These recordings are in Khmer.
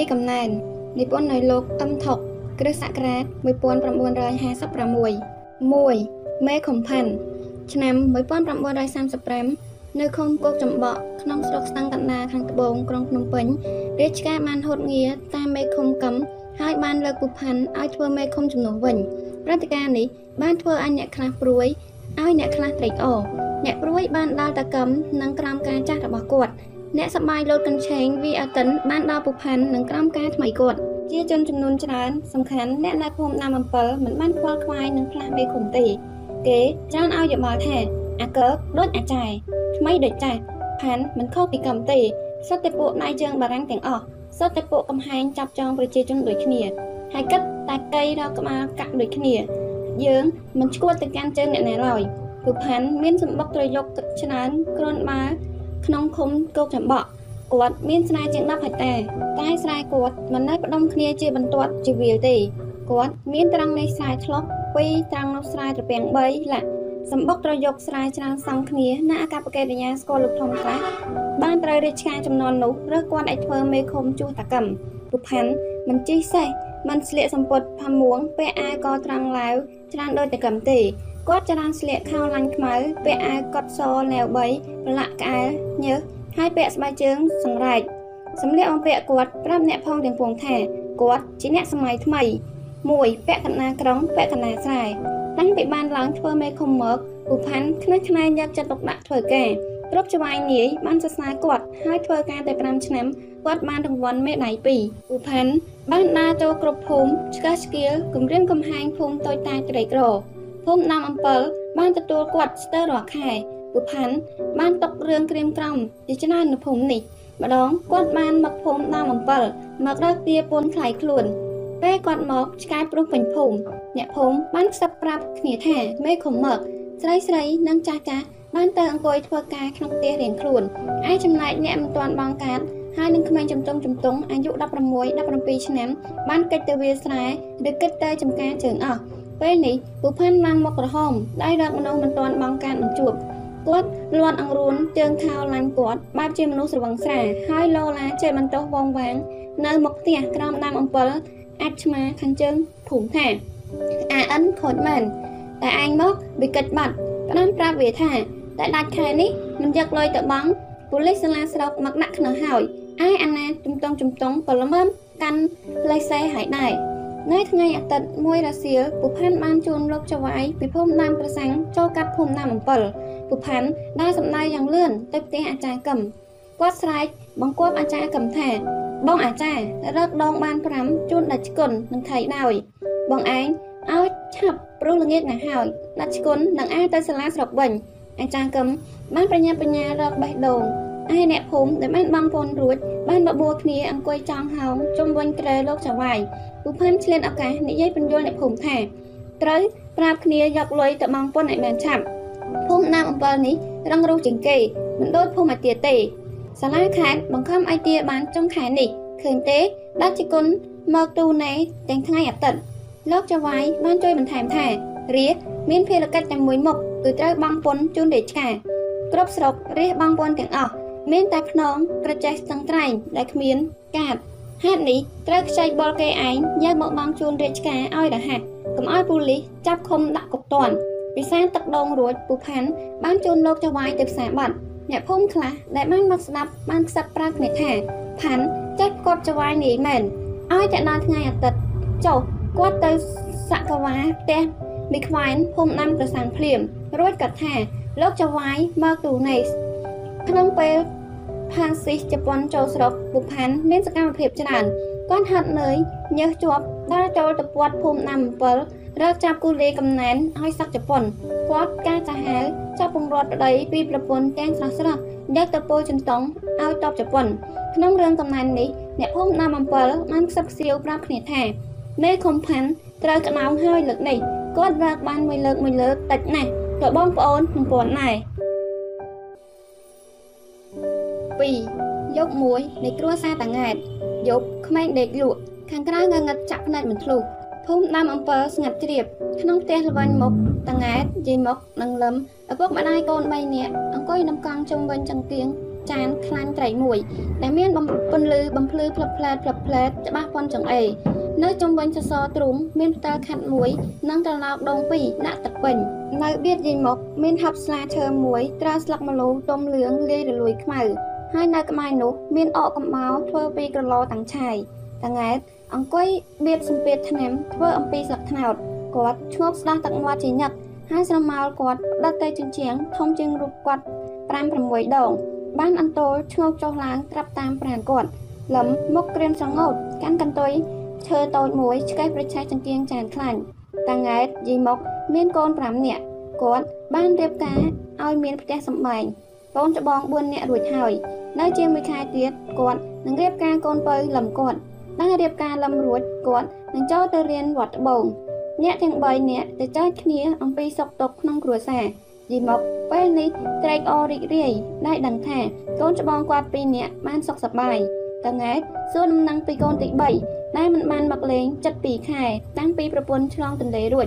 រឿងគូលីកំណែននិពន្ធដោយលោកអឹមថុកគ្រិស្តសករាជ1956 1. មេខុំផាន់ឆ្នាំ1935នៅឃុំគោកចំបក់ក្នុងស្រុកស្ទឹងកណ្ដាលខាងត្បូងក្រុងភ្នំពេញរាជការបានហូតងារតាមមេឃុំកឹមហើយបានលើកពូផាន់ឲ្យធ្វើមេឃុំជំនួសវិញព្រឹត្តិការណ៍នេះបានធ្វើឲ្យអ្នកខ្លះព្រួយឲ្យអ្នកខ្លះត្រេកអរអ្នកព្រួយបានដល់តកឹមនិងក្រោមការចាស់របស់គាត់ អ្នកសបាយលោតកញ្ឆេងវីអាតិនបានដល់ពុផាន់និងក្រោមការថ្មីគាត់ជាជនចំនួនច្រើនសំខាន់អ្នកនៅភូមិណាមអំពិលមិនបានខ្វល់ខ្វាយនឹងផ្លាស់មេឃុំទេ គេច្រើនឲ្យយោបល់ថាអាកើដូចអាចារ្យថ្មីដូចចាស់ផាន់មិនខុសពីកំទេសុទ្ធតែពួកដៃជើងបារាំងទាំងអស់សុទ្ធតែពួកកំហែងចាប់ចងប្រជាជនដូចគ្នាហើយគិតតែកៃរកក្បាលកាក់ដូចគ្នា យើងមិនឈួតទៅកាន់ជើងអ្នកណាឡើយពូផាន់មានសម្បុកត្រយុកច្រើនគ្រាន់បើ ក្នុងឃុំគោកចំបក់គាត់មានស្រែជាង10ហិកតាតែស្រែគាត់មិននៅផ្ដុំគ្នាជាបន្ទាត់ជាវាលទេគាត់មានត្រង់នៃស្រែឆ្លុះពីរត្រង់នោះស្រែត្រពាំង3លាក់សម្បុកត្រយកស្រែច្រើនសងគ្នាណាអកប្បកិរិយាស្គាល់លោកធំខ្លះបានត្រូវរាជការចំនួននោះរើសគាត់ឲ្យធ្វើមេឃុំជួសតកម្មពុផាន់មិនជិះសេះមិនស្លៀកសម្ពុតផាមួងពាក់អាវកត្រង់ឡាវច្រើនដូចតកម្មទេ គាត់ចរានស្លៀកខោឡាញ់ខ្មៅពាក់អាវកត់សណែវ3ប្រឡាក់ក្អែលញើសហើយពាក់ស្បែកជើងសង្រែកសម្លៀកបំពាក់គាត់ប្រាប់អ្នកផងទាំងពួងថាគាត់ជាអ្នកសម័យថ្មីមួយពាក់កណ្ដាក្រុងពាក់កណ្ដាស្រែតាំងពីបានឡើងធ្វើមេឃុំមកពូផាន់ខ្នើខ្នែងយកចិត្តទុកដាក់ធ្វើការគ្រប់ច្បាយនាយបានសរសើរគាត់ហើយធ្វើការតែ5ឆ្នាំគាត់បានរង្វាន់មេដាយ2ពូផាន់បានដើរចូលគ្រប់ភូមិឆ្កឹះឆ្កៀលគម្រាមកំហែងភូមិតូចតាចក្រីក្រ ភូមិណាំអំពិលបានទទួលគាត់ស្ទើររាល់ខែពូផាន់បានຕົករឿងក្រៀមក្រំជាច្រើននៅភូមិនេះម្ដងគាត់បានមកភូមិដើមអំពិលមករកទាពូនថ្លៃខ្លួនពេលគាត់មកឆ្កែព្រោះពេញភូមិអ្នកភូមិបានខ្សឹបប្រាប់គ្នាថាមេឃុំមកស្រីស្រីនិងចាស់ចាស់បានទៅអង្គុយធ្វើការក្នុងផ្ទះរៀងខ្លួនឯចំណែកអ្នកមិនទាន់បងកាតហើយនឹងក្មេងចំតុងចំតុងអាយុ16 17ឆ្នាំបានកិច្ចទៅវាលស្រែឬកិច្ចទៅចំការជើងអស់ ពេលនេះពូផាន់ឡើងមកក្រហមដៃរកមនុស្សមិនទាន់បងកាតនឹងជួបគាត់លាន់អង្រួនជើងខោឡាញ់គាត់បែបជាមនុស្សស្រវឹងស្រាហើយលោឡាចេះបន្ទោសវងវាង នៅមុខផ្ទះក្រោមដើមអំពិលអាចឆ្មាខាងជើងភូមិថាអាអិនខូចមែនតែឯងមកវិកិច្ចបាត់ផ្ដាំប្រាប់វាថាតែដាច់ខែនេះមិនយកលុយទៅបង់ប៉ូលីសសាលាស្រុកមកដាក់ខ្នោះហើយឯអាណាជំទង់ជំទង់ក៏ល្មើមកាន់លេខសេឲ្យដែរ នៅថ្ងៃអាទិត្យមួយរសៀលពូផាន់បានជួនលោកចវាយពីភូមិដើមប្រសាំងចូលកាត់ភូមិដើមអំពិលពូផាន់ដើរសម្ដែងយ៉ាងលឿនទៅផ្ទះអាចារ្យកឹមគាត់ស្រែកបង្គាប់អាចារ្យកឹមថាបងអាចារ្យរកដងបាន5ជូនដាច់គុណនឹងថៃដោយបងឯងឲ្យឆាប់ព្រោះល្ងាចណាស់ហើយដាច់គុណនឹងអាចទៅសាលាស្រុកវិញអាចារ្យកឹមបានបញ្ញាបញ្ញារកបេះដូង ឯអ្នកភូមិដែលបានបងប្អូនរួចបានបបួលគ្នាអង្គុយចောင်းហោងជុំវិញក្រែលោកចវាយពូផាន់ឆ្លៀនឱកាសនិយាយបញ្យល់អ្នកភូមិថាត្រូវប្រាប់គ្នាយកលុយទៅបងពុនឲ្យបានឆាប់ភូមិណាមអំពិលនេះរងរុះជាងគេមិនដូចភូមិអាទាទេសាលាខេត្តបង្ខំឲ្យទាបានចុងខែនេះឃើញទេដាច់ជគុណមកទូណេទាំងថ្ងៃអាទិត្យលោកចវាយបានជួយបន្ថែមថារាជមានភារកិច្ចតែមួយមុខគឺត្រូវបង់ពន្ធជូនរាជការគ្រប់ស្រុករាជបង់ពន្ធទាំងអស់ មានតែខ្នងក្រចេះស្ទឹងត្រែងដែលគ្មានកាតហេតុនេះត្រូវខ្ចីបុលគេឯងយកមកបង់ជូនរាជការឲ្យរហ័សកុំឲ្យប៉ូលីសចាប់ឃុំដាក់គុកតន់ពិសាទឹកដងរួចពូផាន់បានជូនលោកចវាយទៅផ្សារបាត់អ្នកភូមិខ្លះដែលបានមកស្ដាប់បានខ្សឹបប្រាប់គ្នាថាផាន់ចេះគាត់ចវាយនេះមែនឲ្យតែដល់ថ្ងៃអាទិត្យចុះគាត់ទៅសកវាផ្ទះមីខ្វែនភូមិដាំប្រសាំងភ្លាមរួចគាត់ថាលោកចវាយមកទូណេសក្នុងពេល ផានស៊ីសជប៉ុនចូលស្រុកពុផាន់មានសកម្មភាពច្រើនគាត់ហាត់នឿយញើសជាប់ដើរចូលទៅពាត់ភូមិដាំ7រកចាប់គូលេកំណែនឲ្យសឹកជប៉ុនគាត់ការចាហាវចាប់ពងរត់ប្តីពីប្រពន្ធទាំងស្រស់ស្រស់យកទៅពោចន្តងឲ្យតបជប៉ុនក្នុងរឿងកំណែននេះអ្នកភូមិដាំ7បានខ្សឹបខ្សៀវប្រាប់គ្នាថាមេខុំផាន់ត្រូវក្តោងហើយលើកនេះគាត់រកបានមួយលើកមួយលើកតិចណាស់ក៏បងប្អូននឹងពន់ដែរ 2យប់មួយនៃគ្រួសារតាង៉ែតយប់ក្មេងដេកលក់ខាងក្រៅងងឹតចាក់ភ្នែកមិនធ្លុះភូមិដើមអំពើស្ងាត់ជ្រាបក្នុងផ្ទះល្វាញ់មុខតាង៉ែតយាយមុខនិងលឹមឪពុកម្ដាយកូន3នាក់អង្គុយនំកង់ជុំវិញចង្គៀងចានខ្លាញ់ត្រីមួយ ដែលមានបំពន្លឺបំភ្លឺផ្លឹបផ្លែតផ្លឹបផ្លែតច្បាស់ប៉ុនចង្អេរនៅជុំវិញសសរទ្រូងមានផ្តាល់ខាត់មួយនិងត្រឡោកដងពីរដាក់ទឹកពេញនៅបៀតយាយមុខមានហັບស្លាឈើមួយត្រាស្លឹកម្លូទុំលឿងលាយរលួយខ្មៅ ហើយនៅក្បែរនោះមានអកកំបោរធ្វើពីក្រឡតាំងឆាយតង៉ែតអង្គុយបៀតសំពេតថ្នាំធ្វើអំពីស្លឹកត្នោតគាត់ឈ្ងប់ស្ដាស់ទឹកមាត់ជាញឹកហើយស្រមោលគាត់ផ្ដិតទៅជញ្ជាំងធំជាងរូបគាត់5 6ដង បានអន្តោលឈ្ងោកចុះឡើងត្រាប់តាមប្រានគាត់លឹមមុខក្រៀមសងោតកាន់កន្ទុយឈើតូចមួយឆ្កេះប្រឆេះចង្គៀងចានខ្លាញ់តាង៉ែតយីមុខមានកូន5នាក់គាត់បានរៀបការឲ្យមានផ្ទះសម្បែង កូនច្បង4នាក់រួចហើយ នៅជាមួយខែទៀតគាត់នឹងរៀបការកូនពៅលឹមគាត់បានរៀបការលឹមរួចគាត់នឹងចូលទៅរៀនវត្តត្បូងអ្នកទាំង3នាក់ទៅចែកគ្នាអំពីសុខទុក្ខក្នុងគ្រួសារយីមកពេលនេះត្រេកអររីករាយដែលដឹងថាកូនច្បងគាត់ពីរនាក់បានសុខសប្បាយតង៉ែតសួរដំណឹងពីកូនទី3ដែលមិនបានមកលេងចិត្ត2ខែតាំងពីប្រពន្ធឆ្លងទន្លេរួច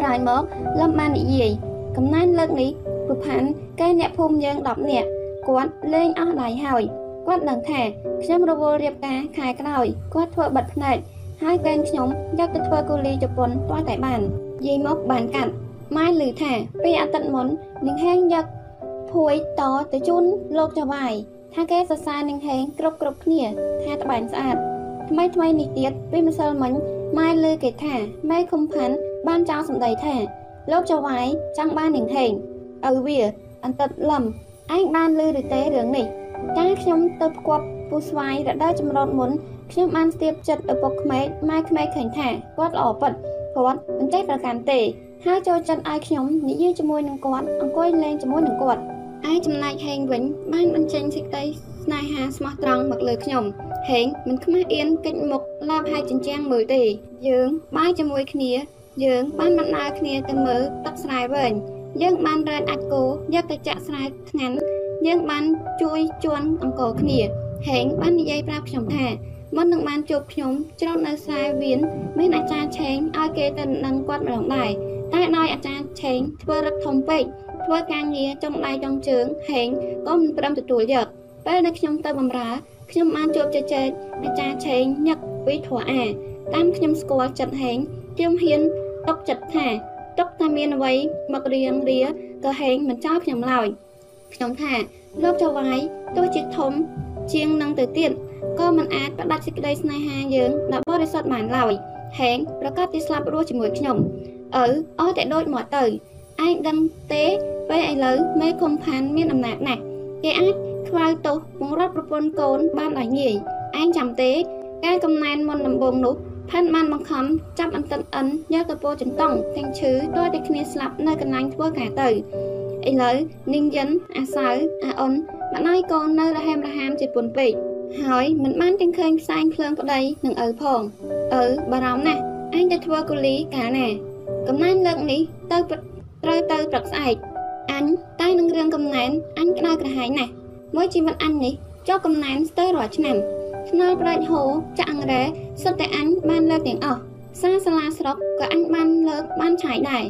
ក្រោយមកលំបាននិយាយកំណែនលើកនេះ ពុផាន់កែអ្នកភូមិយើង10នាក់គាត់លេងអស់ដៃហើយគាត់ដឹងថាខ្ញុំរវល់រៀបការខែក្រោយគាត់ធ្វើបិទភ្នែកហើយកែងខ្ញុំយកទៅធ្វើកូលីជប៉ុនទាល់តែបានយាយមកបានកាត់ម៉ែឮថាពេលអាទិត្យមុននឹងហេងយកភួយតទៅជូនលោកចវាយថាគេសរសើរនឹងហេងគ្រប់គ្រប់គ្នាថាត្បែងស្អាតថ្មីថ្មីនេះទៀតពេលម្សិលមិញម៉ែឮគេថាម៉ែខុំផាន់បានចោលសម្ដីថាលោកចវាយចង់បាននឹងហេង ឪវាអន្តិតលំឯងបានឮឬទេរឿងនេះកាលខ្ញុំទៅផ្គប់ពូស្វាយរដូវចម្រោតមុនខ្ញុំបានស្ទាបចិត្តឪពុកក្មេកម៉ែក្មេកឃើញថាគាត់ល្អពិតគាត់មិនចេះប្រកាន់ទេហើយចូលចិត្តឲ្យខ្ញុំនិយាយជាមួយនឹងគាត់អង្គុយលេងជាមួយនឹងគាត់ឯចំណែកហេងវិញបានបញ្ចេញសេចក្តីស្នេហាស្មោះត្រង់មកលើខ្ញុំហេងមិនខ្មាស់អៀនកិច្ចមុខឡាបហើយចិញ្ចាំងមើលទេយើងបាយជាមួយគ្នា យើងបានបណ្ដាលគ្នាទៅមើលទឹកស្រែវែង យើងបានរែកអាចគោយកទៅចាក់ស្រែថ្ងៃយើងបានជួយជន់អង្គគ្នាហេងបាននិយាយប្រាប់ខ្ញុំថាមុននឹងបានជួបខ្ញុំច្រត់នៅខ្សែវៀនមានអាចារ្យឆេងឲ្យគេទៅនឹងគាត់ម្ដងដែរតែដោយអាចារ្យឆេងធ្វើរឹកធំពេកធ្វើការងារចុងដៃចុងជើងហេងក៏មិនព្រមទទួលយកពេលដែលខ្ញុំទៅបម្រើខ្ញុំបានជួបជជែកអាចារ្យឆេងញឹកពីធัวអាតាមខ្ញុំស្គាល់ចិត្តហេងខ្ញុំហ៊ានຕົកចិត្តថា ຕົកតែមានអ្វីមករៀងរាក៏ហេងមិនចោលខ្ញុំឡើយខ្ញុំថាលោកចៅវាយទោះជាធំ ជាងនឹងទៅទៀតក៏មិនអាចផ្ដាច់សេចក្តីស្នេហាយើងដ៏បរិសុទ្ធបានឡើយហេងប្រកាសទីស្លាប់រស់ជាមួយខ្ញុំឪអស់តែដូចមកទៅឯងដឹងទេពេលឥឡូវមេខុំផានមានអំណាចណាស់គេអាចខ្វៅទោសបង្រត់ប្រពន្ធកូនបានដោយងាយឯងចាំទេ ការកំណែនមុនដំបូងនោះ ផាន់បានបង្ខំចាប់អន្តិតអិនយកទៅពោចន្តង់ទាំងឈឺតើតែគ្នាស្លាប់នៅកន្លែងធ្វើការទៅឥឡូវនាងយិនអាសៅអាអ៊ុនម្ដាយកូននៅរហែមរហាមជាពុនពេកហើយមិនបានទាំងឃើញផ្សែងភ្លើងប្តីនឹងឪផងឪបារម្ភណាស់ឯងទៅធ្វើកូលីកាលណាកំណែនលើកនេះទៅត្រូវទៅព្រឹកស្អែកអញតែនឹងរឿងកំណែនអញក្តៅក្រហាយណាស់មួយជីវិតអញនេះជាប់កំណែនស្ទើររាល់ឆ្នាំ ស្នល់ប្រាច់ហូចាក់អង្រែសុទ្ធតែអញបានលើកទាំងអស់សាសាលាស្រុកក៏អញបានលើកបានឆាយដែរ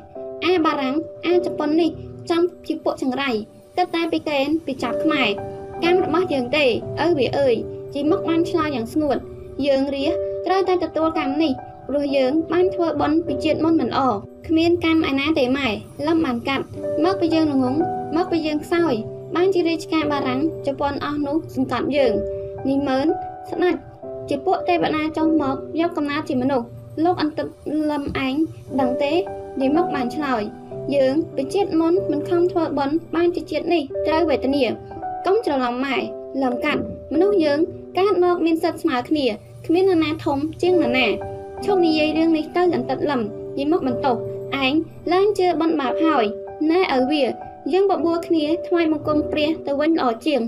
អាបារាំងអាជប៉ុននេះចំជាពួកចង្រៃគិតតែពីកេនពីចាប់ខ្មែរកម្មរបស់យើងទេឪវាអើយជីមុខបានឆ្លើយយ៉ាងស្ងួតយើងរាត្រូវតែទទួលកម្មនេះព្រោះយើងបានធ្វើបន់ពីជាតិមុនមិនអគ្មានកម្មឯណាទេម៉ែលំបានកាត់មកពីយើងល្ងងមកពីយើងខ្សោយបានជារាជការបារាំងជប៉ុនអស់នោះសង្កត់យើងនេះមើល ស្ដេចជាពួកទេវតាចុះមកយកកំណើតជាមនុស្សលោកអន្តិតលំឯងដឹងទេនិមកបានឆ្លើយយើងពីជាតិមុនមិនខំធ្វើបន់បានជាជាតិនេះត្រូវវេទនាកុំច្រឡំម៉ែលំកាត់មនុស្សយើងកើតមកមានសិទ្ធស្មើគ្នាគ្មាននរណាធំជាងនរណាឈប់និយាយរឿងនេះទៅអន្តិតលំនិយាយមកបន្ទោសឯងឡើងជឿបន់បាបហើយណែឲ្យវាយើងបបួលគ្នាថ្វាយបង្គំព្រះទៅវិញល្អជាង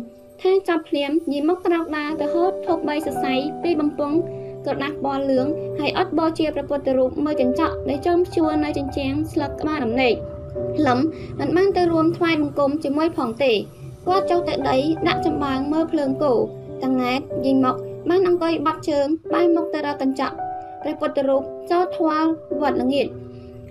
ថាចាប់ភ្លាមញីមកក្រោកដើរទៅហូតធប់បីសរសៃពីបំពង់ក៏ដាស់បលលឿងហើយអត់បោជាព្រះពុទ្ធរូបមើលចញ្ចក់ដែលចំជួរនៅចិញ្ចាំងស្លឹកក្បាលដំណេកលឹមមិនបានទៅរួមថ្វាយបង្គំជាមួយផងទេគាត់ចុះទៅដីដាក់ចំបើងមើលភ្លើងគោតង៉ែតយីមកបានអង្គុយបាត់ជើងបែរមុខទៅរកកញ្ចក់ព្រះពុទ្ធរូបចូលធွာវត្តល្ងាច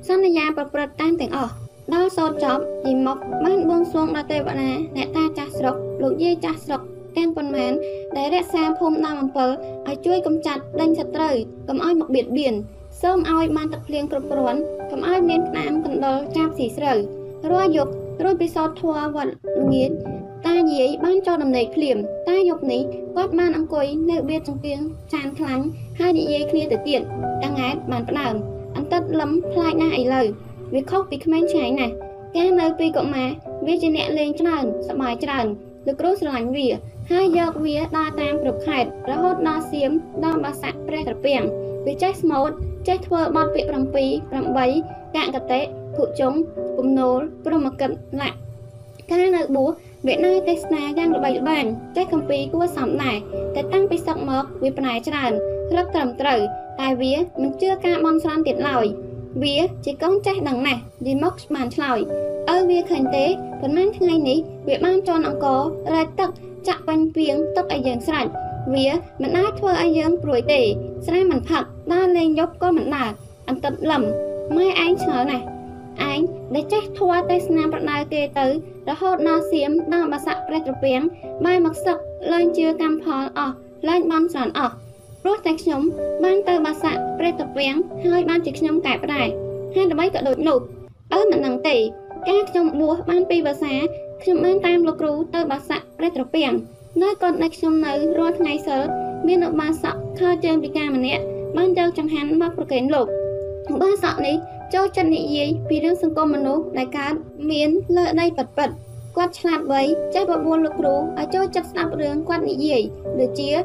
សន្យាប្រព្រឹត្តតាមទាំងអស់ ដល់សោតចប់យីមកបានបួងសួងដល់ទេវតាអ្នកតាចាស់ស្រុកលោកយាយចាស់ស្រុកទាំងប៉ុន្មានដែលរក្សាភូមិដើមអំពិលឲ្យជួយកម្ចាត់ដេញសត្រូវកុំឲ្យមកបៀតបៀនសូមឲ្យបានទឹកភ្លៀងគ្រប់គ្រាន់កុំឲ្យមានក្តាមកណ្ដុរចាប់ស៊ីស្រូវរាល់យប់រួចពិសោធន៍ធัวវត្តល្ងាចតាយាយបានចូលដំណេកភ្លាមតែយប់នេះគាត់បានអង្គុយនៅបៀតចង្គៀងចានខ្លាញ់ហើយនិយាយគ្នាទៅទៀតតាង៉ែតបានផ្ដើមអន្តិតលឹមខ្លាចណាស់ឥឡូវ វាខុសពីក្មេងឆ្ងាយណាស់កាលនៅពីកុមារវាជាអ្នកលេងច្រើនសប្បាយច្រើនលោកគ្រូស្រឡាញ់វាហើយយកវាដើរតាមគ្រប់ខេត្តរហូតដល់សៀមដល់បាសាក់ព្រះត្រពាំងវាចេះស្មូតចេះធ្វើបទពាក្យ7 8កកតេគុជុងពំនោលព្រមកិតលៈកាលនៅបួសវានៅទេសនាយ៉ាងល្បីល្បាញចេះកម្ពីគួរសមដែរតែតាំងពីសឹកមកវាផ្នែកច្រើនរឹកត្រឹមត្រូវតែវាមិនជឿការបន់ស្រន់ទៀតឡើយ វាជាកូនចេះដឹងណាស់ឌីមុកបានឆ្លើយឪវាឃើញទេប៉ុន្មានថ្ងៃនេះវាបានជន់អង្គររែកទឹកចាក់បាញ់ពីងទុកឲ្យយើងស្រេចវាមិនអាចធ្វើឲ្យយើងព្រួយទេ ស្រែមិនផឹកដើរលេងយប់ក៏មិនដើរអន្តិតលឹមម៉ែឯងឆ្ងល់ណាស់ឯងដែលចេះធွာទេសនាប្រដៅគេទៅ រហូតដល់សៀមដល់បាសាក់ព្រះត្រពាំងបែរមកសឹកឡើងជឿកម្មផលអស់ឡើងបន់ស្រន់អស់ ព្រោះតែខ្ញុំបានទៅបាសាក់ព្រះត្រពាំងហើយបានជាខ្ញុំកែប្រែហេតុអ្វីក៏ដូចនោះអើមិនដឹងទេកាលខ្ញុំបួសបានពីភាសាខ្ញុំបានតាមលោកគ្រូទៅបាសាក់ព្រះត្រពាំងនៅកូនដែលខ្ញុំនៅរាល់ថ្ងៃសិលមានឧបាសកខើជើងពិការម្នាក់បានយកចង្ហាន់មកប្រគេនលោកឧបាសកនេះចូលចិត្តនិយាយពីរឿងសង្គមមនុស្សដែលកើតមានលើដីប៉ិតប៉ិត គាត់ឆ្លាតវៃចេះបបួលលោកគ្រូឲ្យចូលចិត្តស្ដាប់រឿងគាត់និយាយដូចជារ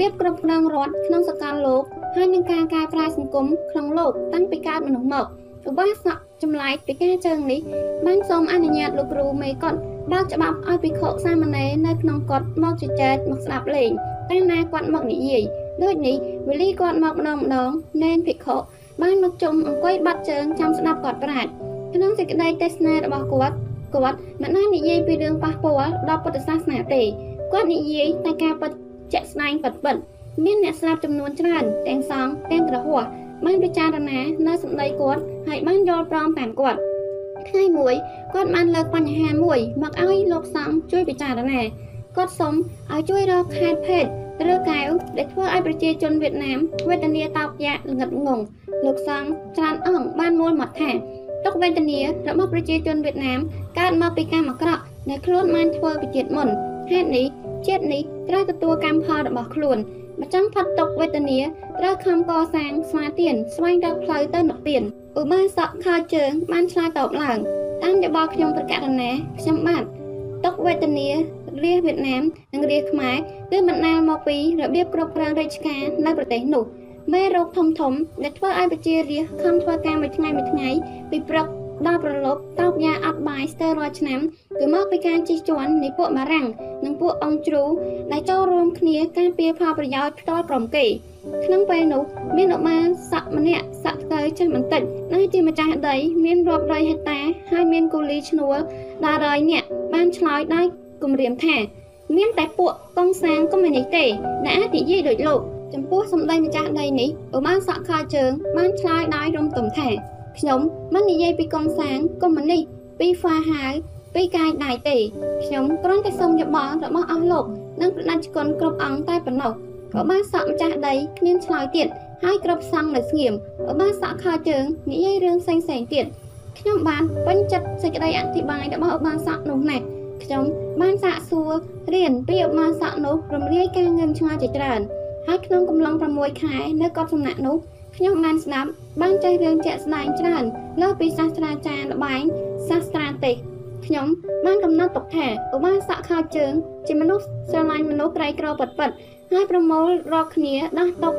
បៀបគ្រប់គ្រងរដ្ឋក្នុងសកលលោកហើយនឹងការកែប្រែសង្គមក្នុងលោកតាំងពីកើតមនុស្សមកឧបាសកចម្លែកពីការជើងនេះបានសូមអនុញ្ញាតលោកគ្រូមេគាត់បើកច្បាប់ឲ្យភិក្ខុសាមណេរនៅក្នុងកត់មកជជែកមកស្ដាប់លេងតែណាគាត់មកនិយាយដូចនេះវេលីគាត់មកម្ដងម្ដងណែនភិក្ខុបានមកជុំអង្គុយបាត់ជើងចាំស្ដាប់គាត់ប្រាជ្ញក្នុងសេចក្តីទេសនារបស់គាត់ គាត់មិនបាននិយាយពីរឿងប៉ះពាល់ដល់ពុទ្ធសាសនាទេគាត់និយាយតែការពិតជាក់ស្ដែងពិតពិតមានអ្នកស្ដាប់ចំនួនច្រើនទាំងសង្ឃទាំងក្រហមបានពិចារណានៅសម្ដីគាត់ហើយបានយល់ព្រមតាមគាត់ថ្ងៃមួយគាត់បានលើកបញ្ហាមួយមកឲ្យលោកសង្ឃជួយពិចារណាគាត់សុំឲ្យជួយរកខេត្តភេទឬកែវដែលធ្វើឲ្យប្រជាជនវៀតណាមវេទនាតោកយ៉ាកល្ងិតងងលោកសង្ឃច្រើនអង្គបានមូលមកថា ទុកវេទនារបស់ប្រជាជនវៀតណាមកើតមកពីកម្មអាក្រក់ដែលខ្លួនបានធ្វើពីជាតិមុនហេតុនេះជាតិនេះត្រូវទទួលកម្មផលរបស់ខ្លួនម្ចាំងផាត់ទុកវេទនាត្រូវខំកសាងស្មាទៀនស្វែងរកផ្លូវទៅនិព្វានឧបាសកខើជើងបានឆ្លើយតបឡើងតាមយោបល់ខ្ញុំប្រកាសណាខ្ញុំបាទទុកវេទនារាជវៀតណាមនិងរាជខ្មែរគឺបណ្ដាលមកពីរបៀបគ្រប់គ្រងរាជការនៅប្រទេសនោះ មេរោគធំធំដែលធ្វើឲ្យប្រជារាស្ត្រខំធ្វើការមួយថ្ងៃមួយថ្ងៃពីព្រឹកដល់ប្រឡប់តោកយ៉ាអត់បាយស្ទើររាល់ឆ្នាំគឺមកពីការជិះជាន់នៃពួកបារាំងនិងពួកអង្គជ្រូដែលចូលរួមគ្នាការពារផលប្រយោជន៍ផ្ទាល់ក្រុមគេក្នុងពេលនោះមានឧបាសកម្នាក់សក្តិចេះបន្តិចដែលជាម្ចាស់ដី មានរាប់រយហិកតាហើយមានគូលីឈ្នួលដល់រយនាក់បានឆ្លើយដោយគម្រាមថា មានតែពួកកងសាងកុំនេះទេដែលអាចនិយាយដូចលោក ចំពោះសម្ដីម្ចាស់ដីនេះឧបានសក់ខោជើងបានឆ្លើយដោយរំទុំថាខ្ញុំមិននិយាយពីកងសាងកុំនេះពីហ្វាហាវពីកាយដៃទេខ្ញុំគ្រាន់តែសូមយោបល់របស់អស់លោកនិងប្រដាច់គុណគ្រប់អង្គតែប៉ុណ្ណោះក៏បានសក់ម្ចាស់ដីគ្មានឆ្លើយទៀតហើយគ្រប់សង្ឃនៅស្ងៀមក៏បានសក់ខោជើងនិយាយរឿងផ្សេងផ្សេងទៀតខ្ញុំបានពេញចិត្តសេចក្តីអធិប្បាយរបស់ឧបានសក់នោះណាស់ខ្ញុំបានសាកសួររៀនពីឧបានសក់នោះរំលាយការងឿងឆ្ងល់ជាច្រើន ហើយក្នុងកំឡុង6ខែនៅកត់សំណាក់នោះខ្ញុំបានស្ដាប់បានចេះរឿងជាក់ស្ដែងច្រើនលើពីសាស្ត្រាចារ្យល្បែងសាស្ត្រាទេសខ្ញុំបានកំណត់ទុកថាឧបាសកខោជើង ជាមនុស្សស្រឡាញ់មនុស្សក្រីក្រពិតពិតហើយប្រមូលរកគ្នាដោះទុក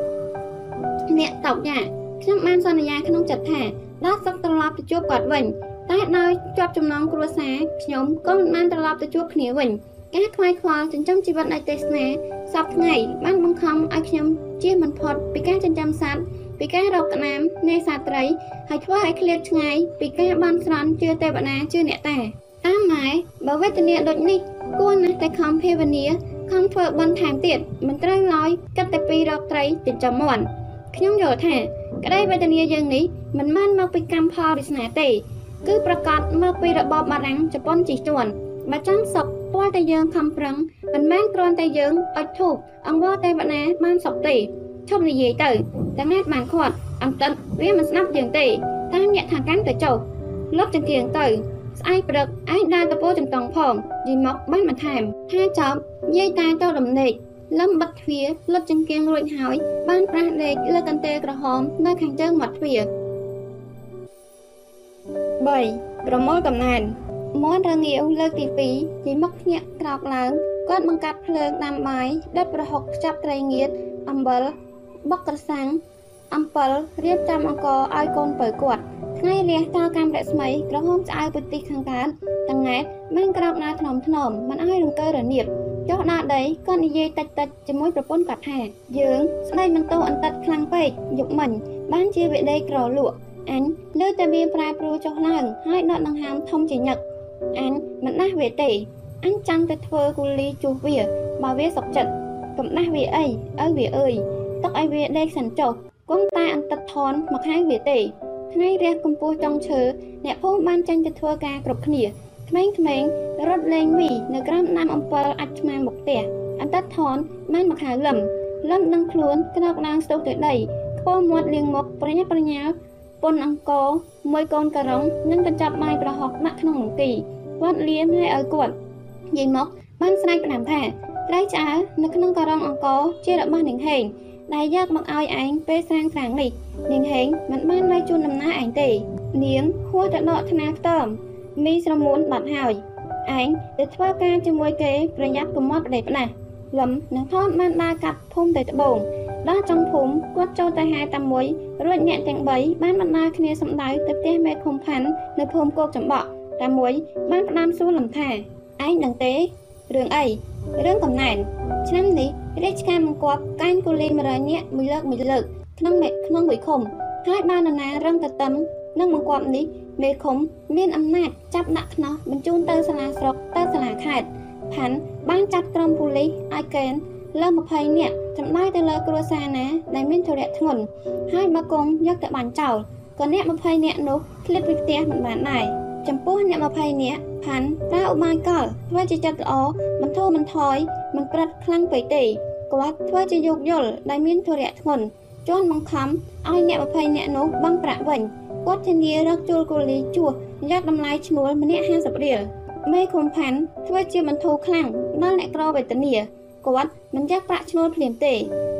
អ្នកតោកយ៉ាខ្ញុំបានសន្យាក្នុងចិត្តថាដោះសុកត្រឡប់ទៅជួបគាត់វិញតែដោយជាប់ចំណងគ្រួសារខ្ញុំក៏មិនបានត្រឡប់ទៅជួបគ្នាវិញ ការខ្វាយខ្វល់ចិញ្ចឹមជីវិតនៃទេសនាសពថ្ងៃបានបង្ខំឲ្យខ្ញុំជៀសមិនផុតពីការចិញ្ចឹមសត្វពីការរកក្តាមនេសាទត្រីហើយធ្វើឲ្យឃ្លាតឆ្ងាយពីការបានស្រន់ជឿទេវតាជឿអ្នកតាតាមម៉ែបើវេទនាដូចនេះគួរណាស់តែខំភាវនាខំធ្វើបន់ថែមទៀតមិនត្រូវឡើយគិតតែពីរកត្រីចិញ្ចឹមមាន់ខ្ញុំយល់ថា ក្តីវេទនាយើងនេះមិនមែនមកពីកម្មផលវាសនាទេ គឺប្រកាសមកពីរបបបារាំងជប៉ុនជិះជាន់បើចង់សុខ ទាល់តែយើងខំប្រឹងមិនមែនគ្រាន់តែយើងអុជធូបអង្វរទេវតាបានសុខទេឈប់និយាយទៅតែង៉ែតបានខាត់អន្តិតវាមិនស្ដាប់យើងទេតាមអ្នកថាកាន់ទៅចុះលុបចង្គៀងទៅ ស្អែកព្រឹកឯងដើរទៅពោចំតង់ផងយីមកបានបន្ថែមថាចប់យាយតែទៅដំណេកលឹមបិទទ្វារលុបចង្គៀងរួចហើយ បានប្រាស់ដេកលើកន្ទេលក្រហមនៅខាងជើងមាត់ទ្វារ3ប្រមូលកំណែន មាន់រងាវលើកទី2ជីមុខភ្ញាក់ក្រោកឡើងគាត់បង្កាត់ភ្លើងដាំបាយដុតប្រហុកខ្ចាប់ត្រីងៀតអំបិលបុកក្រសាំងអំពិលរៀបចំអង្គឲ្យកូនបើគាត់ថ្ងៃរះតើកម្មរស្មីក្រហមឆ្អៅពុតិខាងកើតតង៉ែតមិនក្រោកណាថ្នមថ្នមមិនឲ្យរង្គើរនៀបចុះដល់ដីគាត់និយាយតិចតិចជាមួយប្រពន្ធគាត់ថាយើងស្ដីមិនតោអន្តិតខ្លាំងពេកយុកមិញបានជាវិដេក្រលក់អញលើតែវាប្រែប្រួលចុះឡើងហើយដកដង្ហើមធំជាញឹក អញមិនដាស់វាទេអញចាំតែធ្វើគូលីជួសវាបើវាសុកចិត្តកំដាស់វាអីឪវាអើយទុកឲ្យវាដេកសិនចុះគង់តែអន្តិតថនមកខាងវាទេថ្ងៃរះកម្ពស់ចុងឈើអ្នកភូមិបានចេញទៅធ្វើការគ្រប់គ្នាក្មេងៗរត់លេងមីនៅក្រោមដើមអំពិលអាចឆ្មាមុខផ្ទះអន្តិតថនបានមកហៅលឹមលឹមនឹងខ្លួនក្នោកឡើងស្ទុះទៅដីខ្ពស់មាត់លៀងមុខប្រញាប់ប្រញាល់ពុនអង្គ មួយកូនការ៉ុងនិងកញ្ចប់បាយប្រហុកដាក់ក្នុងមង្គីគាត់លៀមឲ្យឲ្យគាត់យាយមកបានស្រែកផ្ដាំថាត្រីឆ្អើនៅក្នុងការ៉ុងអង្គជារបស់នាងហេងដែលយកមកឲ្យឯងពេលស្រាងស្រាងនេះនាងហេងមិនបាននៅជូនដំណើរឯងទេនាងហួសទៅដកថ្នាខ្ទមមីស្រមួនបាត់ហើយឯងទៅធ្វើការជាមួយគេប្រយ័ត្នកុំមកប្តេផ្ដាស់លឹមនិងថនបានដើរកាត់ភូមិទៅត្បូង ដល់ចុងភូមិគាត់ចូលទៅហែតែមួយរួចអ្នកទាំង3បានបណ្ដាលគ្នាសម្ដៅទៅផ្ទះមេឃុំផាន់នៅភូមិគោកចម្បក់តែមួយបានផ្ដាំសួរលំថាឯងដឹងទេរឿងអីរឿងកំណែនឆ្នាំនេះរាជការបង្គាប់កែងកូលី100នាក់មួយលើកមួយលើកក្នុងក្នុងមួយឃុំហើយបាននរណារឹងតតឹមនឹងបង្គាប់នេះមេឃុំមានអំណាចចាប់ដាក់ខ្នោះបញ្ជូនទៅសាលាស្រុកទៅសាលាខេត្តផាន់បានចាត់ក្រុមប៉ូលីសឲ្យកេន លើ20នាក់ចំណាយទៅលើគ្រួសារណាដែលមានធរៈធ្ងន់ហើយបើគង់យកទៅបាញ់ចោលក៏អ្នក20នាក់នោះឃ្លាតពីផ្ទះមិនបានដែរចំពោះអ្នក20នាក់ផាន់ប្រើឧបាយកលធ្វើជាចិត្តល្អមិនធូរមិនថយមិនប្រិតខ្លាំងពេកទេគាត់ធ្វើជាយោគយល់ដែលមានធរៈធ្ងន់ជន់បង្ខំឲ្យអ្នក20នាក់នោះបង់ប្រាក់វិញគាត់ធានារកជួលគូលីជួសយកតម្លៃឈ្នួលម្នាក់50រៀលមេឃុំផាន់ធ្វើជាបន្ធូរខ្លាំងដល់អ្នកក្រវេទនា គាត់មិនយកប្រាក់ឈ្នួលភ្លាមទេ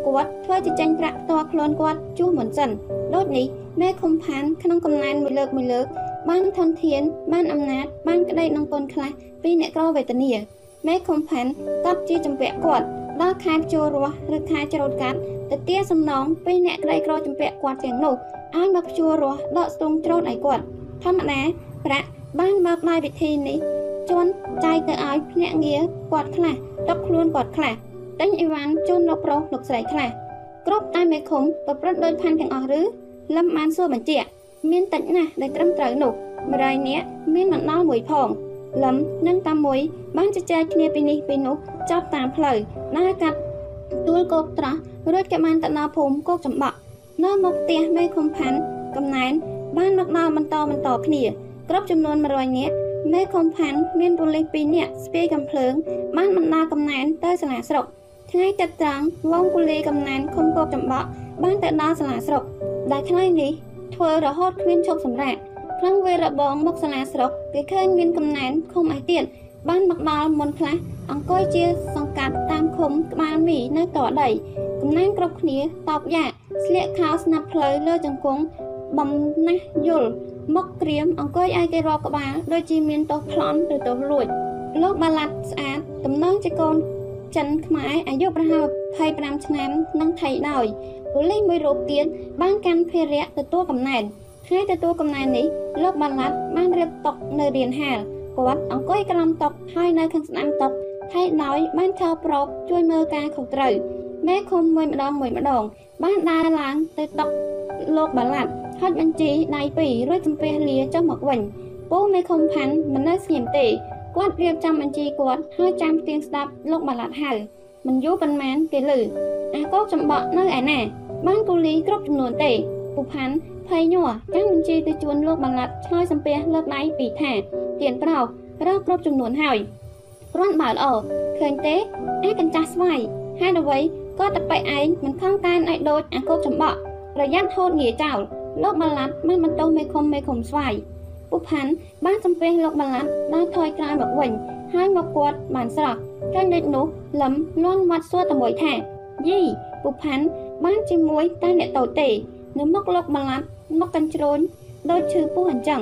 គាត់ធ្វើជាចាញ់ប្រាក់ផ្ទាល់ខ្លួនគាត់ជួសមុនសិនដូចនេះមេឃុំផាន់ក្នុងកំណែនមួយលើកមួយលើក បានធនធាន បានអំណាចបានក្តីនឹងពន្ធខ្លះពីអ្នកក្រវេទនាមេឃុំផាន់កប់ជាចម្ពាក់គាត់ដល់ខែចូលរស់ឬខែច្រូតកាត់ទៅទាសំណងពីអ្នកក្រីក្រចម្ពាក់គាត់ទាំងនោះឲ្យមកជួរស់ដកស្ទងច្រូតឲ្យគាត់ធម្មតាប្រាក់បានមកដោយវិធីនេះ ជន់ចាយទៅឲ្យភ្នាក់ងារគាត់ខ្លះទុកខ្លួនគាត់ខ្លះទិញអីវ៉ាន់ជូនលោកប្រុសលោកស្រីខ្លះគ្រប់តែមេឃុំប្រព្រឹត្តដោយផាន់ទាំងអស់ឬលឹមបានសួរបញ្ជាក់មានតិចណាស់ដែលត្រឹមត្រូវនោះម្ដាយអ្នកមានមិនដល់មួយផងលឹមនិងតាមួយបានជជែកគ្នាពីនេះពីនោះចាប់តាមផ្លូវដើរកាត់ទួលគោកត្រោះរួចក៏បានទៅដល់ភូមិគោកចំបក់នៅមុខផ្ទះមេឃុំផាន់កំណែនបានមកដល់បន្តបន្តគ្នាគ្រប់ចំនួន100នាក់ មេឃុំផាន់មានប៉ូលីស2នាក់ស្ពាយកំភ្លើង បានបណ្ដាកំណែនទៅសាលាស្រុកថ្ងៃទឹកត្រង់វងប៉ូលីសកំណែនឃុំគោកចំបក់បានទៅដល់សាលាស្រុកដែលថ្ងៃនេះធ្វើរហូតគ្មានឈប់សម្រាកក្នុងវេរបងមកសាលាស្រុកគេឃើញមានកំណែនឃុំឯទៀតបានមកដល់មុនខ្លះអង្គុយជាសង្កាត់តាមឃុំក្បាលមីនៅតដីកំណែនគ្រប់គ្នាតបយ៉ាស្លៀកខោស្នាប់ផ្លូវលើជង្គង់បំណាស់យល់ មកក្រៀមអង្គុយឲ្យគេរាប់ក្បាលដូចជាមានទោសប្លន់ឬទោសលួច លោកបាឡាត់ស្អាតតំណងជាកូនចិនខ្មែរអាយុប្រហែល25ឆ្នាំនឹងថៃដោយប៉ូលីសមួយរូបទៀតបានកាន់ភារៈទទួលកំណែនថ្ងៃទទួលកំណែននេះលោកបាឡាត់បានរៀបតុកនៅរៀនហាលគាត់អង្គុយក្រោមតុកហើយនៅខាងស្ដាំតុកថៃដោយបានឈរប្រកជួយមើលការខុសត្រូវមេឃុំមួយម្ដងមួយម្ដងបានដើរឡើងទៅតុកលោកបាឡាត់ ហុចបញ្ជីដៃពីររួចចំពះលាចុះមកវិញពូមេឃុំផាន់មិននៅស្ងៀមទេគាត់រៀបចំបញ្ជីគាត់ហើយចាំទៀងស្ដាប់លោកបាឡាត់ហៅមិនយូរប៉ុន្មានគេលឺអាកោកចំបក់នៅឯណាបានគូលីគ្រប់ចំនួនទេពូផាន់ភ័យញ័រចាំបញ្ជីទៅជួនលោកបាឡាត់ឆ្លើយសំពះលើកដៃពីថាទៀនប្រោសរកគ្រប់ចំនួនហើយគ្រាន់បើល្អឃើញទេឯកញ្ចាស់ស្វាយហេតុអ្វីក៏តប៉ៃឯងមិនខំកានឲ្យដូចអាគោកចំបក់ប្រយ័ត្នហូតងាចោល លោកបាឡាត់បានបន្តមេឃុំមេឃុំស្វាយពុផាន់បានសំពះលោកបាឡាត់ដើរថយក្រោយមកវិញហើយមកគាត់បានស្រស់កាញ់ដូចនោះលឹមលន់មាត់សួរតែមួយថាយីពុផាន់បានជាមួយតែអ្នកតូចទេនៅមុខលោកបាឡាត់មុខកញ្ជ្រោញដូចឈឺពោះអញ្ចឹង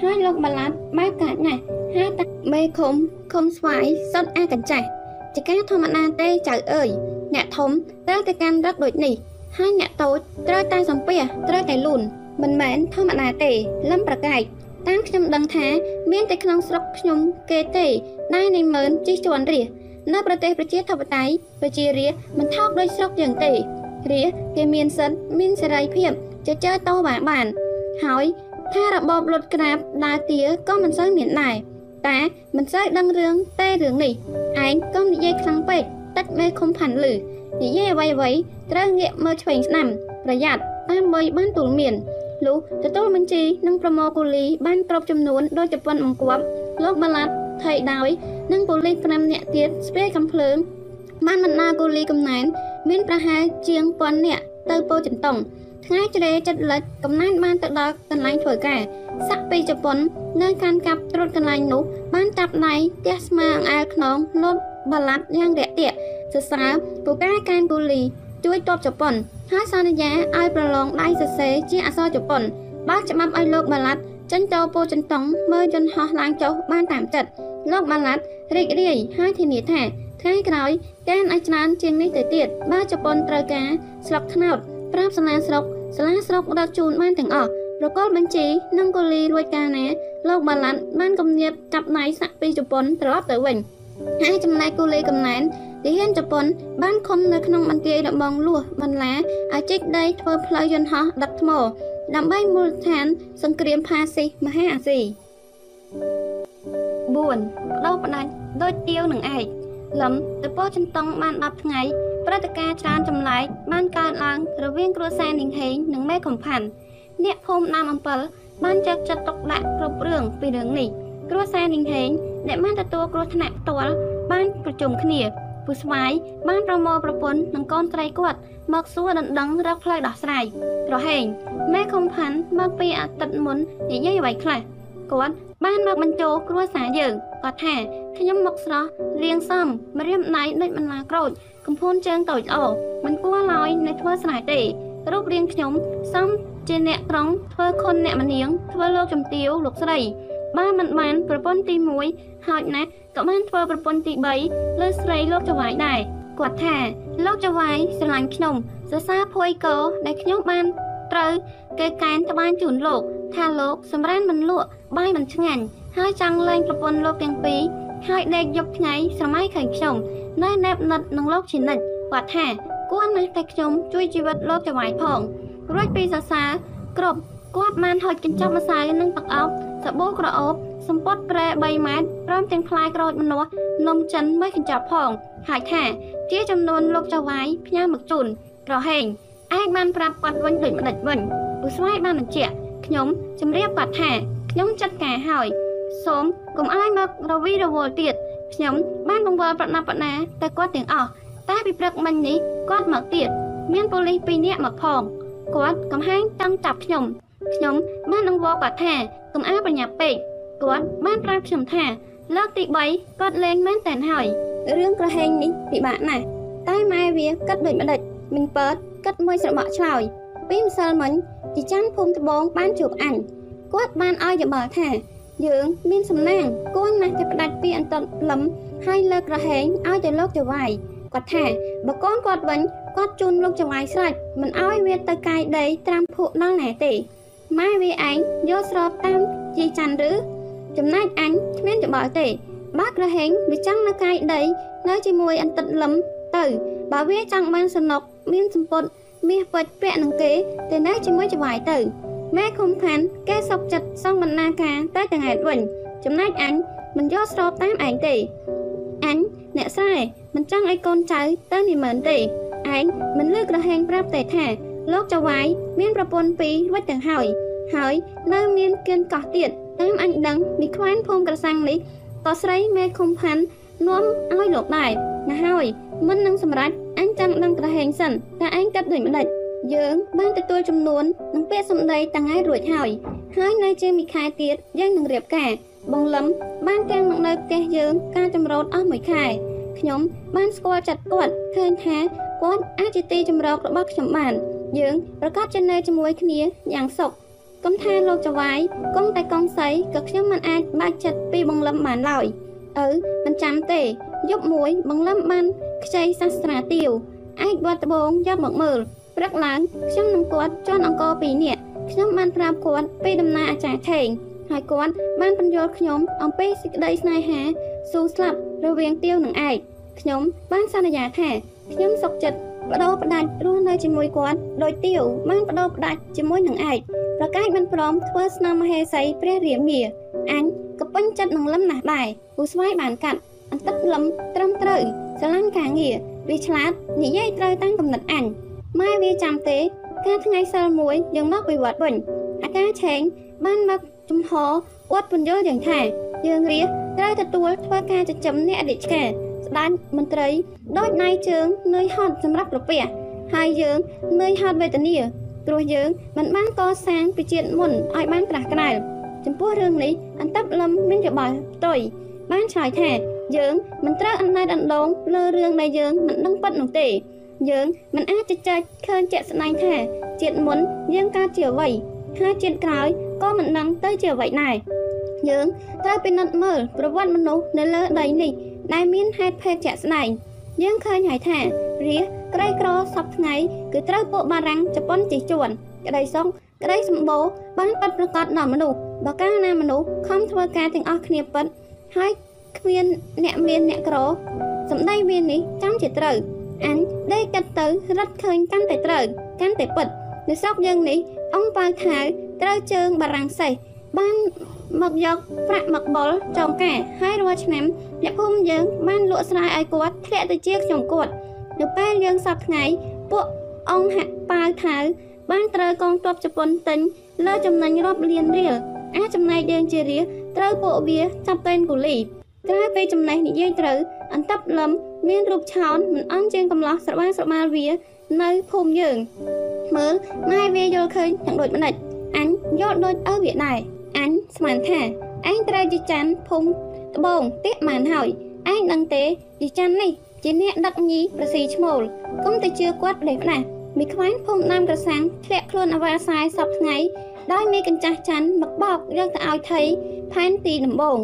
ហើយលោកបាឡាត់បែបកាចណាស់ហើយតាមេឃុំឃុំស្វាយសុតអាកញ្ចាស់ជាការធម្មតាទេចៅអើយអ្នកធំត្រូវតែកាន់រឹកដូចនេះ ហើយអ្នកតូចត្រូវតែសំពះត្រូវតែលូនមិនមែនធម្មតាទេលឹមប្រកែកតាមខ្ញុំដឹងថា មានតែក្នុងស្រុកខ្ញុំគេទេដែលនៃមើលជិះជាន់រានៅប្រទេសប្រជាធិបតេយ្យប្រជារាមិនថោកដូចស្រុកយើងទេរាគេមានសិទ្ធមានសេរីភាពជាចើតោបានបាន ហើយថារបបលុតក្រាបដើរទាក៏មិនសូវមានដែរតែមិនសូវដឹងរឿងទេរឿងនេះឯងកុំនិយាយខ្លាំងពេកតិចមេខំផាន់លឺ និយាយអ្វីអ្វីត្រូវងាកមើលឆ្វេងស្ដាំប្រយ័ត្នតាមមួយបានទូលមានលុះទទួលបញ្ជីនិងប្រមូលកូលីបានគ្រប់ចំនួនដោយតែប៉ុនបង្គាប់លោកបាឡាត់ថៃដោយនិងប៉ូលីស5នាក់ទៀតស្ពាយកំភ្លើងបានបណ្ដាកូលីកំណែនមានប្រហែលជាងពាន់នាក់ទៅពោចន្តុងថ្ងៃជ្រេចិត្តលិចកំណែនបានទៅដល់កន្លែងធ្វើការសាក់ពីជប៉ុននៅកាន់កាប់ត្រួតកន្លែងនោះបានចាប់ដៃទះស្មាអង្អែលខ្នងលោតបាឡាត់យ៉ាងរាក់ទាក់ សរសើរពូកែកានគូលី ជួយតបជប៉ុនហើយសន្យាឲ្យប្រឡងដៃសរសេរជាអក្សរជប៉ុនបើកច្បាប់ឲ្យលោកបាឡាត់ចិនតោពោចន្ទង់មើលយន្តហោះឡើងចុះបានតាមចិត្តលោកបាឡាត់រីករាយហើយធានាថាថ្ងៃក្រោយកានឲ្យច្រើនជាងនេះទៅទៀតបើជប៉ុនត្រូវការស្លុកថ្នោតប្រាប់សាលាស្រុកសាលាស្រុកដឹកជូនបានទាំងអស់ប្រកល់បញ្ជីនិងកូលីរួចកាលណាលោកបាឡាត់បានគំនាបចាប់ដៃសាក់ពីជប៉ុនត្រឡប់ទៅវិញហើយចំណែកកូលីកំណែន ទាហានជប៉ុនបានខំនៅក្នុងបន្ទាយរបងលួសបន្លាឲ្យជីកដីធ្វើផ្លូវយន្តហោះដឹកថ្មដើម្បីមូលដ្ឋាន សង្គ្រាមផាស៊ីសមហាអាស៊ី4បដោផ្ដាច់ដូចទៀវនឹងឯកលំទៅពោចន្ទង់បាន10ថ្ងៃព្រឹត្តិការណ៍ច្រើនចម្លែកបានកើតឡើងរវាងគ្រួសារនីងហេងនិងមេកំផាន់អ្នកភូមិដើមអំពិលបានចាត់ចាត់ទុកដាក់គ្រប់រឿងពីរឿងនេះគ្រួសារនីងហេងដែលបានទទួលគ្រោះថ្នាក់ផ្ទាល់បានប្រជុំគ្នា ពូស្វាយបានប្រមូលប្រពន្ធនិងកូនស្រីគាត់មកសួរដណ្ដឹងរកផ្លូវដោះស្រាយក្រហែងម៉ែខំផាន់មកពីអាទិត្យមុននិយាយអ្វីខ្លះគាត់បានមកបញ្ចូលគ្រួសារយើងគាត់ថាខ្ញុំមកស្រស់រៀងសមម្រាមដៃដូចបន្លាក្រូចកំភួនជើងតូចល្អមិនគួរឡើយនៅធ្វើស្រែទេរូបរាងខ្ញុំសមជាអ្នកត្រង់ធ្វើខុនអ្នកមនាងធ្វើលោកជំទាវលោកស្រី បើមិនបានប្រពន្ធទី1ហើយណាស់ក៏បានធ្វើប្រពន្ធទី3លើស្រីលោកចវាយដែរគាត់ថាលោកចវាយស្រឡាញ់ខ្ញុំសរសើរភួយកោដែលខ្ញុំបានត្រូវគេកែនត្បាញជូនលោក ថាលោកសម្រានមិនលក់បាយមិនឆ្ងាញ់ហើយចង់លែងប្រពន្ធលោកទាំងពីរហើយដេកយប់ថ្ងៃស្រមៃឃើញខ្ញុំនៅណែបណិតនឹងលោកជានិច្ចគាត់ថាគួរណាស់តែខ្ញុំជួយជីវិតលោកចវាយផងរួចពីសរសើរគ្រប់ គាត់បានហុចកញ្ចប់ម្សៅនិងទឹកអប់សាប៊ូក្រអូបសម្ពត់ប្រែ3ម៉ែត្រព្រមទាំងផ្លែក្រូចម្នាស់នំចិនមួយកញ្ចប់ផងហើយថា ជាចំនួនលោកចៅវាយផ្ញើមកជូនក្រហែងឯងបានប្រាប់គាត់វិញដូចម្ដេចវិញពូស្វាយបានបញ្ជាក់ខ្ញុំជម្រាបគាត់ថាខ្ញុំចាត់ការហើយសូមកុំឲ្យមករវីរវល់ទៀតខ្ញុំបានបង្វិលប្រណាប់ប្រណាតែគាត់ទាំងអស់តែពីព្រឹកមិញនេះគាត់មកទៀតមានប៉ូលីស2នាក់មកផងគាត់កំហែងតឹងចាប់ខ្ញុំ ខ្ញុំបានអង្វរគាត់ថាកុំអាបញ្ញាពេកគាត់បានប្រាប់ខ្ញុំថាលើកទី3គាត់លេងមែនតែនហើយរឿងក្រហែងនេះពិបាកណាស់តែម៉ែវាគិតដូចម្ដេចមិញពើតគិតមួយស្របក់ឆ្លើយពីម្សិលមិញជីចាន់ភូមិត្បូងបានជួបអញគាត់បានឲ្យយោបល់ថា យើងមានសំណាងគួរណាស់តែផ្ដាច់ពីអន្តរលឹមហើយលើកក្រហែងឲ្យទៅលោកចវាយគាត់ថាបើកូនគាត់វិញគាត់ជូនលោកចវាយស្រេចមិនឲ្យវាទៅកាយដីត្រាំភក់ដល់ណែទេ ម៉ែវាឯងយកស្របតាមជីច័ន្ទឬចំណែកអញគ្មានច្បល់ទេ បើក្រហេងវាចង់នៅកាយដី នៅជាមួយអន្តិតលឹមទៅ បើវាចង់បានសំណុកមានសម្ពុតមាសពេជ្រពាក់នឹងគេទៅនៅជាមួយច្បាយទៅម៉ែខំខាន់គេសុកចិត្តសងបណ្ណាការតែទាំងឯតវិញចំណែកអញមិនយកស្របតាមឯងទេអញអ្នកស្រែមិនចង់ឲ្យកូនចៅទៅនិមឺនទេឯងមិនលើក្រហែងប្រាប់តែថា លោកចៅវាយមានប្រពន្ធពីររួចទាំងហើយហើយនៅមានគៀនកោះទៀតតាមអញដឹងមីខ្វែនភូមិក្រសាំងនេះក៏ស្រីមេឃុំផាន់នាំឲ្យលោកដែរណាហើយមិននឹងសម្រេចអញចាំដឹងក្រហែងសិនតែឯងគិតដូចម្ដេចយើងបានទទួលចំនួននឹងពាក្យសម្ដីតាថ្ងៃរួចហើយហើយនៅជាមីខែទៀតយើងនឹងរៀបការបងលឹមបានទាំងមកនៅផ្ទះយើងការចម្រោតអស់មួយខែខ្ញុំបានស្គាល់ចិត្តគាត់ឃើញថាគាត់អាចជាទីចម្រោករបស់ខ្ញុំបាន យើងប្រកាសជានៅជាមួយគ្នាយ៉ាងសុខកុំថាលោកចវាយគង់តែកងសីក៏ខ្ញុំមិនអាចបាច់ចិត្តពីបងលឹមបានឡើយឪមិនចាំទេយប់មួយបងលឹមបានខ្ចីសាស្ត្រាទាវអាចបាត់ដបងយកមកមើលព្រឹកឡើងខ្ញុំនិងគាត់ជន់អង្គពីរនាក់ខ្ញុំបានប្រាប់គាត់ពីដំណើរអាចារ្យថេងហើយគាត់បានបញ្យល់ខ្ញុំអំពីសេចក្តីស្នេហាស៊ូស្លាប់រវាងទាវនិងឯកខ្ញុំបានសន្យាថាខ្ញុំសុខចិត្ត បដោផ្ដាច់រស់នៅជាមួយគាត់ដោយទាវបានបដោផ្ដាច់ជាមួយនឹងឯកប្រកាសមិនព្រមធ្វើស្នាមមហេសីព្រះរាមាអញក៏ពេញចិត្តនឹងលឹមណាស់ដែរពូស្វាយបានកាត់អន្តិតលឹមត្រឹមត្រូវស្រឡាញ់ការងារវាឆ្លាតនិយាយត្រូវតាមកំណត់អញម៉ែវាចាំទេ កាលថ្ងៃសិលមួយយើងមកពីវត្តវិញអាការឆេងបានមកចំហអួតពន្យល់យ៉ាងថាយើងរាត្រូវទទួលធ្វើការចិញ្ចឹមអ្នករាជការ ស្ដេចមន្ត្រីដូចដៃជើងនឿយហត់សម្រាប់ប្រពះហើយយើងនឿយហត់វេទនាព្រោះយើងមិនបានកសាងពីជាតិមុនឲ្យបានក្រាស់ក្រែលចំពោះរឿងនេះអន្តបលឹមមានយោបល់ផ្ទុយបានឆ្លើយថាយើងមិនត្រូវអណ្ដែតអណ្ដូងលើរឿងដែលយើងមិនដឹងពិតនោះទេ យើងមិនអាចជជែកឃើញជាក់ស្ដែងថាជាតិមុនយើងកើតជាអ្វីហើយជាតិក្រោយក៏មិនដឹងទៅជាអ្វីដែរយើងត្រូវពិនិត្យមើលប្រវត្តិមនុស្សនៅលើដីនេះ ដែលមានហេតុភេទជាក់ស្ដែងយើងឃើញហើយថារាជក្រីក្រសពថ្ងៃគឺត្រូវពួកបារាំងជប៉ុនជិះជួនក្តីសុខក្តីសម្បូរបានប៉ັດប្រកាសដល់មនុស្សបើកាលណាមនុស្សខំធ្វើការទាំងអស់គ្នាពិតហើយគ្មានអ្នកមានអ្នកក្រសម្ដីវានេះចាំជាត្រូវអញដេកកាត់ទៅរត់ឃើញកាន់តែត្រូវកាន់តែពិតនៅស្រុកយើងនេះអង្គប៉ៅថៅត្រូវជើងបារាំងសេះបាន មកយកប្រាក់មកបុលចងការហើយរាល់ឆ្នាំអ្នកភូមិយើងបានលក់ស្រែឲ្យគាត់ធ្លាក់ទៅជាខ្ញុំគាត់នៅពេលយើងសពថ្ងៃពួកអង្គហាក់ប៉ៅថៅបានត្រូវកងទ័ពជប៉ុនទិញលើចំណេញរាប់លានរៀលអាចចំណែកយើងជារាត្រូវពួកវាចាប់តែនកូលីក្រៅពីចំណេះនិយាយត្រូវអន្តបលឹមមានរូបឆោនមិនអន់ជាងកំឡោះស្របាស្រមាលវា នៅភូមិយើងមើលម៉ែវាយល់ឃើញទាំងដូចម្ដេចអញយល់ដូចឪវាដែរ អញស្មានថាឯងត្រូវជាច័ន្ទភូមិត្បូងទៀកបានហើយឯងដឹងទេជាច័ន្ទនេះជាអ្នកដឹកញីប្រស៊ីឈ្មោលកុំទៅជឿគាត់ផ្លេសផ្លាស់មីខ្វាញ់ភូមិដើមក្រសាំងធ្លាក់ខ្លួនអវាសាយសពថ្ងៃដោយមីកញ្ចាស់ច័ន្ទមកបោកយកទៅឲ្យថៃផែនទីដំបង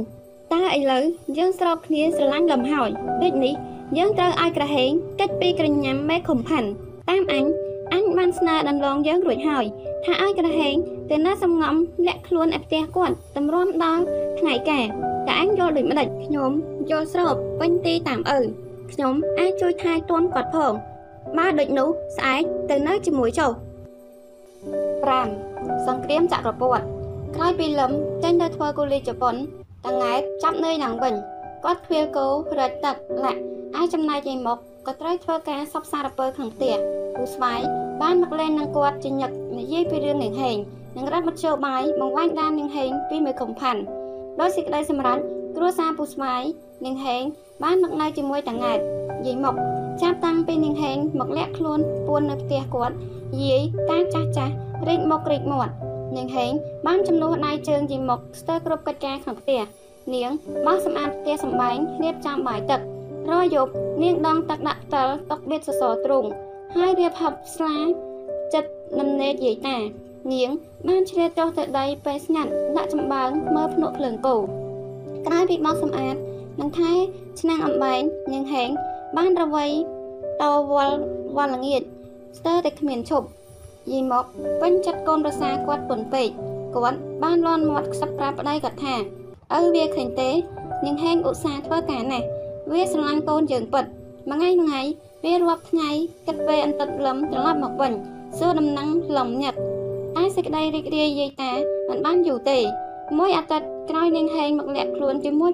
តើឥឡូវយើងស្របគ្នាស្រឡាញ់លំហើយដូចនេះយើងត្រូវឲ្យក្រហេងកិច្ចពីក្រញាំមេខំផាន់តាមអញ អញបានស្នើដណ្លងយើងរួចហើយថាឲ្យក្រហេងទៅណាសំងំលាក់ខ្លួនឯផ្ទះគាត់តម្រាំដល់ថ្ងៃការតែអញយល់ដូចម្ដេចខ្ញុំយល់ស្របពេញទីតាមឪខ្ញុំអាចជួយថែទាំគាត់ផងបើដូចនោះស្អែកទៅនៅជាមួយចុះ5សង្គ្រាមចក្រពត្តិក្រោយពីលឹមចេញទៅធ្វើកូលីជប៉ុនតង៉ែតចាប់នឿយឡើងវិញគាត់ខ្វៀលគោរត់ទឹកលាក់ឯចំណែកឯមកក៏ត្រូវធ្វើការសពសារពើក្នុងផ្ទះ ពូស្វាយបានមកលេងនឹងគាត់ជាញឹកនិយាយពីរឿងនាងហេងនិងរដ្ឋមជ្ឈបាយបង្វាញដាននាងហេងពីមេកំផាន់ដោយសេចក្តីសម្រេចគ្រួសារពូស្វាយនាងហេងបានមកនៅជាមួយតង៉ែតយាយមកចាប់តាំងពីនាងហេងមកលាក់ខ្លួនពួននៅផ្ទះគាត់យាយតាចាស់ចាស់រែកមុខរែកមាត់នាងហេងបានចំនួនដៃជើងយាយមកស្ទើរគ្រប់កិច្ចការក្នុងផ្ទះនាងបោះសម្អាតផ្ទះសម្បែងរៀបចំបាយទឹករយប់នាងដងទឹកដាក់ផ្តិលតុកបៀតសសរទ្រូង ហើយរៀបហឹបស្លាចិត្តនំនេតយាយតា នាង បានជ្រៀតចុះទៅដីពេលស្ងាត់ដាក់ចំបើងមើលភ្នក់ភ្លើងគោក្រោយពីបោសសម្អាតនឹងថែឆ្នាំងអំបែងនាងហេងបានរវៃតវល់វល់ល្ងាចស្ទើរតែគ្មានឈប់យីមកពេញចិត្តកូនប្រសាគាត់ពុនពេកគាត់បានលន់មាត់ខ្សឹបប្រាប់ប្តីគាត់ថាឪវាឃើញទេនាងហេងឧស្សាហ៍ធ្វើការណាស់វាស្រឡាញ់កូនយើងពិតមួយថ្ងៃមួយថ្ងៃ វារាប់ថ្ងៃគិតពេលអន្តិតលឹមត្រឡប់មកវិញសួរដំណឹងលំញឹកតែសេចក្តីរីករាយយាយតាមិនបានយូរទេ មួយអាទិត្យក្រោយនាងហេងមកលាក់ខ្លួនជាមួយ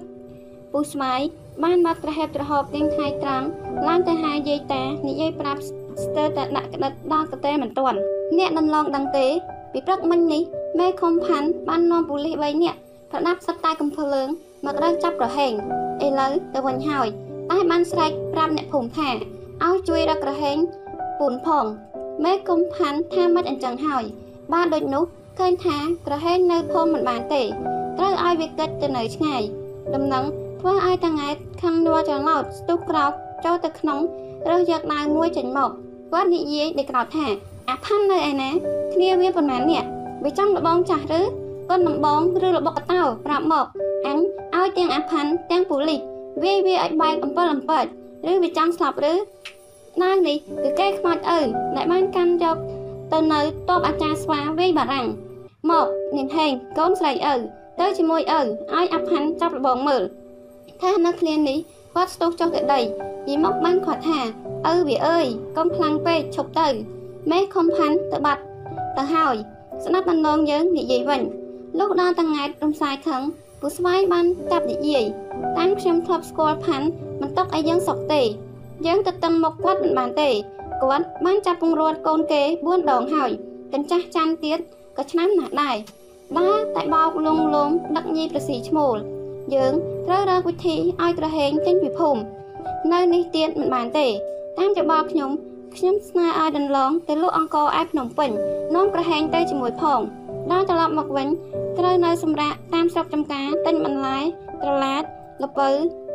ពូស្មាយបានមកត្រហេបត្រហប់ទាំងថ្ងៃត្រង់ឡើងទៅហៅយាយតានិយាយប្រាប់ស្ទើរតែដាក់ក្តិតដល់កតែមិនទាន់អ្នកដំឡងដឹងទេ ពីព្រឹកមិញនេះមេខុំផាន់បាននាំប៉ូលីស3នាក់ប្រដាប់សឹកតែកំភ្លើងមករកចាប់ក្រហេងឥឡូវទៅវិញហើយតែបានស្រែកប្រាប់អ្នកភូមិថា ឲ្យជួយរកក្រហេងពូនផងមេគុំផាន់ថាមិនអញ្ចឹងហើយ បានដូចនោះឃើញថាក្រហេងនៅភូមិមិនបានទេត្រូវឲ្យវាកិច្ចទៅនៅឆ្ងាយដំណឹងធ្វើឲ្យតាង៉ែតខឹងនួចន្លោតស្ទុះក្រោកចូលទៅក្នុងរើសយកដាវមួយចេញមកគាត់និយាយដោយក្រោតថាអាផាន់នៅឯណាគ្នាវាប៉ុន្មាននេះវាចង់លបងចាស់ឬកូនដំបងឬរបស់កតោប្រាប់មកអញឲ្យទាំងអាផាន់ទាំងពូលីសវាយវាឲ្យបែកអំពិលអំពើច ឬវាចង់ស្លាប់ឬណាងនេះគឺគេខ្មោចឪដែលបានកាន់យកទៅនៅតបអាចារ្យស្វាវាយបារាំងមកនាងហេងកូនស្រីឪទៅជាមួយឪឲ្យអាផាន់ចាប់លបងមើលថានៅគ្នានេះគាត់ស្ទុះចុះទៅដីយីមកបានគាត់ថាឪវាអើយកុំខ្លាំងពេកឈប់ទៅមេខំផាន់ទៅបាត់ទៅហើយស្ដាប់ដំណងយើងនិយាយវិញលោកដល់តង៉ែតរំសាយខឹងពូស្វាយបានចាប់និយាយតាមខ្ញុំធ្លាប់ស្គាល់ផាន់ មិនຕົកឲ្យយើងសុកទេ យើងទៅតឹងមកគាត់មិនបានទេគាត់បានចាប់ពងរត់កូនគេ4ដងហើយកញ្ចាស់ចាន់ទៀតក៏ឆ្នាំណាស់ដែរដែរតែបោកលងលងដឹកញីប្រស៊ីឈ្មោលយើងត្រូវរកវិធីឲ្យក្រហេងចេញពីភូមិនៅនេះទៀតមិនបានទេ តាមច្បល់ខ្ញុំខ្ញុំស្នើឲ្យដន្លងទៅលក់អង្គរឯភ្នំពេញនាំក្រហែងទៅជាមួយផងដល់ត្រឡប់មកវិញត្រូវនៅសម្រាប់តាមស្រុកចំការទិញបន្លែត្រឡាចលពៅ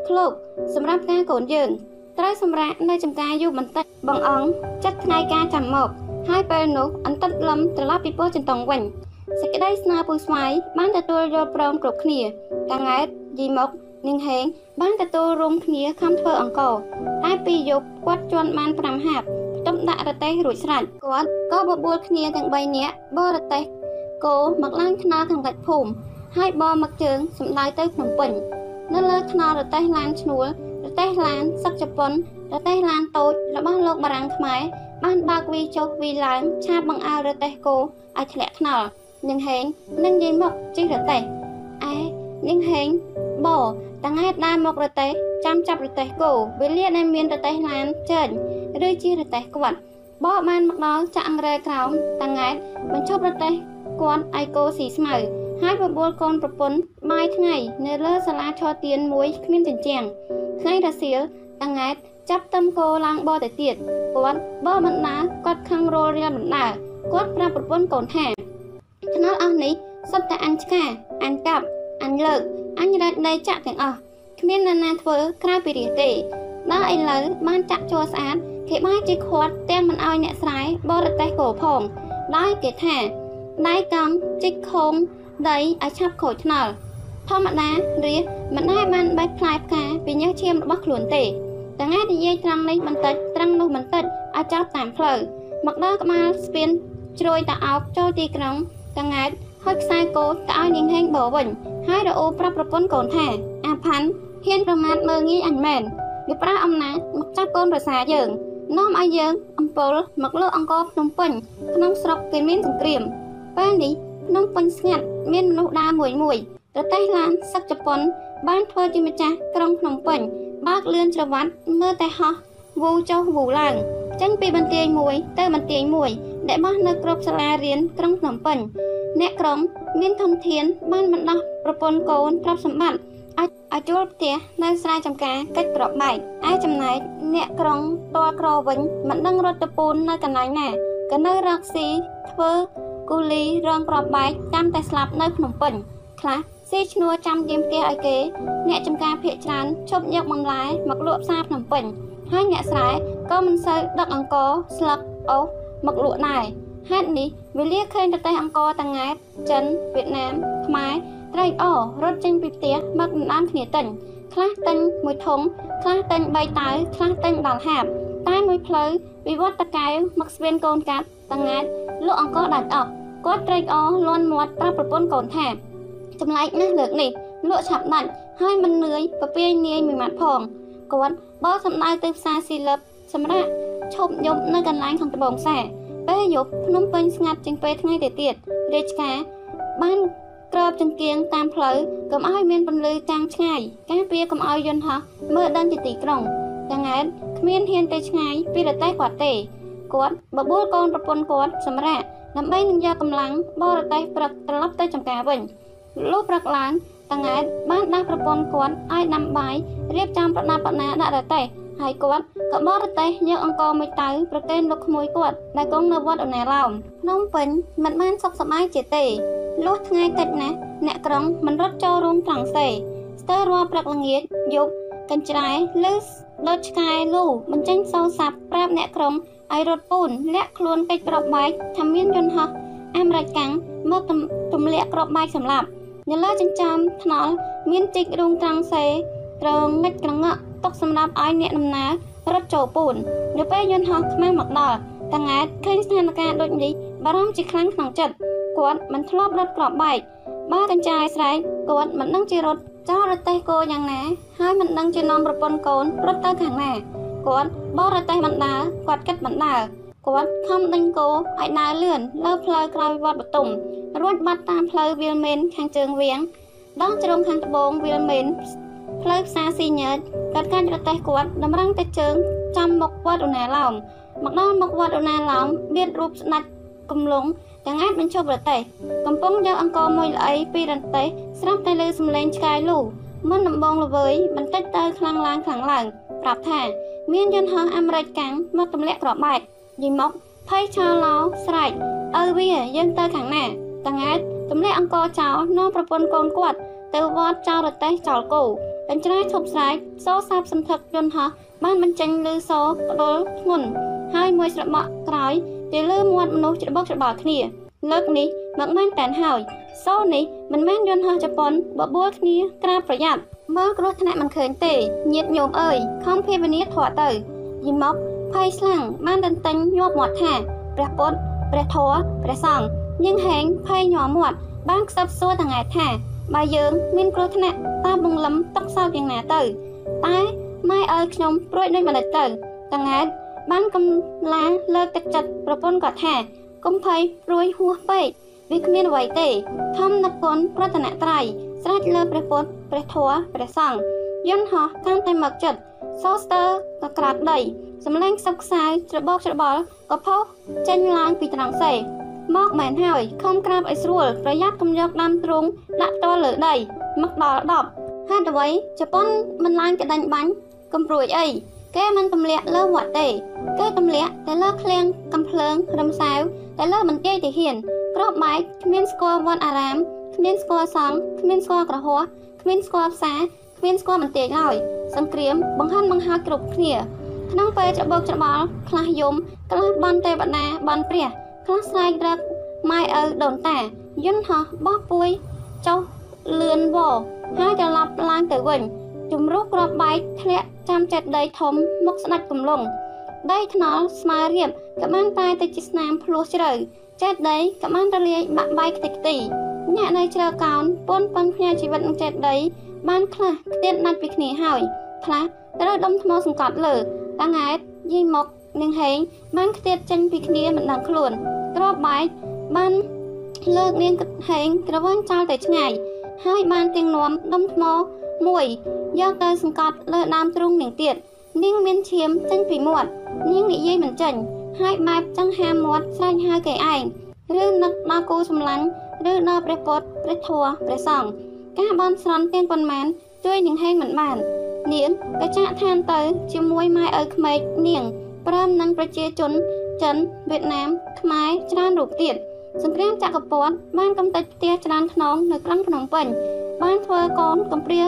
ឃ្លោកសម្រាប់ការកូនយើងត្រូវសម្រាប់នៅចំការយូរបន្តិចបងអង្គចាត់ថ្ងៃការចាំមកហើយពេលនោះអន្តិតលំត្រឡប់ពីពោះចន្ទងវិញសេចក្តីស្នើពូស្វាយបានទទួលយល់ព្រមគ្រប់គ្នាតាង៉ែតយីមកនាងហេងបានទទួលរួមគ្នាខំធ្វើអង្គរតែពីយប់គាត់ជន់បាន5ហាប់ទុំដាក់រទេះរួចស្រេចគាត់ក៏បបួលគ្នាទាំង3នាក់បរទេះគោមកឡើងថ្នល់ខាងលិចភូមិហើយបមកជើងសម្ដៅទៅភ្នំពេញ នៅលើថ្នល់រទេះឡានឈ្នួលរទេះឡានសឹកជប៉ុនរទេះឡានតូចរបស់លោកបារាំងខ្មែរបានបើកវីចុះវីឡើងឆាបបង្អើររទេះគោឲ្យធ្លាក់ថ្នល់នឹងហេងនឹងយាយមកជិះរទេះឯនឹងហេងបតាង៉ែតដើរមករទេះចាំចាប់រទេះគោវេលាដែលមានរទេះឡានចេញឬជារទេះគាត់បកបានមកដល់ចាក់អង្រែក្រោមតាង៉ែតបញ្ឈប់រទេះគាត់ឲ្យគោស៊ីស្មៅ ហើយបបួលកូនប្រពន្ធបាយថ្ងៃនៅលើសាលាឈរទៀនមួយគ្មានជញ្ជាំងថ្ងៃរសៀលតាង៉ែតចាប់ទឹមគោឡើងបរទៅទៀតគាត់បរបណ្ដាគាត់ខឹងរលរៀលបណ្ដាគាត់ប្រាប់ប្រពន្ធកូនថាថ្នល់អស់នេះសុទ្ធតែអញឆ្កាអញកាប់អញលើកអញរែកដីចាក់ទាំងអស់គ្មាននរណាធ្វើក្រៅពីរាទេដល់ឥឡូវបានចាក់ជ័រស្អាតគេបាយជាខាត់ទាំងមិនអោយអ្នកស្រែបរទេសគោផងដោយគេថាដៃកំជីកខុង ដីឲ្យឆាប់ខូចថ្នល់ធម្មតារាមិនដែលបានបេះផ្លែផ្កាពីញើសឈាមរបស់ខ្លួនទេតែថ្ងៃនិយាយត្រង់នេះបន្តិចត្រង់នោះបន្តិចឲ្យចោលតាមផ្លូវមកដល់ក្បាលស្ពានជ្រួយតាអោបចូលទីក្រុងតង៉ែតហុចខ្សែគោទៅឲ្យនាងហេងបោវិញហើយរអូប្រាប់ប្រពន្ធកូនថា អាផាន់ហ៊ានប្រមាថមើងងាយអញមែនវាប្រើអំណាចមកចាប់កូនប្រសាយើងនាំឲ្យយើង អំពលមកលើអង្គរភ្នំពេញក្នុងស្រុកគេមានសង្គ្រាមពេលនេះ ភ្នំពេញស្ងាត់មានមនុស្សដើរមួយមួយប្រទេសឡានសឹកជប៉ុន បានធ្វើជាម្ចាស់ក្រុងភ្នំពេញបើកលឿនច្រវ៉ាត់មើលតែហោះវូចុះវូឡើងចេញពីបន្ទាយមួយទៅបន្ទាយមួយដែលបោះនៅគ្រប់សាលារៀនក្រុងភ្នំពេញអ្នកក្រុងមានធនធាន បានបណ្ដោះប្រពន្ធកូនទ្រព្យសម្បត្តិអាចឲ្យជួលផ្ទះនៅស្រែចម្ការកិច្ចក្របបែកឯចំណែកអ្នកក្រុងតលក្រវិញមិនដឹងរត់ទៅពូននៅកន្លែងណាក៏នៅរកស៊ីធ្វើ គូលីរងក្របបែកចាំតែស្លាប់នៅភ្នំពេញខ្លះស៊ីឈ្នួរចាំយាមផ្ទះឲ្យគេ អ្នកចំការភៀកច្រើនឈប់យកបន្លែមកលក់ផ្សារភ្នំពេញហើយអ្នកស្រែក៏មិនសូវដឹកអង្គស្លឹកអូសមកលក់ដែរហេតុនេះវេលាឃើញប្រទេសអង្គតាង៉ែតចិនវៀតណាមខ្មែរត្រេកអររត់ចេញពីផ្ទះមកដណ្ដើមគ្នាទិញខ្លះទិញមួយធុងខ្លះទិញ3តៅខ្លះទិញដល់ហាបតែមួយផ្លូវពីវត្តតកែវមកស្វៀនកូនកាត់តង៉ែត លក់អង្គដាច់អស់គាត់ត្រេកអរលន់មាត់ប្រាប់ប្រពន្ធកូនថាចម្លែកណាស់លើកនេះលក់ឆាប់ដាច់ហើយមិននឿយពពាយនាយមួយម៉ាត់ផងគាត់បោសម្ដៅទៅផ្សារស៊ីលឹបសម្រាប់ឈប់យប់នៅកន្លែងខាងត្បូងផ្សារពេលយប់ភ្នំពេញស្ងាត់ជាងពេលថ្ងៃទៅទៀតរាជការបានក្របចង្គៀងតាមផ្លូវកុំឲ្យមានពន្លឺចាំងឆ្ងាយការពារកុំឲ្យយន្តហោះមើលដឹងជាទីក្រុងទាំងង៉ែតគ្មានហ៊ានទៅឆ្ងាយពីរទេះគាត់ទេ គាត់បបួលកូនប្រពន្ធគាត់សម្រាប់ដើម្បីនឹងយកកម្លាំងបរទេសព្រឹកត្រឡប់ទៅចំការវិញលុះព្រឹកឡើងតង៉ែតបានដាស់ប្រពន្ធគាត់ឲ្យដាំបាយរៀបចំប្រដាប់ប្រណាដាក់រទេះហើយគាត់ក៏បរទេសយកអង្គមួយតៅប្រគេនលោកក្មួយគាត់ដែលគង់នៅវត្តអនេឡោមភ្នំពេញមិនបានសុខសប្បាយជាទេលុះថ្ងៃតិចណាស់អ្នកក្រុងមិនរត់ចូលរួមត្រង់សេស្ទើររាល់ព្រឹកល្ងាចយប់កញ្ច្រែឬដូចឆ្កែលូបញ្ចេញសូរស័ព្ទប្រាប់អ្នកក្រុង ឲ្យរត់ពូនលាក់ខ្លួនកិច្ចក្របបែកថាមានយន្តហោះអាមេរិកកាំងមកទម្លាក់ក្របបែកសម្លាប់នៅលើចិញ្ចើមថ្នល់មានជីករូងត្រង់សេត្រងងិចក្រងក់ទុកសម្រាប់ឲ្យអ្នកដំណើររត់ចូលពូននៅពេលយន្តហោះខ្មែរមកដល់តង្អាតឃើញស្ថានភាពដូចនេះបារម្ភជាខ្លាំងក្នុងចិត្តគាត់មិនធ្លាប់រត់ក្របបែកបើកញ្ចាយស្រែកគាត់មិនដឹងជារត់ចោលរទេះគោយ៉ាងណាហើយមិនដឹងជានាំប្រពន្ធកូនរត់ទៅខាងណា គាត់បរទេះបណ្ដាគាត់គិតបណ្ដាគាត់ខំដេញគោឲ្យដើរលឿនលើផ្លូវក្រោយវត្តបតុមរួចបាត់តាមផ្លូវវាលមេនខាងជើងវៀងដល់ជ្រុងខាងត្បូងវាលមេនផ្លូវផ្សារស៊ីញើតគាត់កាច់រទេះគាត់តម្រឹងតែជើងចាំមុខវត្តឧណាឡោមមកដល់មុខវត្តឧណាឡោមមានរូបស្ដេចកំឡុងទាំងអាចបញ្ឈប់រទេះកំពុងយកអង្គមួយល្អីពីរន្ទះស្រាប់តែលើសំឡេងឆ្កែលូមិនដំបងល្វើយបន្តិចទៅខ្លាំងឡើងខ្លាំងឡើងប្រាប់ថា មានយន្តហោះអាមេរិកកាំងមកទម្លាក់ក្របបែកយីមកភ័យឆោឡោស្រែកអើវាយើងទៅខាងណាតង្អាតទម្លាក់អង្គចោលនាំប្រពន្ធកូនគាត់ទៅវត្តចោលរទេះចោលគោកញ្ច្រែឈប់ស្រែកសោសាបសន្ធឹកយន្តហោះបានបញ្ចេញលឺសោផ្ដុលធ្ងន់ហើយមួយស្របក់ក្រោយទៅលើមាត់មនុស្សច្របូកច្របល់គ្នាលើកនេះមកមែនតែនហើយសូនេះមិនមែនយន្តហោះជប៉ុនបបួលគ្នាក្រាបប្រយ័ត្ន មើលគ្រោះថ្នាក់មិនឃើញទេញាតញោមអើយខំភាវនាធေါ်ទៅយីមកភ័យស្លាំងបានតន្ទិញញាប់មាត់ថាព្រះពុទ្ធព្រះធម៌ព្រះសង្ឃញឹងហែងភ័យញ័រមាត់បានខ្សឹបសួរទាំងឯថាបើយើងមានគ្រោះថ្នាក់តើបង្លឹមຕົកសោកយ៉ាងណាទៅតែម៉ែឲ្យខ្ញុំព្រួយដូចម្ដេចទៅទាំងឯបានកំឡាលើកទឹកចិត្តប្រពន្ធគាត់ថាកុំភ័យព្រួយហួសពេកវាគ្មានអ្វីទេធម្មនឹកគុណប្រតនត្រ័យ ស្រេចលើព្រះពុទ្ធព្រះធម៌ព្រះសង្ឃយន្តហោះកាន់តែមកចិត្តសោស្ទើក៏ក្រាបដីសម្លេងខ្សឹបខ្សៅច្របោកច្របល់ក៏ផុសចេញឡើងពីត្រង់សេមកមែនហើយខំក្រាបឲ្យស្រួលប្រយ័ត្នកុំយកដាំទ្រូងដាក់ផ្ទាល់លើដីមកដល់10ហេតុអ្វីជប៉ុនមិនឡើងកដាញ់បាញ់កំព្រួយអីគេមិនទម្លាក់លើវត្តទេគេទម្លាក់តែលើឃ្លាំងកំភ្លើងរំសាវតែលើមន្ទីរទាហានក្របបែកគ្មានស្គាល់វត្តអារាម គ្មានស្គាល់សង្ឃគ្មានស្គាល់ក្រហោះគ្មានស្គាល់ផ្សារគ្មានស្គាល់មន្ទីរឡើយសង្គ្រាមបង្ហាន់បង្ហើរគ្រប់គ្នាក្នុងពេលច្របោកច្របល់ខ្លះយំខ្លះបន់ទេវតាបន់ព្រះខ្លះស្រែករឹកម៉ែឪដូនតាយន្តហោះបោះពួយចុះលឿនវហើយត្រឡប់ឡើងទៅវិញជំរុះក្របបែកធ្លាក់ចាំចិត្តដីធំមកស្ដាច់កំឡុងដីថ្នល់ស្មើរៀបក៏បានតែទៅជាស្នាមភ្លោះជ្រៅចិត្តដីក៏បានរលាយបាក់បែកខ្ទេចខ្ទី អ្នកនៅជ្រៅកោនពន់ពឹងផ្ញើជីវិតនឹងចិត្តដី បានខ្លះខ្ទាតដាច់ពីគ្នាហើយខ្លះត្រូវដុំថ្មសង្កត់លើតាង៉ែតយាយមកនឹងហេងបានខ្ទាតចេញពីគ្នាមិនដឹងខ្លួនក្របបែកបានលើកនាងហេងក្រវ៉ាន់ចោលទៅឆ្ងាយហើយបានទៀងនាំដុំថ្មមួយយកទៅសង្កត់លើដើមទ្រូងនាងទៀតនាងមានឈាមចេញពីមាត់នាងនិយាយមិនចេញហើយបែបចង់ហាមាត់ស្រែកហៅគេឯងឬនឹកដល់គូសម្លាញ់ ឬដល់ព្រះពុទ្ធព្រះធម៌ព្រះសង្ឃការបន់ស្រន់ទៀងប៉ុន្មាន ជួយនាងហេងមិនបាន នាងក៏ចាក់ឋានទៅជាមួយម៉ែឪក្មេកនាងព្រមនឹងប្រជាជនចិនវៀតណាមខ្មែរច្រើនរូបទៀតសង្គ្រាមចក្រពត្តិបានកំទេចផ្ទះច្រើនខ្នងនៅក្រុងភ្នំពេញបានធ្វើកូនកំព្រា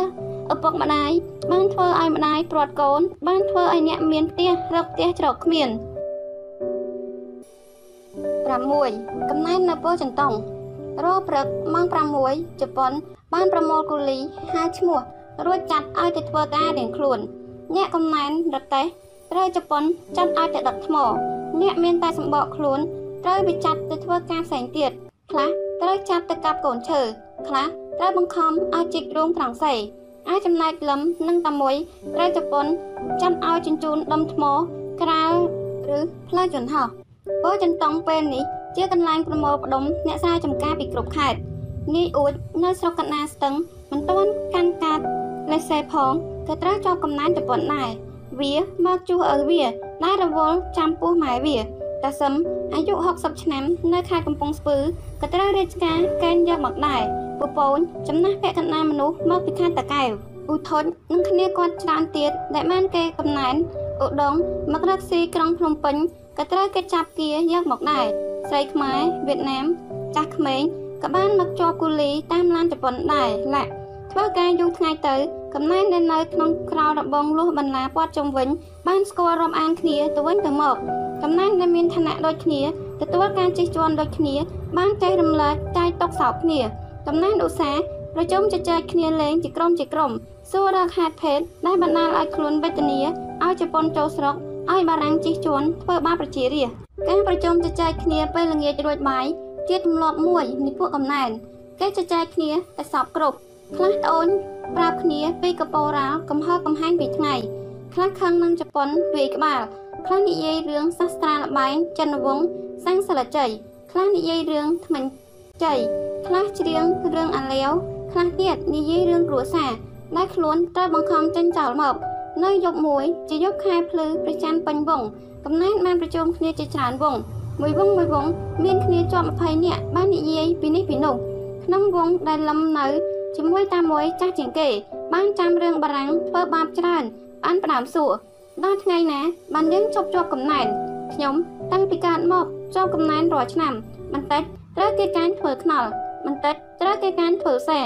ឪពុកម្ដាយបានធ្វើឲ្យម្ដាយព្រាត់កូន បានធ្វើឲ្យអ្នកមានផ្ទះរកផ្ទះច្រកគ្មាន6កំណែននៅពោចន្ទង រព្រឹកម៉ោង6ជប៉ុន បានប្រមូលកូលីហៅឈ្មោះរួចចាត់ឲ្យទៅធ្វើការរៀងខ្លួន អ្នកកំណែនរតេះត្រូវជប៉ុនចាត់ឲ្យទៅដឹកថ្ម អ្នកមានតែសម្បកខ្លួនត្រូវវាចាត់ទៅធ្វើការផ្សេងទៀតខ្លះត្រូវចាប់ទៅកាប់កូនឈើខ្លះត្រូវបង្ខំឲ្យជីករោងត្រង់សេអាចចំណែកលឹមនិងតាមួយត្រូវជប៉ុនចាំឲ្យជញ្ជូនដុំថ្ម ក្រាលឬផ្លូវយន្តហោះពោចន្តងពេលនេះ ជាកន្លែងប្រមូលផ្ដុំអ្នកសារចំការពីគ្រប់ខេត្តនាយអួចនៅស្រុកកណ្ណាស្ទឹងមិនទាន់កាន់កាតលេខសេផងក៏ត្រូវជាប់កំណានជប៉ុនដែរវាមកជួសឪវាដែលរវល់ចាំពោះម៉ែវាតាសឹមអាយុ60ឆ្នាំនៅខេត្តកំពង់ស្ពឺក៏ត្រូវរាជការកេណ្ឌយកមកដែរពពូនចំណាស់ពាក់កណ្ដាលមនុស្សមកពីខេត្តតាកែវឧធុញនិងគ្នាគាត់ច្រើនទៀតដែលបានគេកំណែនឧដុងមករកស៊ីក្រុងភ្នំពេញក៏ត្រូវគេចាប់គាយកមកដែរ ស្រីខ្មែរវៀតណាមចាស់ក្មេងក៏បានមកជាប់គូលីតាមឡានជប៉ុនដែរឡាក់ធ្វើការយូរថ្ងៃទៅកំណែនដែលនៅក្នុងក្រៅរបងលុះបន្លាព័ទ្ធជុំវិញ បានស្គាល់រាប់អានគ្នាទៅវិញទៅមកកំណែនដែលមានឋានៈដូចគ្នាទទួលការជិះជាន់ដូចគ្នា បានចែករំលែកចែកຕົកសោកគ្នាកំណែនឧស្សាហ៍ប្រជុំជជែកគ្នាលេងជាក្រុមជាក្រុមសួររកហេតុភេទដែលបណ្ដាលឲ្យខ្លួនវេទនាឲ្យជប៉ុនចូលស្រុកឲ្យបារាំងជិះជាន់ធ្វើបាបប្រជារាស្ត្រ ការប្រជុំជជែកគ្នាពេលល្ងាចរួចបាយជាទម្លាប់មួយនៃពួកកំណែនគេជជែកគ្នាតែសពគ្រប់ខ្លះត្អូនប្រាប់គ្នាពីកពោរ៉ាល់កំហឹកកំហែងពីថ្ងៃខ្លះខឹងនឹងជប៉ុនវាយក្បាលខ្លះនិយាយរឿងសាស្ត្រាល្បែងចិនវង្សសាំងសិលជ័យខ្លះនិយាយរឿងថ្មិញជ័យខ្លះច្រៀងរឿងអាលាវខ្លះទៀតនិយាយរឿងគ្រួសារដែលខ្លួនត្រូវបង្ខំចេញចោលមក នៅយប់មួយជាយប់ខែភ្លឺព្រះច័ន្ទពេញវង កំណែនបានប្រជុំគ្នាជាច្រើនវងមួយវងមួយវងមានគ្នាជាប់20នាក់បាននិយាយពីនេះពីនោះក្នុងវងដែលលំនៅជាមួយតាមួយចាស់ជាងគេ បានចាំរឿងបារាំងធ្វើបាបច្រើនបានផ្ដើមសួរដល់ថ្ងៃណាបានយើងជប់ជាប់កំណែនខ្ញុំតាំងពីកើតមកជាប់កំណែនរាល់ឆ្នាំបន្តិចត្រូវគេកាញ់ធ្វើខ្នល់បន្តិចត្រូវគេកាញ់ធ្វើសែ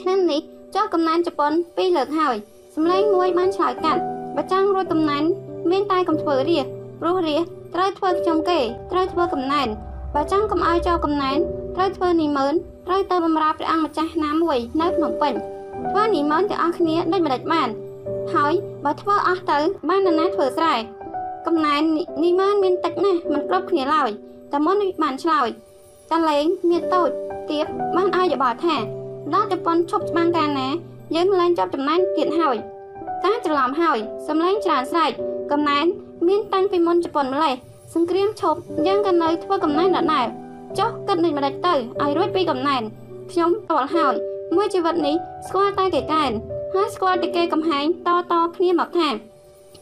ឆ្នាំនេះចោះកំណែនជប៉ុនពីរលើកហើយសម្លេងមួយបានឆ្លើយកាត់បើចង់រួចកំណែន មានតែកុំធ្វើរាព្រោះរាត្រូវធ្វើខ្ញុំគេត្រូវធ្វើកំណែនបើចង់កុំឲ្យចោលកំណែនត្រូវធ្វើនិមឺនត្រូវទៅបម្រើព្រះអង្គម្ចាស់ណាមួយនៅភ្នំពេញធ្វើនិមន្តទាំងអស់គ្នាដូចម្ដេចបាន ហើយបើធ្វើអស់ទៅ បាននរណាធ្វើស្រែកំណែននិមន្តមានតិចណាស់មិនគ្រប់គ្នាឡើយតែមុនបានឆ្លើយតលេងមានតូចទៀតបានឲ្យយោបល់ថាដល់ជប៉ុនឈប់ច្បាំងកាលណាយើងលែងចាប់ចំណែនទៀតហើយ តាច្រឡំហើយសំឡេងច្រើនស្រែកកំណែនមានតាំងពីមុនជប៉ុនម្លេះសង្គ្រាមឈប់យើងក៏នៅធ្វើកំណែនដដែលចុះគិតនឹងម្ដេចទៅឲ្យរួចពីកំណែនខ្ញុំតល់ហើយមួយជីវិតនេះស្គាល់តែគេកែនហើយស្គាល់តែគេកំហែងតតគ្នាមកថា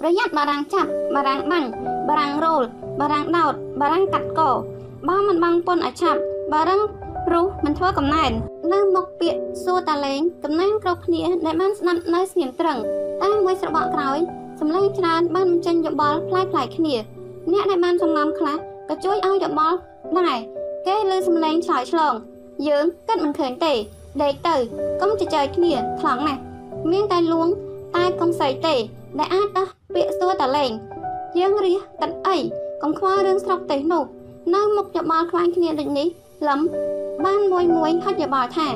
ប្រយ័ត្នបារាំងចាប់បារាំងបាំងបារាំងរោលបារាំងដោតបារាំងកាត់កបើមិនបាំងពុនឲ្យឆាប់បារាំង រុះមិនធ្វើកំណែននៅមុខពាក្យសួរតាលេងកំណែនគ្រប់គ្នាដែលបានស្ដាប់នៅស្ងៀមត្រឹងតែមួយស្របក់ក្រោយសម្លេងច្រើនបានបញ្ចេញយោបល់ផ្លាយផ្លាយគ្នាអ្នកដែលបានសំងំខ្លះក៏ជួយឲ្យយោបល់ដែរគេលើសម្លេងឆ្លើយឆ្លង យើងគិតមិនឃើញទេដេកទៅកុំជជែកគ្នាខ្លាំងណាស់មានតែលួងតែកុំស្អីទេដែលអាចដោះពាក្យសួរតាលេងយើងរះកាត់អីកុំខ្វល់រឿងស្រុកទេសនោះនៅមុខយោបល់ខ្វាញ់គ្នាដូចនេះ លំបានមួយមួយហិតយោបល់ថា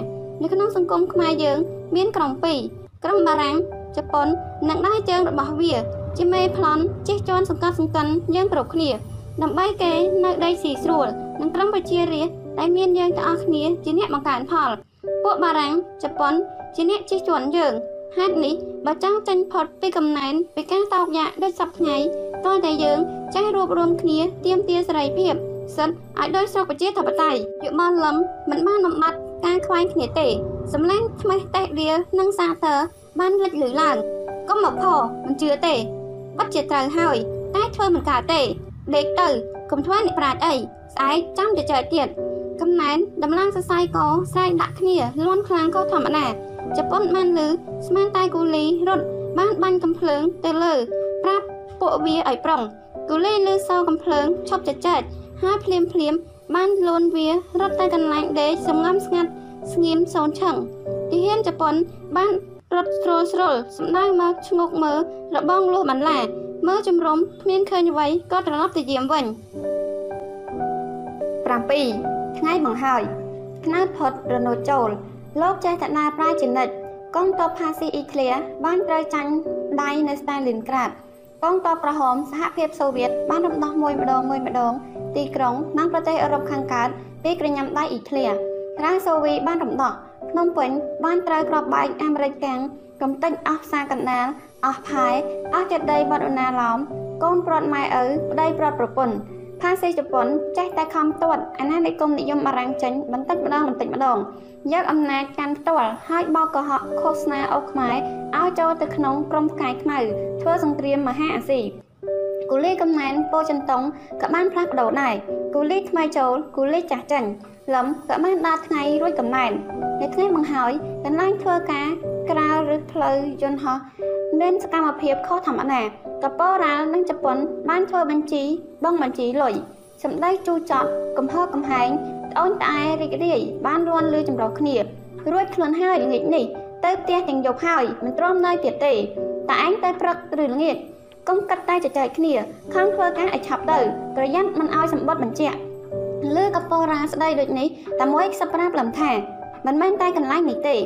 នៅក្នុងសង្គមខ្មែរយើង មានក្រុមពីរក្រុមបារាំងជប៉ុននិងដៃជើងរបស់វា ជាមេប្លន់ជិះជាន់សង្កត់សង្កិនយើងគ្រប់គ្នាដើម្បីគេនៅដីស៊ីស្រួលនិងក្រុមប្រជារាស្ត្រដែលមានយើងទាំងអស់គ្នាជាអ្នកបង្កើនផលពួកបារាំងជប៉ុនជាអ្នកជិះជាន់យើងហេតុនេះបើចង់ចេញផុតពីកំណែនពីការតោកយ៉ាកដូចសពថ្ងៃតើតែយើងចេះរួបរวมគ្នាទៀមទាសេរីភាព សិនឲ្យដោយស្រុកប្រជាធិបតេយ្យយុបលលំមិនបានបំបត្តិការខ្វែងគ្នាទេសម្លេងថ្មេះតេះរៀលនិងសាទើបានលេចលឺឡើងកុំមកផមិនជឿទេបាត់ជាត្រូវហើយតែធ្វើមិនកើតទេដេកទៅកុំធ្វើអ្នកប្រាជ្ញអីស្អែកចាំទៅចែកទៀតកំណែនដំឡើងសរសៃកស្រែកដាក់គ្នាលន់ខ្លាំងក៏ធម្មតាជប៉ុនបានលឺស្មានតែគូលីរត់បានបាញ់កំភ្លើងទៅលើប្រាប់ពួកវាឲ្យប្រុងគូលីលឺសោកំភ្លើងឈប់ចែក ហើយភ្លាមភ្លាម បានលូនវារត់ទៅកន្លែងដេកសំងំស្ងាត់ស្ងៀមសូនឆឹងទាហានជប៉ុនបានរត់ស្រួលស្រួលសម្ដៅមកឈ្ងុកមើលរបងលួសបន្លាមើលជំរំគ្មានឃើញអ្វីក៏ត្រឡប់ទៅយាមវិញ7ថ្ងៃបង្ហើយខ្នើតផុតរនោចចូល លោកចេះតែដើរប្រាយចនិចកងទ័ពផាស៊ីអ៊ីក្លៀបានត្រូវចាញ់ដៃនៅស្តាលីនក្រាត កងទ័ពក្រហមសហភាពសូវៀតបានរំដោះមួយម្ដងមួយម្ដងទីក្រុងនិងប្រទេសអឺរ៉ុបខាងកើតពីក្រញ៉ាំដៃអ៊ីក្លៀក្រៅសូវីបានរំដោះភ្នំពេញបានត្រូវក្របបែកអាមេរិកកាំងកំទេចអស់ផ្សារកណ្ដាលអស់ផែអស់ចេតីបដណាឡោមកូនប្រត់ម៉ែឪប្តីប្រត់ប្រពន្ធ ផាស៊ីជប៉ុនចេះតែខំទាត់អាណានិគមនិយមបារាំងចេញបន្តិចម្ដងបន្តិចម្ដងយកអំណាចកាន់ផ្ទាល់ហើយបោកកុហកឃោសនាអុកខ្មែរឲ្យចូលទៅក្នុងក្រុមផ្កាយខ្មៅធ្វើសង្គ្រាមមហាអាស៊ីគូលីកំណែនពោចិនតុងក៏បានផ្លាស់ប្ដូរដែរគូលីថ្មីចូលគូលីចាស់ចាញ់ លំក៏បានដល់ថ្ងៃរួចកំណែននៅថ្ងៃបង្ហើយកន្លែងធ្វើការក្រៅឬផ្លូវយន្តហោះមានសកម្មភាពខុសធម្មតាកប៉ូរ៉ាល់និងជប៉ុនបានធ្វើបញ្ជីបងបញ្ជីលុយសម្ដីជូរចត់កំហកកំហែងត្អូញត្អែរីករាយបានលន់លឺចម្រុះគ្នារួចខ្លួនហើយល្ងាចនេះទៅផ្ទះទាំងយប់ហើយមិនទ្រាំនៅទៀតទេតែឯងទៅព្រឹកឬល្ងាចកុំកាត់តែចែកគ្នាខាងធ្វើការឲ្យឆាប់ទៅប្រយ័ត្នមិនឲ្យសម្បត្តិបញ្ជាក់ លើកប៉ូរ៉ាស្ដីដូចនេះតែមួយខ្សឹបប្រាប់លំថាមិនមែនតែកន្លែងនេះទេ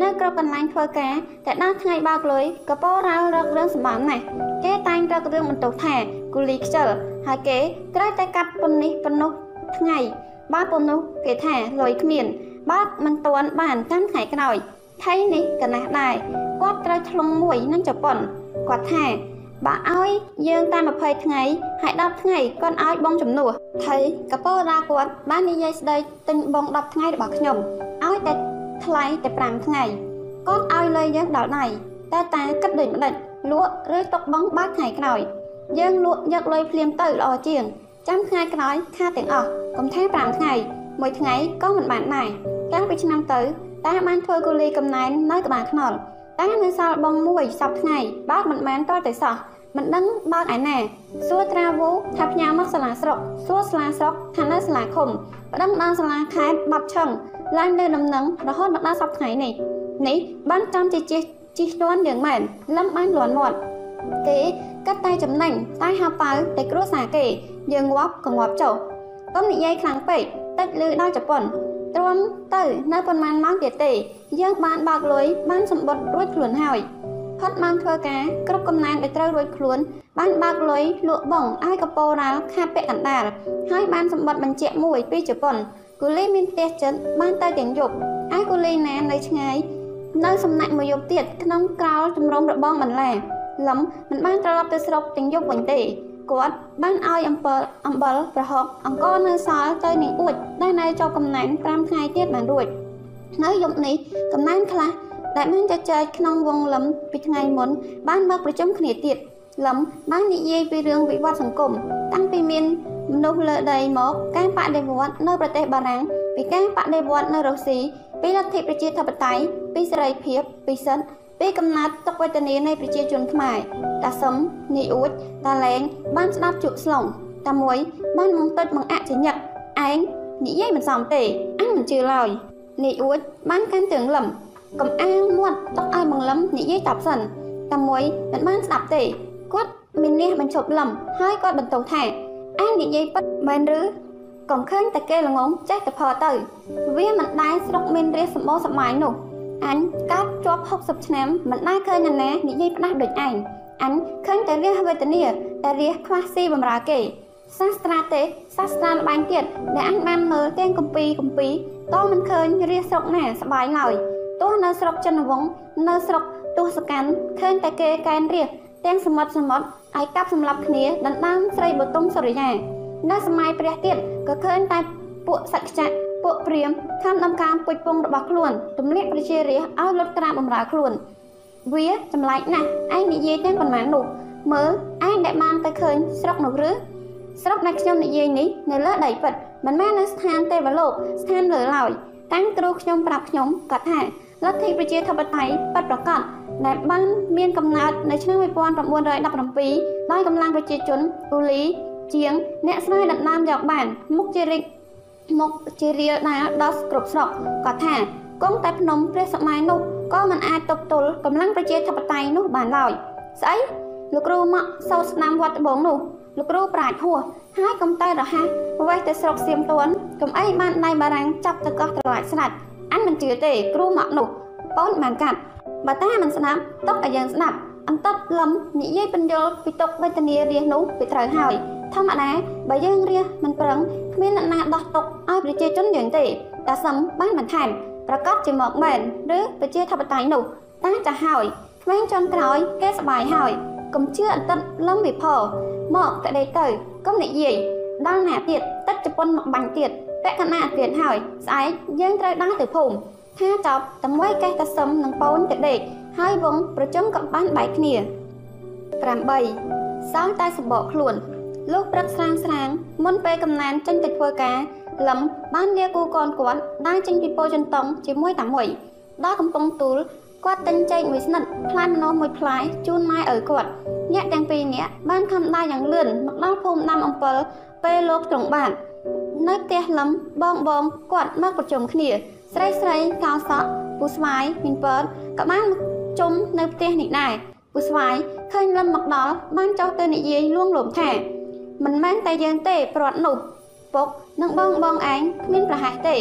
នៅគ្រប់កន្លែងធ្វើការតែដល់ថ្ងៃបើកលុយកប៉ូរ៉ាល់រករឿងសម្បំណាស់គេតែងរករឿងបន្ទោសថាគូលីខ្ជិលហើយគេត្រូវតែកាត់ប៉ុននេះប៉ុណ្ណោះថ្ងៃបើប៉ុណ្ណោះគេថាលុយគ្មានបើមិនទាន់បានកាន់ថ្ងៃក្រោយថៃនេះក៏ណាស់ដែរគាត់ត្រូវឆ្លងមួយនឹងជប៉ុនគាត់ថា បើឲ្យយើងតាម20ថ្ងៃហើយ10ថ្ងៃគាត់ឲ្យបងចំនួនថៃកប៉ូរ៉ាគាត់បាននិយាយស្ដីទិញបង10ថ្ងៃរបស់ខ្ញុំឲ្យតែថ្លៃតែ5ថ្ងៃគាត់ឲ្យលុយយើងដល់ដៃតែតាគិតដូចម្ដេចលក់ឬទុកបងបើកថ្ងៃក្រោយយើងលក់យកលុយភ្លាមទៅល្អជាងចាំថ្ងៃក្រោយខាតទាំងអស់កុំថា5ថ្ងៃមួយថ្ងៃក៏មិនបានដែរកាលពីឆ្នាំទៅតាបានធ្វើគូលីកំណែននៅក្បាលខ្នល់ តានៅសល់បងមួយសប្ថ្ងៃបើមិនបានតតែសោះមិនដឹងបើកឯណាសួរត្រាវូថាផ្ញើមកសាលាស្រុកសួរសាលាស្រុកថានៅសាលាឃុំប្តឹងដល់សាលាខេត្តបាត់ឆឹងឡើងនៅដំណឹងរហូតមកដល់សប្ថ្ងៃនេះនេះបានចំជាជិះជិះទាន់យ៉ាងមែនលឹមបានលន់មាត់គេកាត់តែចំណេញតែហៅប៉ៅតែគ្រួសារគេយើងងាប់ក៏ងាប់ចុះកុំនិយាយខ្លាំងពេកតិចលឺដល់ជប៉ុន ទ្រាំទៅនៅប៉ុន្មានម៉ោងទៀតទេយើងបានបើកលុយបានសម្បត្តិរួចខ្លួនហើយផុតម៉ោងធ្វើការគ្រប់កំណែនដែលត្រូវរួចខ្លួនបានបើកលុយលក់បងឲ្យកប៉ូរ៉ាល់ខាតពាក់កណ្ដាលហើយបានសម្បត្តិបញ្ជាក់មួយពីជប៉ុនគូលីមានផ្ទះចិត្តបានទៅទាំងយប់ឯគូលីណានៅឆ្ងាយនៅសំណាក់មួយយប់ទៀតក្នុងក្រោលជំរំរបងបន្លាលំមិនបានត្រឡប់ទៅស្រុកទាំងយប់វិញទេ គាត់បានឲ្យអំពិលអំបិលប្រហុកអង្គនៅសល់ទៅនាងអួចដែលនៅជាប់កំណែន5ថ្ងៃទៀតបានរួចនៅយប់នេះកំណែនខ្លះដែលបានចែកចែកក្នុងវងលឹមពីថ្ងៃមុន បានមកប្រជុំគ្នាទៀតលឹមបាននិយាយពីរឿងវិវត្តសង្គមតាំងពីមានមនុស្សលើដីមកការបដិវត្តនៅប្រទេសបារាំងពីការបដិវត្តនៅរុស្ស៊ីពីលទ្ធិប្រជាធិបតេយ្យពីសេរីភាពពីសិទ្ធិ ពីកំណត់ទុកវេទនានៃប្រជាជនខ្មែរតាសឹមនីអួចតាឡែងបានស្ដាប់ជក់ស្លងតាមួយបានមកតិចមកអចញឹកឯងនិយាយមិនសមទេអញមិនជឿឡើយនីអួចបានកាន់ទើងលឹមកំអាងមាត់ទុកឲ្យបង្លឹមនិយាយតបសិនតាមួយមិនបានស្ដាប់ទេគាត់មាននេះបញ្ឈប់លឹមហើយគាត់បន្តថាឯងនិយាយពិតមែនឬកុំឃើញតែគេល្ងងចេះតែផទៅវាមិនដែរស្រុកមានរាសសម្បូរសម័យនោះ អញកើតជាប់60ឆ្នាំមិនដែរឃើញនរណានិយាយផ្ដាស់ដូចឯងអញឃើញតែរាសវេទនាតែរាសខ្វះស៊ីបំរើគេសាស្ត្រាទេសាស្ត្រាល្បែងទៀតដែលអញបានមើលទាំងគម្ពីរគម្ពីរតើមិនឃើញរាសស្រុកណាស្បាយឡើយទោះនៅស្រុកចិនវងនៅស្រុកទស្សកាន់ឃើញតែគេកែនរាសទាំងសមុទ្រសមុទ្រឲ្យកាប់សម្លាប់គ្នាដណ្ដើមស្រីបតុមសុរិយានៅសម័យព្រះទៀតក៏ឃើញតែពួកសក្ចៈពួកព្រាម ខំដំកាមពុជពងរបស់ខ្លួនទម្លាក់ប្រជារាស្ត្រឲ្យលុតក្រាបបំរើខ្លួន វាចម្លែកណាស់ឯងនិយាយទាំងប៉ុន្មាននោះមើលឯងដែលបានទៅឃើញស្រុកនោះឬស្រុកដែលខ្ញុំនិយាយនេះនៅលើដីពិតមិនមែននៅស្ថានទេវលោកស្ថានលើឡើយតាំងគ្រូខ្ញុំប្រាប់ខ្ញុំគាត់ថាលទ្ធិប្រជាធិបតេយ្យពិតប្រាកដដែលបានមានកំណើតនៅឆ្នាំ1917ដោយកម្លាំងប្រជាជនអ៊ូលីជាងអ្នកស្រាយដណ្ដើមយកបានមុខជារិច មុខជារៀលដាល់ដល់គ្រប់ស្រុកគាត់ថាគង់តែភ្នំព្រះសម័យនោះក៏មិនអាចទប់ទល់កម្លាំងប្រជាធិបតេយ្យនោះបានឡើយស្អីលោកគ្រូមកសោស្នាមវត្តត្បូងនោះលោកគ្រូប្រាជ្ញហួសហើយកុំតែរហ័សវេះទៅស្រុកសៀមទួនកុំអីបានដៃបារាំងចាប់ទៅកោះត្រឡាចស្ដាច់អញមិនជឿទេគ្រូមកនោះបូនបានកាត់បើតាមិនស្ដាប់ទុកឲ្យយើងស្ដាប់ អន្តត់លំនិយាយបញ្យល់ពីទុកវេទនារាសនោះវាត្រូវហើយធម្មតាបើយើងរះមិនប្រឹងគ្មានអ្នកណាដោះទុកឲ្យប្រជាជនយើងទេតែសឹមបានបន្ថែមប្រកាសជាមកមែនឬប្រជាធិបតេយ្យនោះតាចាស់ហើយក្មេងចុងក្រោយគេសបាយហើយកុំជឿអន្តិតលំវិផមកតែដេកទៅកុំនិយាយដល់ណាទៀតទឹកជប៉ុនមកបាញ់ទៀតពាក់កណាទៀតហើយស្អែកយើងត្រូវដើរទៅភូមិថាចប់តែមួយកេះតែសឹមនឹងពូនទៅដេក ហើយវងប្រជុំក៏បានបែកគ្នា8សោយតែសបកខ្លួន លោកព្រឹកស្រាងស្រាង មុនពេលកំណានចេញទៅធ្វើការលឹមបានលាគូកនគាត់ដើរចេញពីពោចន្ទង់ជាមួយតាមួយដល់កំពង់ទូលគាត់ទិញចេកមួយស្និតផ្លែម្នាស់មួយផ្លែជូនម៉ែឪគាត់អ្នកទាំងពីរនាក់បានខំដើរយ៉ាងលឿនមកដល់ភូមិដាំអំពិលពេលលោកទ្រង់បាននៅផ្ទះលឹមបងបងគាត់មកប្រជុំគ្នា ស្រីស្រីកោសក់ពូស្វាយមីនពតក៏បានមក ជុំនៅផ្ទះនេះដែរពូស្វាយឃើញលឹមមកដល់បានចុះទៅនិយាយលួងលោមថា មិនមែនតែយើងទេព្រាត់នោះពុកនិងបងបងឯងគ្មានប្រហែសទេ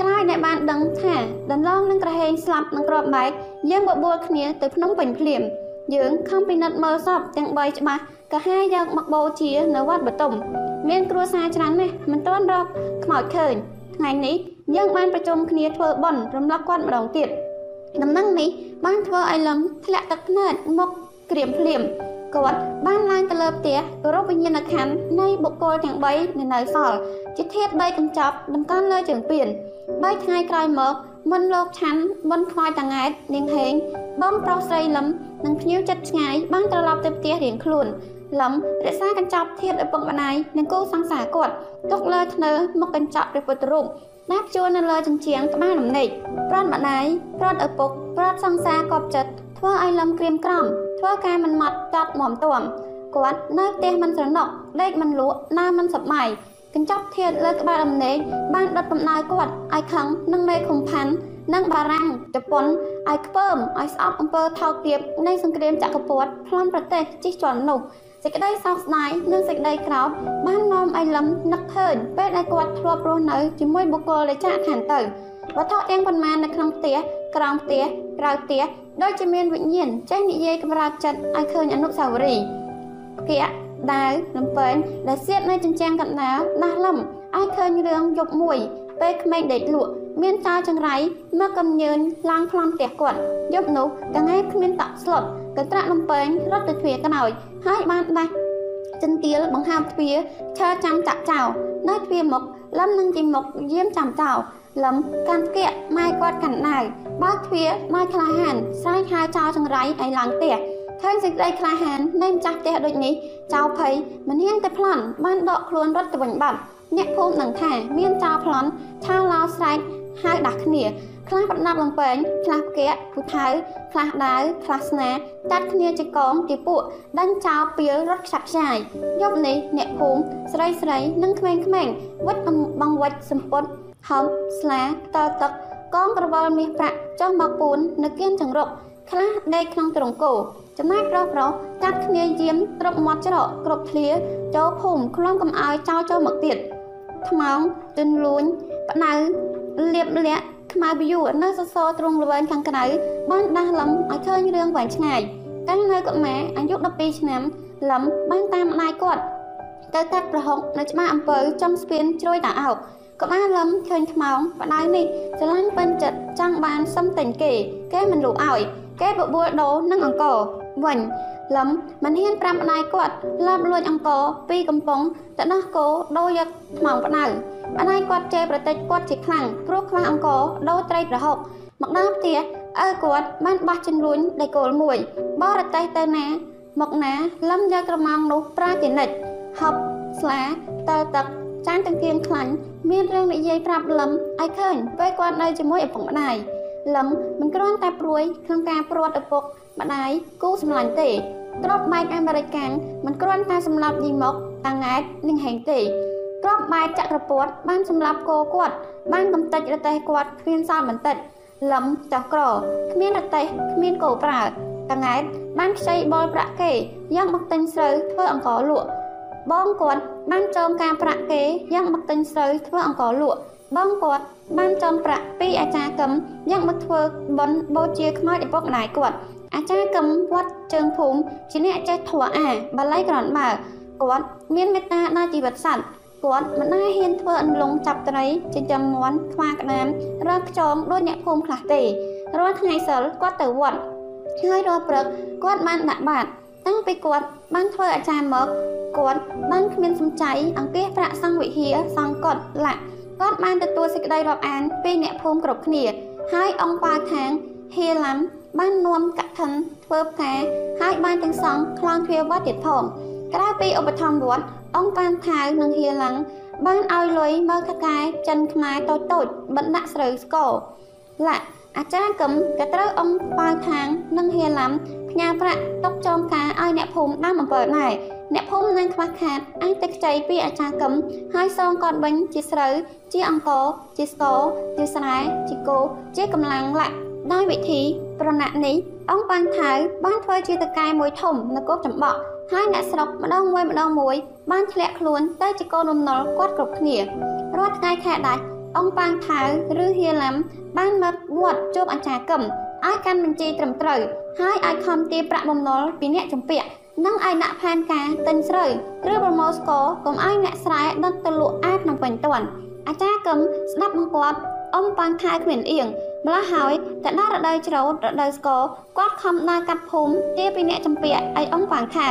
ក្រោយដែលបានដឹងថាដន្លងនឹងក្រហេងស្លាប់នឹងក្របបែកយើងបបួលគ្នាទៅភ្នំពេញភ្លាមយើងខំពិនិត្យមើលសពទាំង3ច្បាស់ក៏ហាយកមកបូជានៅវត្តបតុមមានគ្រួសារច្រើនណាស់មិនទាន់រកខ្មោចឃើញថ្ងៃនេះយើងបានប្រជុំគ្នាធ្វើបន់រំលឹកគាត់ម្ដងទៀត ដំណឹងនេះបានធ្វើឲ្យលឹមធ្លាក់ទឹកភ្នែកមកក្រៀមភ្លាមគាត់បានឡើងទៅលើផ្ទះគោរពវិញ្ញាណក្ខន្ធនៃបុគ្គលទាំង3នៅនៅសល់ជាធាតដីកញ្ចប់តម្កល់លើជើងពៀនបីថ្ងៃក្រោយមកមុនលោកឆាន់មុនខ្វាយតង៉ែតនាងហេងបងប្រុសស្រីលឹមនិងភ្ញៀវចិត្តឆ្ងាយបានត្រឡប់ទៅផ្ទះរៀងខ្លួន លំរក្សាកញ្ចប់ធាតឪពុកម្ដាយនិងគូសង្សារគាត់ទុកលើធ្នើមុខកញ្ចប់ព្រះពុទ្ធរូបណាប់ជួលនៅលើជញ្ជាំងក្បាលដំណេកប្រត់ម្ដាយប្រត់ឪពុកប្រត់សង្សារកប់ចិត្តធ្វើឲ្យលំក្រៀមក្រំធ្វើការមិនម៉ត់តាត់មុំទាំគាត់នៅផ្ទះមិនស្រណុកលេខមិនលក់ណាមិនសប្បាយកញ្ចប់ធាតលើក្បាលដំណេកបានដុតកំដៅគាត់ឲ្យខឹងនឹងមេឃុំផាន់និងបារាំងជប៉ុនឲ្យខ្ពើមឲ្យស្អប់អំពើថោកទាបនៃសង្គ្រាមចក្រពត្តិផ្លន់ប្រទេសជិះជាន់នោះ សេចក្តីសោកស្ដាយនិងសេចក្តីក្រោធបាននាំឲ្យលឹមនឹកឃើញពេលដែលគាត់ធ្លាប់រស់នៅជាមួយបុគ្គលដែលចាក់ឋានទៅវត្ថុទាំងប៉ុន្មាននៅក្នុងផ្ទះក្រោមផ្ទះក្រៅផ្ទះដូចជាមានវិញ្ញាណចេះនិយាយកម្រើកចិត្តឲ្យឃើញអនុស្សាវរីយ៍គៀកដាវលំពែងដែលសៀតនៅចិញ្ចាំងកណ្ដាលណាស់លំឲ្យឃើញរឿងយប់មួយពេលក្មេងដេកលក់ មានចៅចង្រៃមកកំញើនឡើងប្លន់ផ្ទះគាត់យប់នោះកងឯគ្មានតាក់ស្លុតកត្រាក់លំពែងរត់ទៅទ្វារកណោយហើយបានដាស់ចិនទៀលបង្ហើបទ្វារឈើចាំចាក់ចោលនៅទ្វារមុខលំនឹងជីមុខយាមចាំចោលលំកាន់គៀកម៉ែគាត់កាន់ដាវបើកទ្វារមកក្លាហានស្រែកហៅចោលចង្រៃឲ្យឡើងផ្ទះឃើញសេចក្តីក្លាហាននៃម្ចាស់ផ្ទះដូចនេះចៅភ័យមិនហ៊ានតែប្លន់បានដកខ្លួនរត់ទៅវិញបាត់អ្នកភូមិនឹងថាមានចៅប្លន់ឆាវឡោស្រែក ហៅដាស់គ្នាខ្លះប្រដាប់លំពែងខ្លះផ្គាក់ពូថៅខ្លះដាវខ្លះស្នាតាត់គ្នាជាកងជាពួកដេញចោលពីលរត់ខ្ចាត់ខ្ចាយយប់នេះអ្នកភូមិស្រីស្រីនិងក្មេងៗវិតបងវិចសម្ពុតហំស្លាតើទឹកកងក្រវល់មាសប្រាក់ចុះមកពូននៅគៀនចង្រុកខ្លះដេកក្នុងទ្រង់គោចំណែកប្រុសប្រុសកាត់គ្នាយាមត្រប់មាត់ច្រកគ្រប់ធ្លាចូលភូមិខ្លំកំអើយចោលចូលមកទៀតថ្មងទិនលួញផ្ដៅ លៀបលាក់ខ្មៅបយួរនៅសសរទ្រង់ល្វែងខាងក្រៅបានដាស់លំឲ្យឃើញរឿងវែងឆ្ងាយកាលនៅកុមារអាយុ12ឆ្នាំលំបានតាមម្ដាយគាត់ទៅកាត់ប្រហុកនៅច្បារអំពើចំស្ពានជ្រោយតាអោកក៏បានលំឃើញថ្មងបដៅនេះស្រឡាញ់ពេញចិត្តចង់បានសុំតែងគេ គេមិនលូឲ្យគេបបួលដោនឹងអង្គរវិញ លំមិនហ៊ានប្រាប់ម្ដាយគាត់ឡាបលួចអង្គរពីកំប៉ុងទៅដោះគោដោយកថ្មងបដៅម្ដាយគាត់ជេរប្រតិចគាត់ជាខ្លាំងព្រោះខ្វះអង្គរដោត្រីប្រហុកមកដល់ផ្ទះឪគាត់បានបះជន្លួញដៃគោលមួយបរទេសទៅណាមកណាលំយកក្រម៉ងនោះប្រាជានិច្ចហប់ស្លាតើទឹកចានទាំងគៀងខ្លាញ់មានរឿងនិយាយប្រាប់លឹមឲ្យឃើញពេលគាត់នៅជាមួយឪពុកម្ដាយ លឹមមិនគ្រាន់តែព្រួយក្នុងការព្រាត់ឪពុកម្ដាយគូសម្លាញ់ទេក្របបែកអាមេរិកាំងមិនគ្រាន់តែសម្លាប់យីមកតាង៉ែតនិងហេងទេក្របបែកចក្រពត្តិបានសម្លាប់គោគាត់បានកំទេចរទេសគាត់គ្មានសល់បន្តិចលឹមចោះក្រគ្មានរទេសគ្មានគោប្រើតាង៉ែតបានខ្ចីបលប្រាក់គេយ៉ាងមកទិញស្រូវធ្វើអង្ករលក់បងគាត់បានចងការប្រាក់គេយ៉ាងមកទិញស្រូវធ្វើអង្ករលក់បងគាត់ បានចងប្រាក់ពីអាចារ្យកឹមយ៉ាងមកធ្វើបន់បូជាខ្មោចឪពុកម្ដាយគាត់អាចារ្យកឹមវត្តជើងភូមិជាអ្នកចេះធัวអាបាលីក្រនបើគាត់មានមេត្តាដល់ជីវិតសត្វគាត់មិនដែលហ៊ានធ្វើអន្លង់ចាប់ត្រីចិញ្ចឹមមាន់ខ្វាក្តាមរកខ្ចងដូចអ្នកភូមិខ្លះទេរាល់ថ្ងៃសិលគាត់ទៅវត្តហើយរាល់ព្រឹកគាត់បានដាក់បាតតាំងពីគាត់បានធ្វើអាចារ្យមកគាត់បានគ្មានសំចៃអង្គាសប្រាក់សង្ឃវិហារសង្កត់លាក់ គាត់បានទទួលសេចក្តីរាប់អានពីអ្នកភូមិគ្រប់គ្នា ហើយអង្គប៉ាខាងហៀឡាំបាននាំកឋិនធ្វើផ្កាហើយបានទាំងសង់ខ្លងទ្វារវត្តទៀតផងក្រៅពីឧបត្ថម្ភវត្តអង្គបានថាវនិងហៀឡាំងបានឲ្យលុយមើលថកែចិនខ្មែរតូចតូចបណ្ដាក់ស្រូវស្គរឡាក់អាចារ្យកឹមក៏ត្រូវអង្គប៉ៅខាងនិងហៀឡាំ ផ្ញើប្រាក់ទុកចងការឲ្យអ្នកភូមិដាំអំពើដែរអ្នកភូមិនឹងខ្វះខាតអាចទៅខ្ចីពីអាចារ្យកឹមហើយសងគាត់វិញជាស្រូវជាអង្គជាស្គរជាស្រែជាគោជាកម្លាំងលាក់ដោយវិធីប្រណាក់នេះអង្គបានថៅបានធ្វើជាតកែមួយធំនៅគោកចំបក់ហើយអ្នកស្រុកម្ដងមួយម្ដងមួយបានធ្លាក់ខ្លួនទៅជាកូនបំណុលគាត់គ្រប់គ្នារាល់ថ្ងៃខែដាច់អង្គប៉ាងថៅឬហៀឡាំបានមកវត្តជួបអាចារ្យកឹម ឲ្យកាន់បញ្ជីត្រឹមត្រូវហើយឲ្យខំទារប្រាក់បំណុលពីអ្នកចម្ពាក់និងឲ្យដាក់ផែនការទិញស្រូវឬប្រមូលស្ករកុំឲ្យអ្នកស្រែដុតទៅលក់អាក្នុងពេញទាន់អាចារ្យកឹមស្ដាប់បង្គាប់អ៊ំប៉ាងថៅគ្មានអៀងម្ល៉េះហើយតែដល់រដូវច្រូតរដូវស្ករគាត់ខំដើរកាត់ភូមិទាពីអ្នកចម្ពាក់ឲ្យអ៊ំប៉ាងថៅ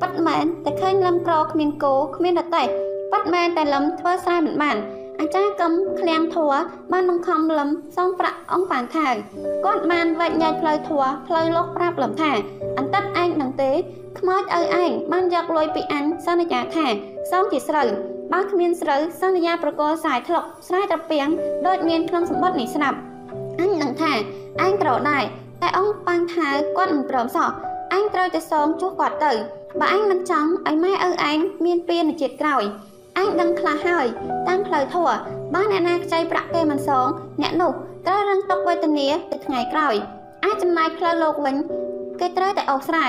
ប៉ិតមែនតែឃើញលឹមក្រគ្មានគោគ្មានរទេះប៉ិតមែនតែលឹមធ្វើស្រែមិនបាន អាចារ្យកឹមឃ្លាំងធัวបានបង្ខំលឹមសងប្រាក់អង្គប៉ាងថៅគាត់បានវែកញែកផ្លូវធัวផ្លូវលោកប្រាប់លឹមថាអន្តិតឯងនឹងទេខ្មោចឪឯងបានយកលុយពីអញសន្យាថាសងជាស្រូវបើគ្មានស្រូវសន្យាប្រកលសាយធ្លុកស្រែត្រពាំងដូចមានក្នុងសម្បត្តិនេះស្រាប់អញនឹងថាឯងក្រដែរតែអង្គប៉ាងថៅគាត់មិនព្រមសោះអញត្រូវតែសងជួសគាត់ទៅបើអញមិនចង់ឲ្យម៉ែឪឯងមានពៀនជាតិក្រោយ អញដឹងខ្លះហើយ តាមផ្លូវធัวបើអ្នកណាខ្ចីប្រាក់គេមិនសង អ្នកនោះត្រូវរងទុកវេទនាទៅថ្ងៃក្រោយអាចចំណាយផ្លូវលោកវិញគេត្រូវតែអោសស្រែ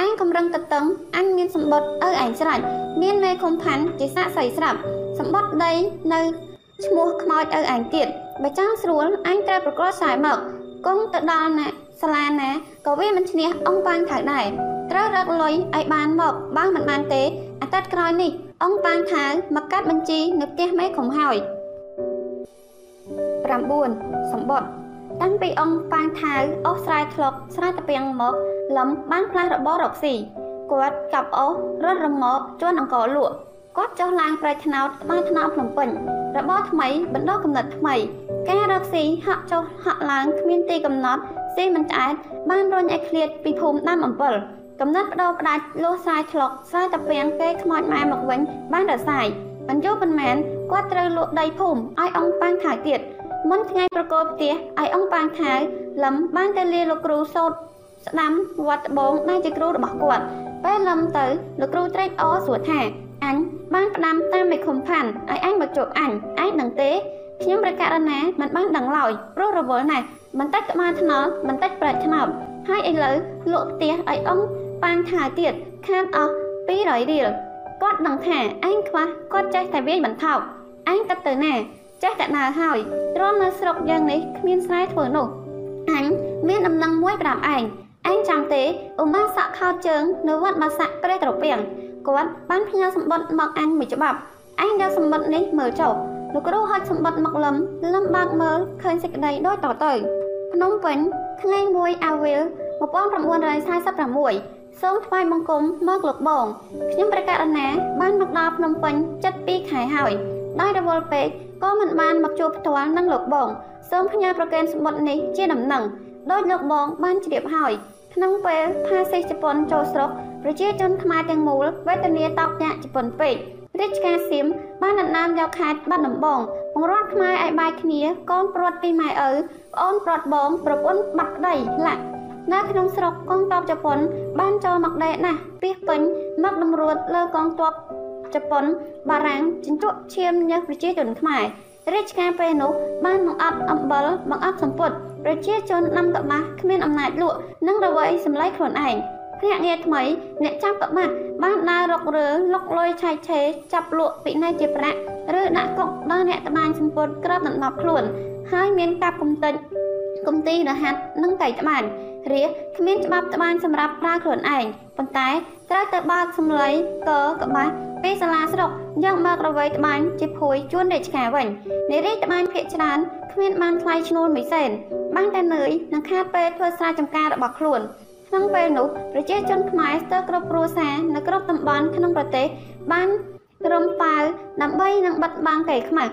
អញកំរឹងតតឹងអញមានសម្បត្តិឪឯងស្រេចមានមេខំផាន់ជាសាក់សៃស្រាប់សម្បត្តិដីនៅឈ្មោះខ្មោចឪឯងទៀតបើចង់ស្រួលអញត្រូវប្រកល់ខ្សែមកគង់ទៅដល់ណាសាលាណាក៏វាមិនឈ្នះអង្គប៉ាងថៅដែរត្រូវរកលុយឲ្យបានមកបើមិនបានទេអាទិត្យក្រោយនេះ អង្គប៉ាងថៅមកកាត់បញ្ជីនៅផ្ទះមេក្រុមហើយ9សម្បត្តិតាំងពីអង្គប៉ាងថៅអូសស្រែធ្លុកស្រែតាពាំងមកលំបានផ្លាស់របររកស៊ីគាត់កាប់អូសរត់រមកជន់អង្គលក់គាត់ចុះឡើងប្រៃថ្នោតក្បែរថ្នោតភ្នំពេញរបរថ្មីបណ្ដោះកំណត់ថ្មី ការរកស៊ីហាក់ចុះហាក់ឡើងគ្មានទីកំណត់ស៊ីមិនឆ្អែតបានរុញឲ្យឃ្លាតពីភូមិដាំអំពិល កំណត់បដោផ្ដាច់លោះសាយឆ្លុកសាយតាពាំងគេខ្មោចម៉ែមកវិញបានរសាយបញ្ចុះប៉ុន្មានគាត់ត្រូវលក់ដីភូមិឲ្យអង្គប៉ាងថៅទៀតមុនថ្ងៃប្រកបផ្ទះឲ្យអង្គប៉ាងថៅលឹមបានទៅលាលោកគ្រូសោតស្ដាំវត្តបងដែលជាគ្រូរបស់គាត់ពេលលឹមទៅលោកគ្រូត្រេកអរសួរថាអញបានផ្ដាំតាមមេឃុំផាន់ឲ្យអញមកជួបអញឯងដឹងទេខ្ញុំប្រកាសណាមិនបានដឹងឡើយព្រោះរវល់ណាស់បន្តិចក្បាលថ្នល់បន្តិចប្រាច់ថ្នោតហើយឥឡូវលក់ផ្ទះឲ្យអង្គ ប៉ាងថាទៀតខាតអស់200រៀលគាត់ដឹងថាឯងខ្វះគាត់ចេះតែវាយបន្ថោកឯងគិតទៅណាចេះតែដើរហើយទ្រាំនៅស្រុកយ៉ាងនេះគ្មានស្រែធ្វើនោះអញមានដំណឹងមួយប្រាប់ឯងឯងចាំទេឧមាសក់ខោជើងនៅវត្តបាសាក់ព្រះត្រពាំងគាត់បានផ្ញើសម្បត្តិមកអញមួយច្បាប់ឯងយកសម្បត្តិនេះមើលចុះលោកគ្រូហុចសម្បត្តិមកលឹមលឹមបាក់មើលឃើញសេចក្តីដូចតទៅភ្នំពេញថ្ងៃ1អាវិល1946 សូមថ្វាយបង្គំមកលោកបងខ្ញុំប្រកាសណា បានមកដល់ភ្នំពេញ7ខែហើយដោយរវល់ពេកក៏មិនបានមកជួបផ្ទាល់នឹងលោកបងសូមផ្ញើប្រកេនសម្បត្តិនេះជាដំណឹងដោយលោកបងបានជ្រាបហើយក្នុងពេលផាសេជប៉ុនចូលស្រុកប្រជាជនខ្មែរទាំងមូលវេទនាតោកញាក់ជប៉ុនពេករាជការសៀមបានដណ្ដើមយកខេត្តបាត់ដំបងបង្រាត់ខ្មែរឲ្យបាយគ្នាកូនព្រាត់ពីម៉ែឪប្អូនព្រាត់បងប្រពន្ធបាត់ក្តីលាក់ នៅក្នុងស្រុកកងទ័ពជប៉ុន បានចូលមកដេកណាស់ពីពេញមកតម្រួតលើកងទ័ពជប៉ុន បារាំងជញ្ជក់ឈាមញើសប្រជាជនខ្មែររាជការពេលនោះបានបង្អត់អំបិលបង្អត់សម្ពុតប្រជាជននាំកម៉ាស់គ្មានអំណាចលក់និងរវៃសម្លៃខ្លួនឯងភ្នាក់ងារថ្មីអ្នកចាប់កម៉ាស់បានដើររករើលុកលុយឆៃឆេចាប់លក់ពីណៃជាប្រាក់ឬដាក់កុកដល់អ្នកត្បាញសម្ពុតក្របដណ្ដប់ខ្លួន ហើយមានកាប់កំតិចកំទីរហាត់និងកៃត្បាញ រាគ្មានច្បាប់ត្បាញសម្រាប់ប្រើខ្លួនឯងប៉ុន្តែត្រូវទៅបើកសម្លៃកកបាស់ពីសាលាស្រុកយកមករវៃត្បាញជាភួយជួនរាជការវិញនារីត្បាញភាកច្រើនគ្មានបានថ្លៃឈ្នួលមួយសេនបានតែនឿយនឹងខាតពេលធ្វើស្រែចម្ការរបស់ខ្លួនក្នុងពេលនោះប្រជាជនខ្មែរស្ទើរគ្រប់គ្រួសារនៅគ្រប់តំបន់ក្នុងប្រទេសបានរំប៉ាវដើម្បីនឹងបិទបាំងកេរខ្មាស់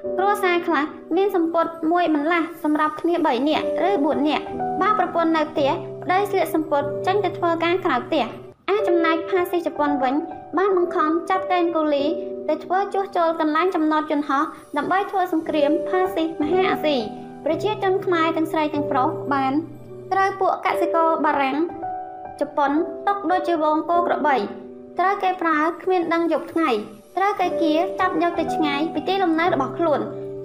គ្រួសារខ្លះមានសម្ពុតមួយបន្លាស់សម្រាប់គ្នា3នាក់ឬ4នាក់បើប្រពន្ធនៅផ្ទះប្តីស្លៀកសម្ពុតចេញទៅធ្វើការក្រៅផ្ទះឯចំណែកផាស៊ីជប៉ុនវិញ បានបង្ខំចាប់កេនកូលីទៅធ្វើជួសជុលកន្លែងចំណតយន្តហោះដើម្បីធ្វើសង្គ្រាមផាស៊ីមហាអាស៊ីប្រជាជនខ្មែរទាំងស្រីទាំងប្រុសបានត្រូវពួកកសិករបារាំងជប៉ុនຕົកដូចជាវងគោក្របីត្រូវគេប្រើគ្មានដឹងយប់ថ្ងៃ ត្រូវគេគៀចាប់យកទៅឆ្ងាយពីទីលំនៅរបស់ខ្លួន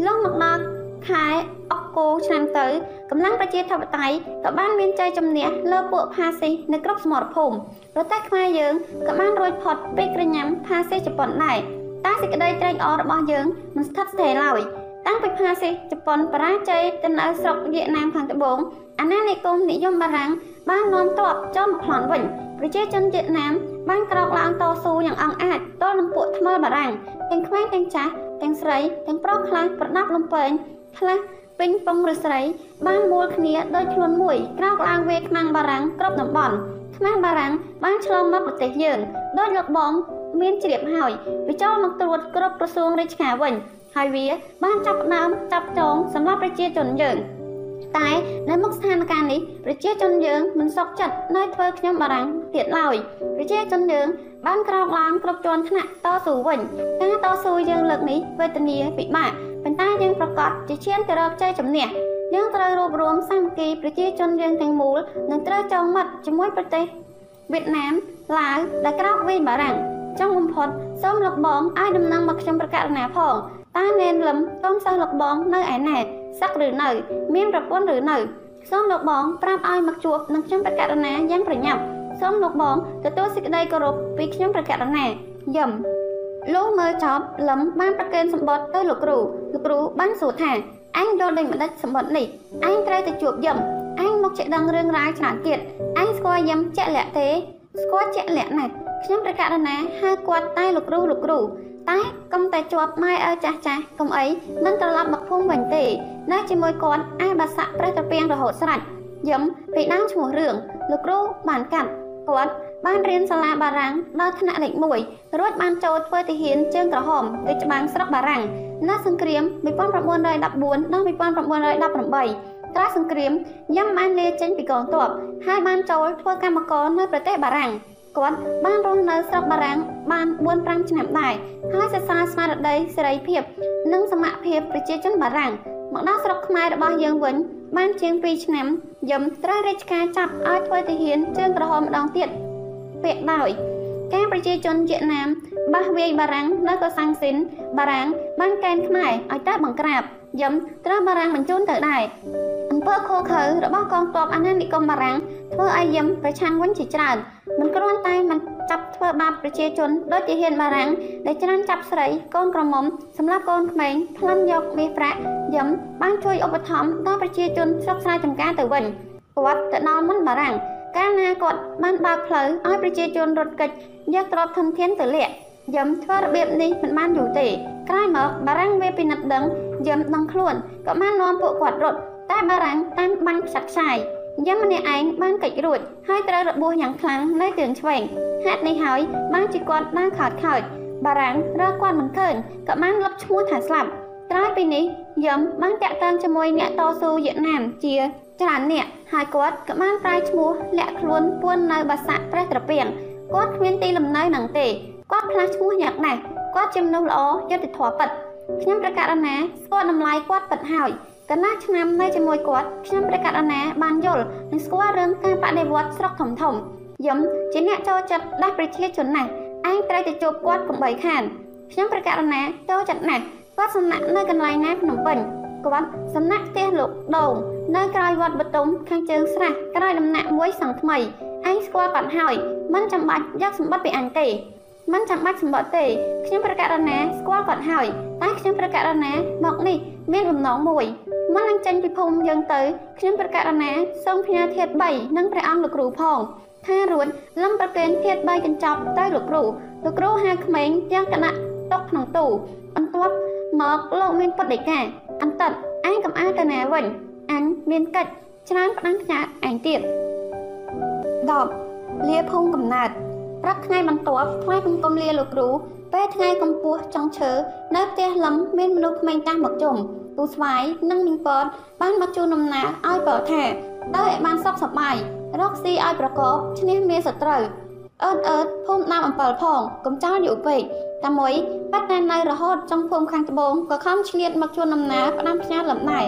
លងមកដល់ខែអុកគោឆ្នាំទៅកម្លាំងប្រជាធិបតេយ្យក៏បានមានជ័យជំនះលើពួកផាស៊ីនៅគ្រប់សមរភូមិប្រទេសខ្មែរយើងក៏បានរួចផុតពីក្រញាំផាស៊ីជប៉ុនដែរតែសេចក្តីត្រេកអររបស់យើងមិនស្ថិតស្ថេរឡើយតាំងពីផាស៊ីជប៉ុនបរាជ័យទៅនៅស្រុកវៀតណាមខាងត្បូង អាណានិគមនិយមបារាំងបាននាំទ័ពចូលមកប្លន់វិញប្រជាជនវៀតណាមបានក្រោកឡើងតស៊ូយ៉ាងអង់អាចទល់នឹងពួកថ្មើរបារាំងទាំងក្មេងទាំងចាស់ទាំងស្រីទាំងប្រុសខ្លះប្រដាប់លំពែងខ្លះពេញពងឬស្រី បានមូលគ្នាដោយខ្លួនមួយក្រោកឡើងវេខ្មាំងបារាំងគ្រប់តំបន់ខ្មាំងបារាំងបានឆ្លងមកប្រទេសយើងដោយលោកបងមានជ្រាបហើយវាចូលមកត្រួតគ្រប់ក្រសួងរាជការវិញហើយវាបានចាប់ដើមចាប់ចងសម្រាប់ប្រជាជនយើង តែនៅមុខស្ថានភាពនេះប្រជាជនយើងមិនសុខចិត្តនៅធ្វើខ្ញុំបារាំងទៀតឡើយប្រជាជនយើងបានក្រោកឡើងគ្រប់ជាន់ថ្នាក់តស៊ូវិញការតស៊ូយើងលើកនេះវេទនាពិបាកប៉ុន្តែយើងប្រកាសជាឈានទៅរកជ័យជំនះយើងត្រូវរួបរวมសាមគ្គីប្រជាជនយើងទាំងមូលនិងត្រូវចងមាត់ជាមួយប្រទេសវៀតណាមឡាវដែលក្រោកវិញបារាំងចុងបំផុតសូមលោកបងឲ្យដំណឹងមកខ្ញុំប្រកាសណាផងតើនេនលឹមកូនសិស្សលោកបងនៅឯណែ សឹកឬនៅ មានប្រពន្ធឬនៅសូមលោកបងប្រាប់ឲ្យមកជួបនឹងខ្ញុំប្រកាសណាយ៉ាងប្រញាប់សូមលោកបងទទួលសេចក្តីគោរពពីខ្ញុំប្រកាសណាយំលុះមើលចប់លឹមបានប្រកេនសម្បត្តិទៅលោកគ្រូលោកគ្រូបានសួរថាអញយល់ដូចម្ដេចសម្បត្តិនេះអញត្រូវទៅជួបយំអញមកចេះដឹងរឿងរ៉ាវច្រើនទៀតអញស្គាល់យំជាក់លាក់ទេស្គាល់ជាក់លាក់ណាស់ខ្ញុំប្រកាសណាហៅគាត់តែលោកគ្រូលោកគ្រូ តែកុំតែជាប់ម៉ែឪចាស់ចាស់កុំអីមិនត្រឡប់មកភូមិវិញទេនៅជាមួយគាត់អាបាសាក់ប្រេះត្រពាំងរហូតស្រេចយឹមពីដើមឈ្មោះរឿងលោកគ្រូបានកាត់គាត់បានរៀនសាលាបារាំងដល់ថ្នាក់លេខ1រួចបានចូលធ្វើទាហានជើងក្រហមទៅច្បាំងស្រុកបារាំងនៅសង្គ្រាម1914ដល់1918ក្រោយសង្គ្រាមយ៉ាំបានលាចេញពីកងទ័ពហើយបានចូលធ្វើកម្មករនៅប្រទេសបារាំង គាត់បានរស់នៅស្រុកបារាំងបាន4-5ឆ្នាំដែរហើយសរសើរស្មារតីសេរីភាព និងសមភាពប្រជាជនបារាំងមកដល់ស្រុកខ្មែររបស់យើងវិញ បានជាង2ឆ្នាំយឹមត្រូវរាជការចាប់ឲ្យធ្វើទាហានជើងក្រហមម្ដងទៀតពាក់ដោយការប្រជាជនវៀតណាម បះវាយបារាំងនៅកូសាំងស៊ីនបារាំងបានកេណ្ឌខ្មែរឲ្យទៅបង្ក្រាបយឹមត្រូវបារាំងបញ្ជូនទៅដែរអំពើខូខើរបស់កងទ័ពអាណានិគមបារាំងធ្វើឲ្យយឹមប្រឆាំងវិញជាច្រើនមិនគ្រាន់តែមិនចាប់ធ្វើបាបប្រជាជនដូចជាហ៊ានបារាំងដែលច្រើនចាប់ស្រីកូនក្រមុំសម្រាប់កូនក្មេងផ្លន់យកមាសប្រាក់យឹមបានជួយឧបត្ថម្ភដល់ប្រជាជនស្រុកស្រែចម្ការទៅវិញគាត់ទៅដល់មុនបារាំងកាលណាគាត់បានបើកផ្លូវឲ្យប្រជាជនរត់គេចយកទ្រព្យធនធានទៅលាក់ យឹមធ្វើរបៀបនេះមិនបានយូរទេក្រោយមកបារាំងវាពិនិត្យដឹងយឹមដឹងខ្លួនក៏បាននាំពួកគាត់រត់តែបារាំងតាមបាញ់ខ្ចាត់ខ្ចាយយ៉ាងម្នាក់ឯងបានកិច្ចរួចហើយត្រូវរបួសយ៉ាងខ្លាំងនៅជើងឆ្វេងហេតុនេះហើយបានជាគាត់បានខោតខោចបារាំងរកគាត់មិនឃើញក៏បានលុបឈ្មោះថាស្លាប់ក្រោយពីនេះយឹមបានតាក់ទងជាមួយអ្នកតស៊ូវៀតណាមជាច្រើនអ្នកហើយគាត់ក៏បានប្រែឈ្មោះលាក់ខ្លួនពួននៅបាសាក់ប្រេះត្រពាំងគាត់គ្មានទីលំនៅនឹងទេ គាត់ផ្លាស់ឈ្មោះយ៉ាងណាស់គាត់ជាមនុស្សល្អយុត្តិធម៌ពិតខ្ញុំប្រកាសណាស្គាល់តម្លៃគាត់ពិតហើយកន្លះឆ្នាំនៅជាមួយគាត់ខ្ញុំព្រះកណ្ណាបានយល់និងស្គាល់រឿងការបដិវត្តស្រុកធំធំយំជាអ្នកចូលចិត្តដាស់ប្រជាជនណាស់ឯងត្រូវទៅជួបគាត់កុំបីខានខ្ញុំព្រះកណ្ណាចូលចិត្តណាស់គាត់សំណាក់នៅកន្លែងណាភ្នំពេញគាត់សំណាក់ផ្ទះលោកដូងនៅក្រោយវត្តបតុមខាងជើងស្រះក្រោយដំណាក់មួយសង់ថ្មីឯងស្គាល់គាត់ហើយមិនចាំបាច់យកសម្បត្តិពីអញទេ មិនចាំបាច់សម្បត្តិទេខ្ញុំប្រកាសណាស្គាល់គាត់ហើយតែខ្ញុំប្រកាសណាមកនេះមានបំណងមួយមុននឹងចេញពីភូមិយើងទៅខ្ញុំប្រកាសណាសូមផ្ញើធាត3និងព្រះអង្គលោកគ្រូផងថារួចលំប្រកេនធាត3កញ្ចប់ទៅលោកគ្រូលោកគ្រូហៅក្មេងយ៉ាងគណៈຕົកក្នុងទូបន្ទាប់មកលោកមានពុតដីកាអន្តិតឯងកំអាទៅណាវិញអញមានកិច្ចច្រើនផ្ដាំផ្ញើឯងទៀត10លាភូមិកំណើត ព្រឹកថ្ងៃបន្ទាប់ថ្វាយបង្គំលាលោកគ្រូពេលថ្ងៃកម្ពស់ចុងឈើនៅផ្ទះលឹមមានមនុស្សក្មេងតាស់មកជុំពូស្វាយនិងមីងពតបានមកជួនដំណើរឲ្យបើថាទៅឲ្យបានសុខសប្បាយរកស៊ីឲ្យប្រកបឈ្នះមានសត្រូវអឺតអឺតភូមិដាំអំពិលផងកុំចោលយូរពេកតែមួយប៉ាត់តែនៅរហូតចុងភូមិខាងត្បូងក៏ខំឆ្លៀតមកជួនដំណើរផ្ដាំផ្ញើលំដែរ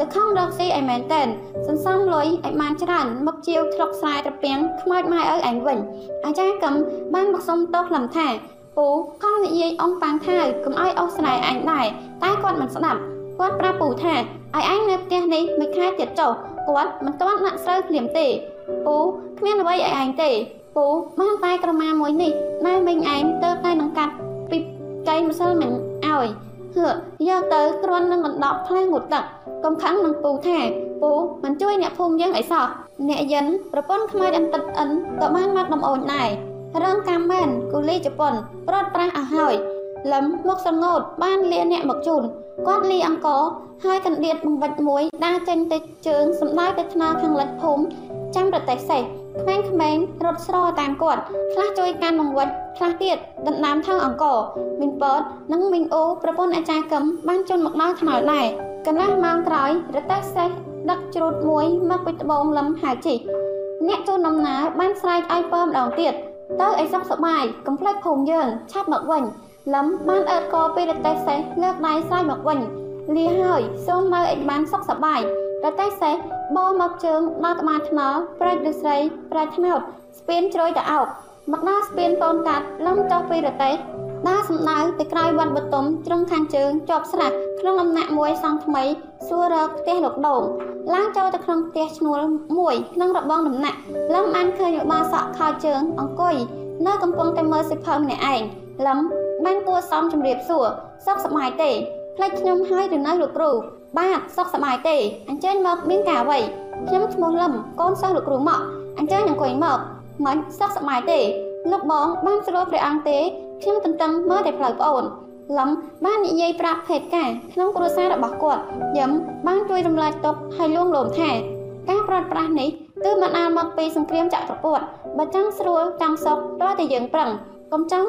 ទៅខំរកស៊ីឲ្យមែនតែនសន្សំលុយឲ្យបានច្រើនមកជាវធ្លុកស្រែត្រពាំងខ្មោចម៉ែឪឯងវិញអាចារ្យកឹមបានមកសុំទោសលំថាពូខំនិយាយអងប៉ាងថាកុំឲ្យអស់ស្រែឯងដែរតែគាត់មិនស្ដាប់គាត់ប្រាប់ពូថាឲ្យឯងនៅផ្ទះនេះមួយខែទៀតចុះគាត់មិនទាន់ដាក់ស្រូវភ្លាមទេពូគ្មានអ្វីឲ្យឯងទេពូបានតែក្រមាមួយនេះណែមិញឯងទៅតែនឹងកាត់ពីកៃម្សិលមិនឲ្យ ហឺយកទៅគ្រាន់នឹងដណ្ដប់ផ្លែងូតទឹកកុំខឹងនឹងពូថាពូមិនជួយអ្នកភូមិយើងអីសោះអ្នកយិនប្រពន្ធខ្មោចអន្តិតអិនក៏បានមកដំអូនដែររងកម្មមែនគូលីជប៉ុនប្រត់ប្រាស់អស់ហើយលឹមមកសងោតបានលាអ្នកមកជូនគាត់លីអង្គហើយកណ្ដៀតបង្វិចមួយដើរចេញទៅជើងសំដៅទៅថ្នល់ខាងលិចភូមិចាំប្រទេសសេះ ក្មេងក្មេងរត់ស្រតាមគាត់ខ្លះជួយកាន់បង្វិចខ្លះទៀតដណ្ដើមថងអង្គមីងពតនិងមីងអូប្រពន្ធអាចារ្យកឹមបានជន់មកដល់ថ្នល់ដែរកន្លះម៉ោងក្រោយរទេះសេះដឹកជ្រូតមួយមកពីត្បូងលឹមហៅជីអ្នកជូនដំណើរបានស្រែកឲ្យពើម្ដងទៀតទៅឲ្យសុខសប្បាយកុំភ្លេចភូមិយើងឆាប់មកវិញលឹមបានអើតកពីរទេះសេះលើកដៃស្រែកមកវិញលាហើយសូមមើលឲ្យបានសុខសប្បាយរទេះសេះ បោមកជើងដល់ក្បាលថ្នល់ប្រែកឫស្សីប្រែកថ្នោតស្ពានជ្រោយទៅអោបមកដល់ស្ពានពូនកាត់លំចុះពីរទេះដើរសំដៅទៅក្រោយវត្តបតុមត្រង់ខាងជើងជាប់ស្រះក្នុងដំណាក់មួយសង់ថ្មីសួររកផ្ទះលោកដងឡើងចូលទៅក្នុងផ្ទះឈ្នួលមួយក្នុងរបងដំណាក់លំបានឃើញរបរសក់ខោជើងអង្គុយនៅកំពុងតែមើលសិភៅម្នាក់ឯងលំបានគួរសមជំរាបសួរសុខសប្បាយទេផ្លេចខ្ញុំហើយឬនៅលោកគ្រូ បាទសុខសប្បាយទេអញ្ជើញមកមានការអ្វីខ្ញុំឈ្មោះលឹមកូនសិស្សលោកគ្រូមកអញ្ជើញអង្គុយមកមិនសុខសប្បាយទេលោកបងបានស្រួលព្រះអង្គទេខ្ញុំទន្ទឹងមើលតែផ្លូវប្អូនលំបាននិយាយប្រាប់ភេទការក្នុងគ្រួសាររបស់គាត់យឹមបានជួយរំលែកទុកឲ្យលួងលោមថាការប្រត់ប្រាស់នេះគឺមិនអាលមកពីសង្គ្រាមចក្រពត្តិបើចង់ស្រួលចង់សុខតើតែយើងប្រឹងកុំចង់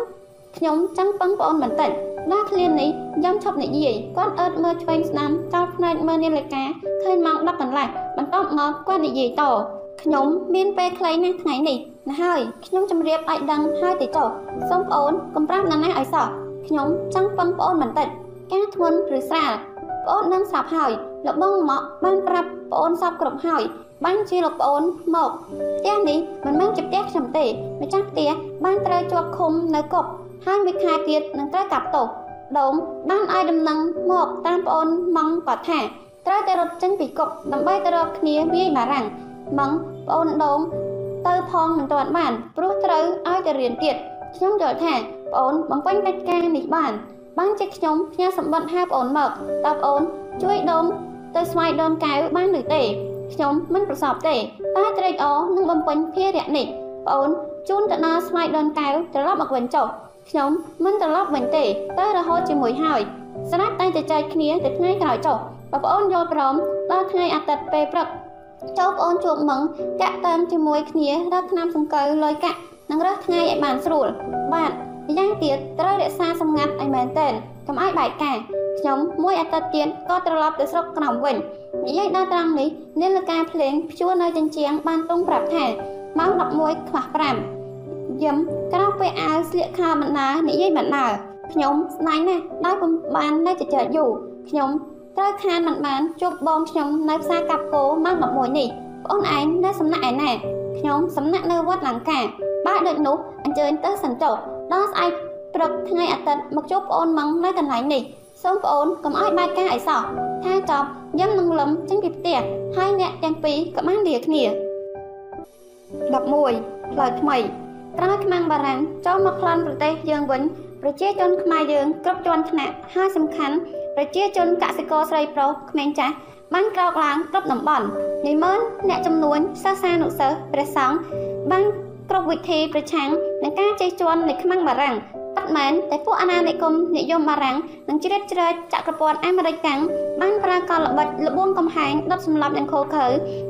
ខ្ញុំចង់ពឹងប្អូនបន្តិច ដល់ឃ្លាននេះយ៉ាំឈប់និយាយគាត់អើតមើលឆ្វេងស្ដាំចោលភ្នែកមើលនាឡិកាឃើញម៉ោង10កន្លះបន្ទាប់មកគាត់និយាយតខ្ញុំមានពេលខ្លីណាស់ថ្ងៃនេះណាហើយខ្ញុំជម្រាបឲ្យដឹងហើយទៅចុះសូមប្អូនកុំប្រាប់នរណាឲ្យសោះខ្ញុំចង់ពឹងប្អូនបន្តិចការធ្ងន់ឬស្រាលប្អូននឹងស្រាប់ហើយលោកបងមកបានប្រាប់ប្អូនសពគ្រប់ហើយបានជាលោកប្អូនមកផ្ទះនេះមិនមែនជាផ្ទះខ្ញុំទេម្ចាស់ផ្ទះបានត្រូវជាប់ឃុំនៅគុក ហើយមួយខែទៀតនឹងត្រូវកាប់ទោសដូងបានឲ្យដំណឹងមកតាមប្អូនម៉ងគាត់ថាត្រូវតែរត់ចេញពីគុកដើម្បីទៅរកគ្នាវាយបារាំងម៉ងប្អូនដូងទៅផងមិនទាន់បានព្រោះត្រូវឲ្យទៅរៀនទៀតខ្ញុំយល់ថាប្អូនបំពេញកិច្ចការនេះបានបានជាខ្ញុំផ្ញើសម្បត្តិហៅប្អូនមកតើប្អូនជួយដូងទៅស្វ័យដូនកែវបានឬទេខ្ញុំមិនប្រសពទេតែត្រេកអរនឹងបំពេញភារៈនេះប្អូនជូនទៅដល់ស្វ័យដូនកែវត្រឡប់មកវិញចុះ ខ្ញុំមិនត្រឡប់វិញទេតែរហូតជាមួយហើយស្រាប់តែទៅចែកគ្នាទៅថ្ងៃក្រោយចុះបើប្អូនយល់ព្រមដល់ថ្ងៃអាទិត្យពេលព្រឹកចូលប្អូនជួបមឹងចាក់តាមជាមួយគ្នារកឆ្នាំសង្កូវលុយកាក់និងរើសថ្ងៃឲ្យបានស្រួលបាទម្យ៉ាងទៀតត្រូវរក្សាសម្ងាត់ឲ្យមែនទែនកុំឲ្យបែកការខ្ញុំមួយអាទិត្យទៀតក៏ត្រឡប់ទៅស្រុកក្រំវិញនិយាយដល់ត្រង់នេះនាឡិកាភ្លេងព្យួរនៅចិញ្ចៀងបានតុងប្រាប់ថាម៉ោង11ខ្វះ5 យឹមក្រោកពេលអាវស្លៀកខោបណ្ដានិយាយបណ្ដាខ្ញុំស្ដាយណាស់ដោយពុំបាននៅជជែកយូរខ្ញុំត្រូវខានមិនបានជួបបងខ្ញុំនៅផ្សារកាប់គោម៉ោង11នេះប្អូនឯងនៅសំណាក់ឯណាខ្ញុំសំណាក់នៅវត្តលង្កាបើដូចនោះអញ្ជើញទៅសិនចុះដល់ស្អែកព្រឹកថ្ងៃអាទិត្យមកជួបប្អូនម៉ងនៅកន្លែងនេះសូមប្អូនកុំឲ្យបែកការអីសោះថាចប់យឹមនឹងលឹមចេញពីផ្ទះហើយអ្នកទាំងពីរក៏បានលាគ្នា11ផ្លូវថ្មី ក្រោយខ្មាំងបារាំងចូលមកក្លន់ប្រទេសយើងវិញប្រជាជនខ្មែរយើងគ្រប់ជាន់ថ្នាក់ហើយសំខាន់ប្រជាជនកសិករស្រីប្រុសក្មេងចាស់បានក្រោកឡើងគ្រប់តំបន់និមន្តអ្នកចំនួនសិស្សានុសិស្សព្រះសង្ឃបានគ្រប់វិធីប្រឆាំងនឹងការជិះជាន់នៃខ្មាំងបារាំង ប៉ាត់មែនតែពួកអាណានិគមនិយមបារាំងនិងជ្រៀតជ្រែកចក្រពត្តិអាមេរិកកាំងបានប្រើកលល្បិចលបួងកំហែងដុតសម្លាប់យ៉ាងឃោរឃៅ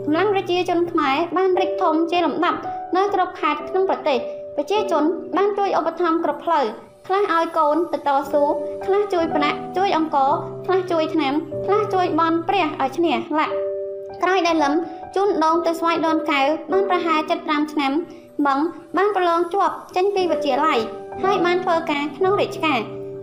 កម្លាំងប្រជាជនខ្មែរបានរិចធំជាលំដាប់នៅគ្រប់ខេត្តក្នុងប្រទេសប្រជាជនបានជួយឧបត្ថម្ភគ្រប់ផ្លូវខ្លះឲ្យកូនទៅតស៊ូខ្លះជួយប្រាក់ជួយអង្គខ្លះជួយថ្នាំខ្លះជួយបន់ព្រះឲ្យឈ្នះលាក់ក្រោយដែលលឹមជូនដងទៅស្វាយដនកៅបានប្រហែល75ឆ្នាំម៉ងបានប្រឡងជាប់ចេញពីវិទ្យាល័យ ហើយបានធ្វើការក្នុងរាជការ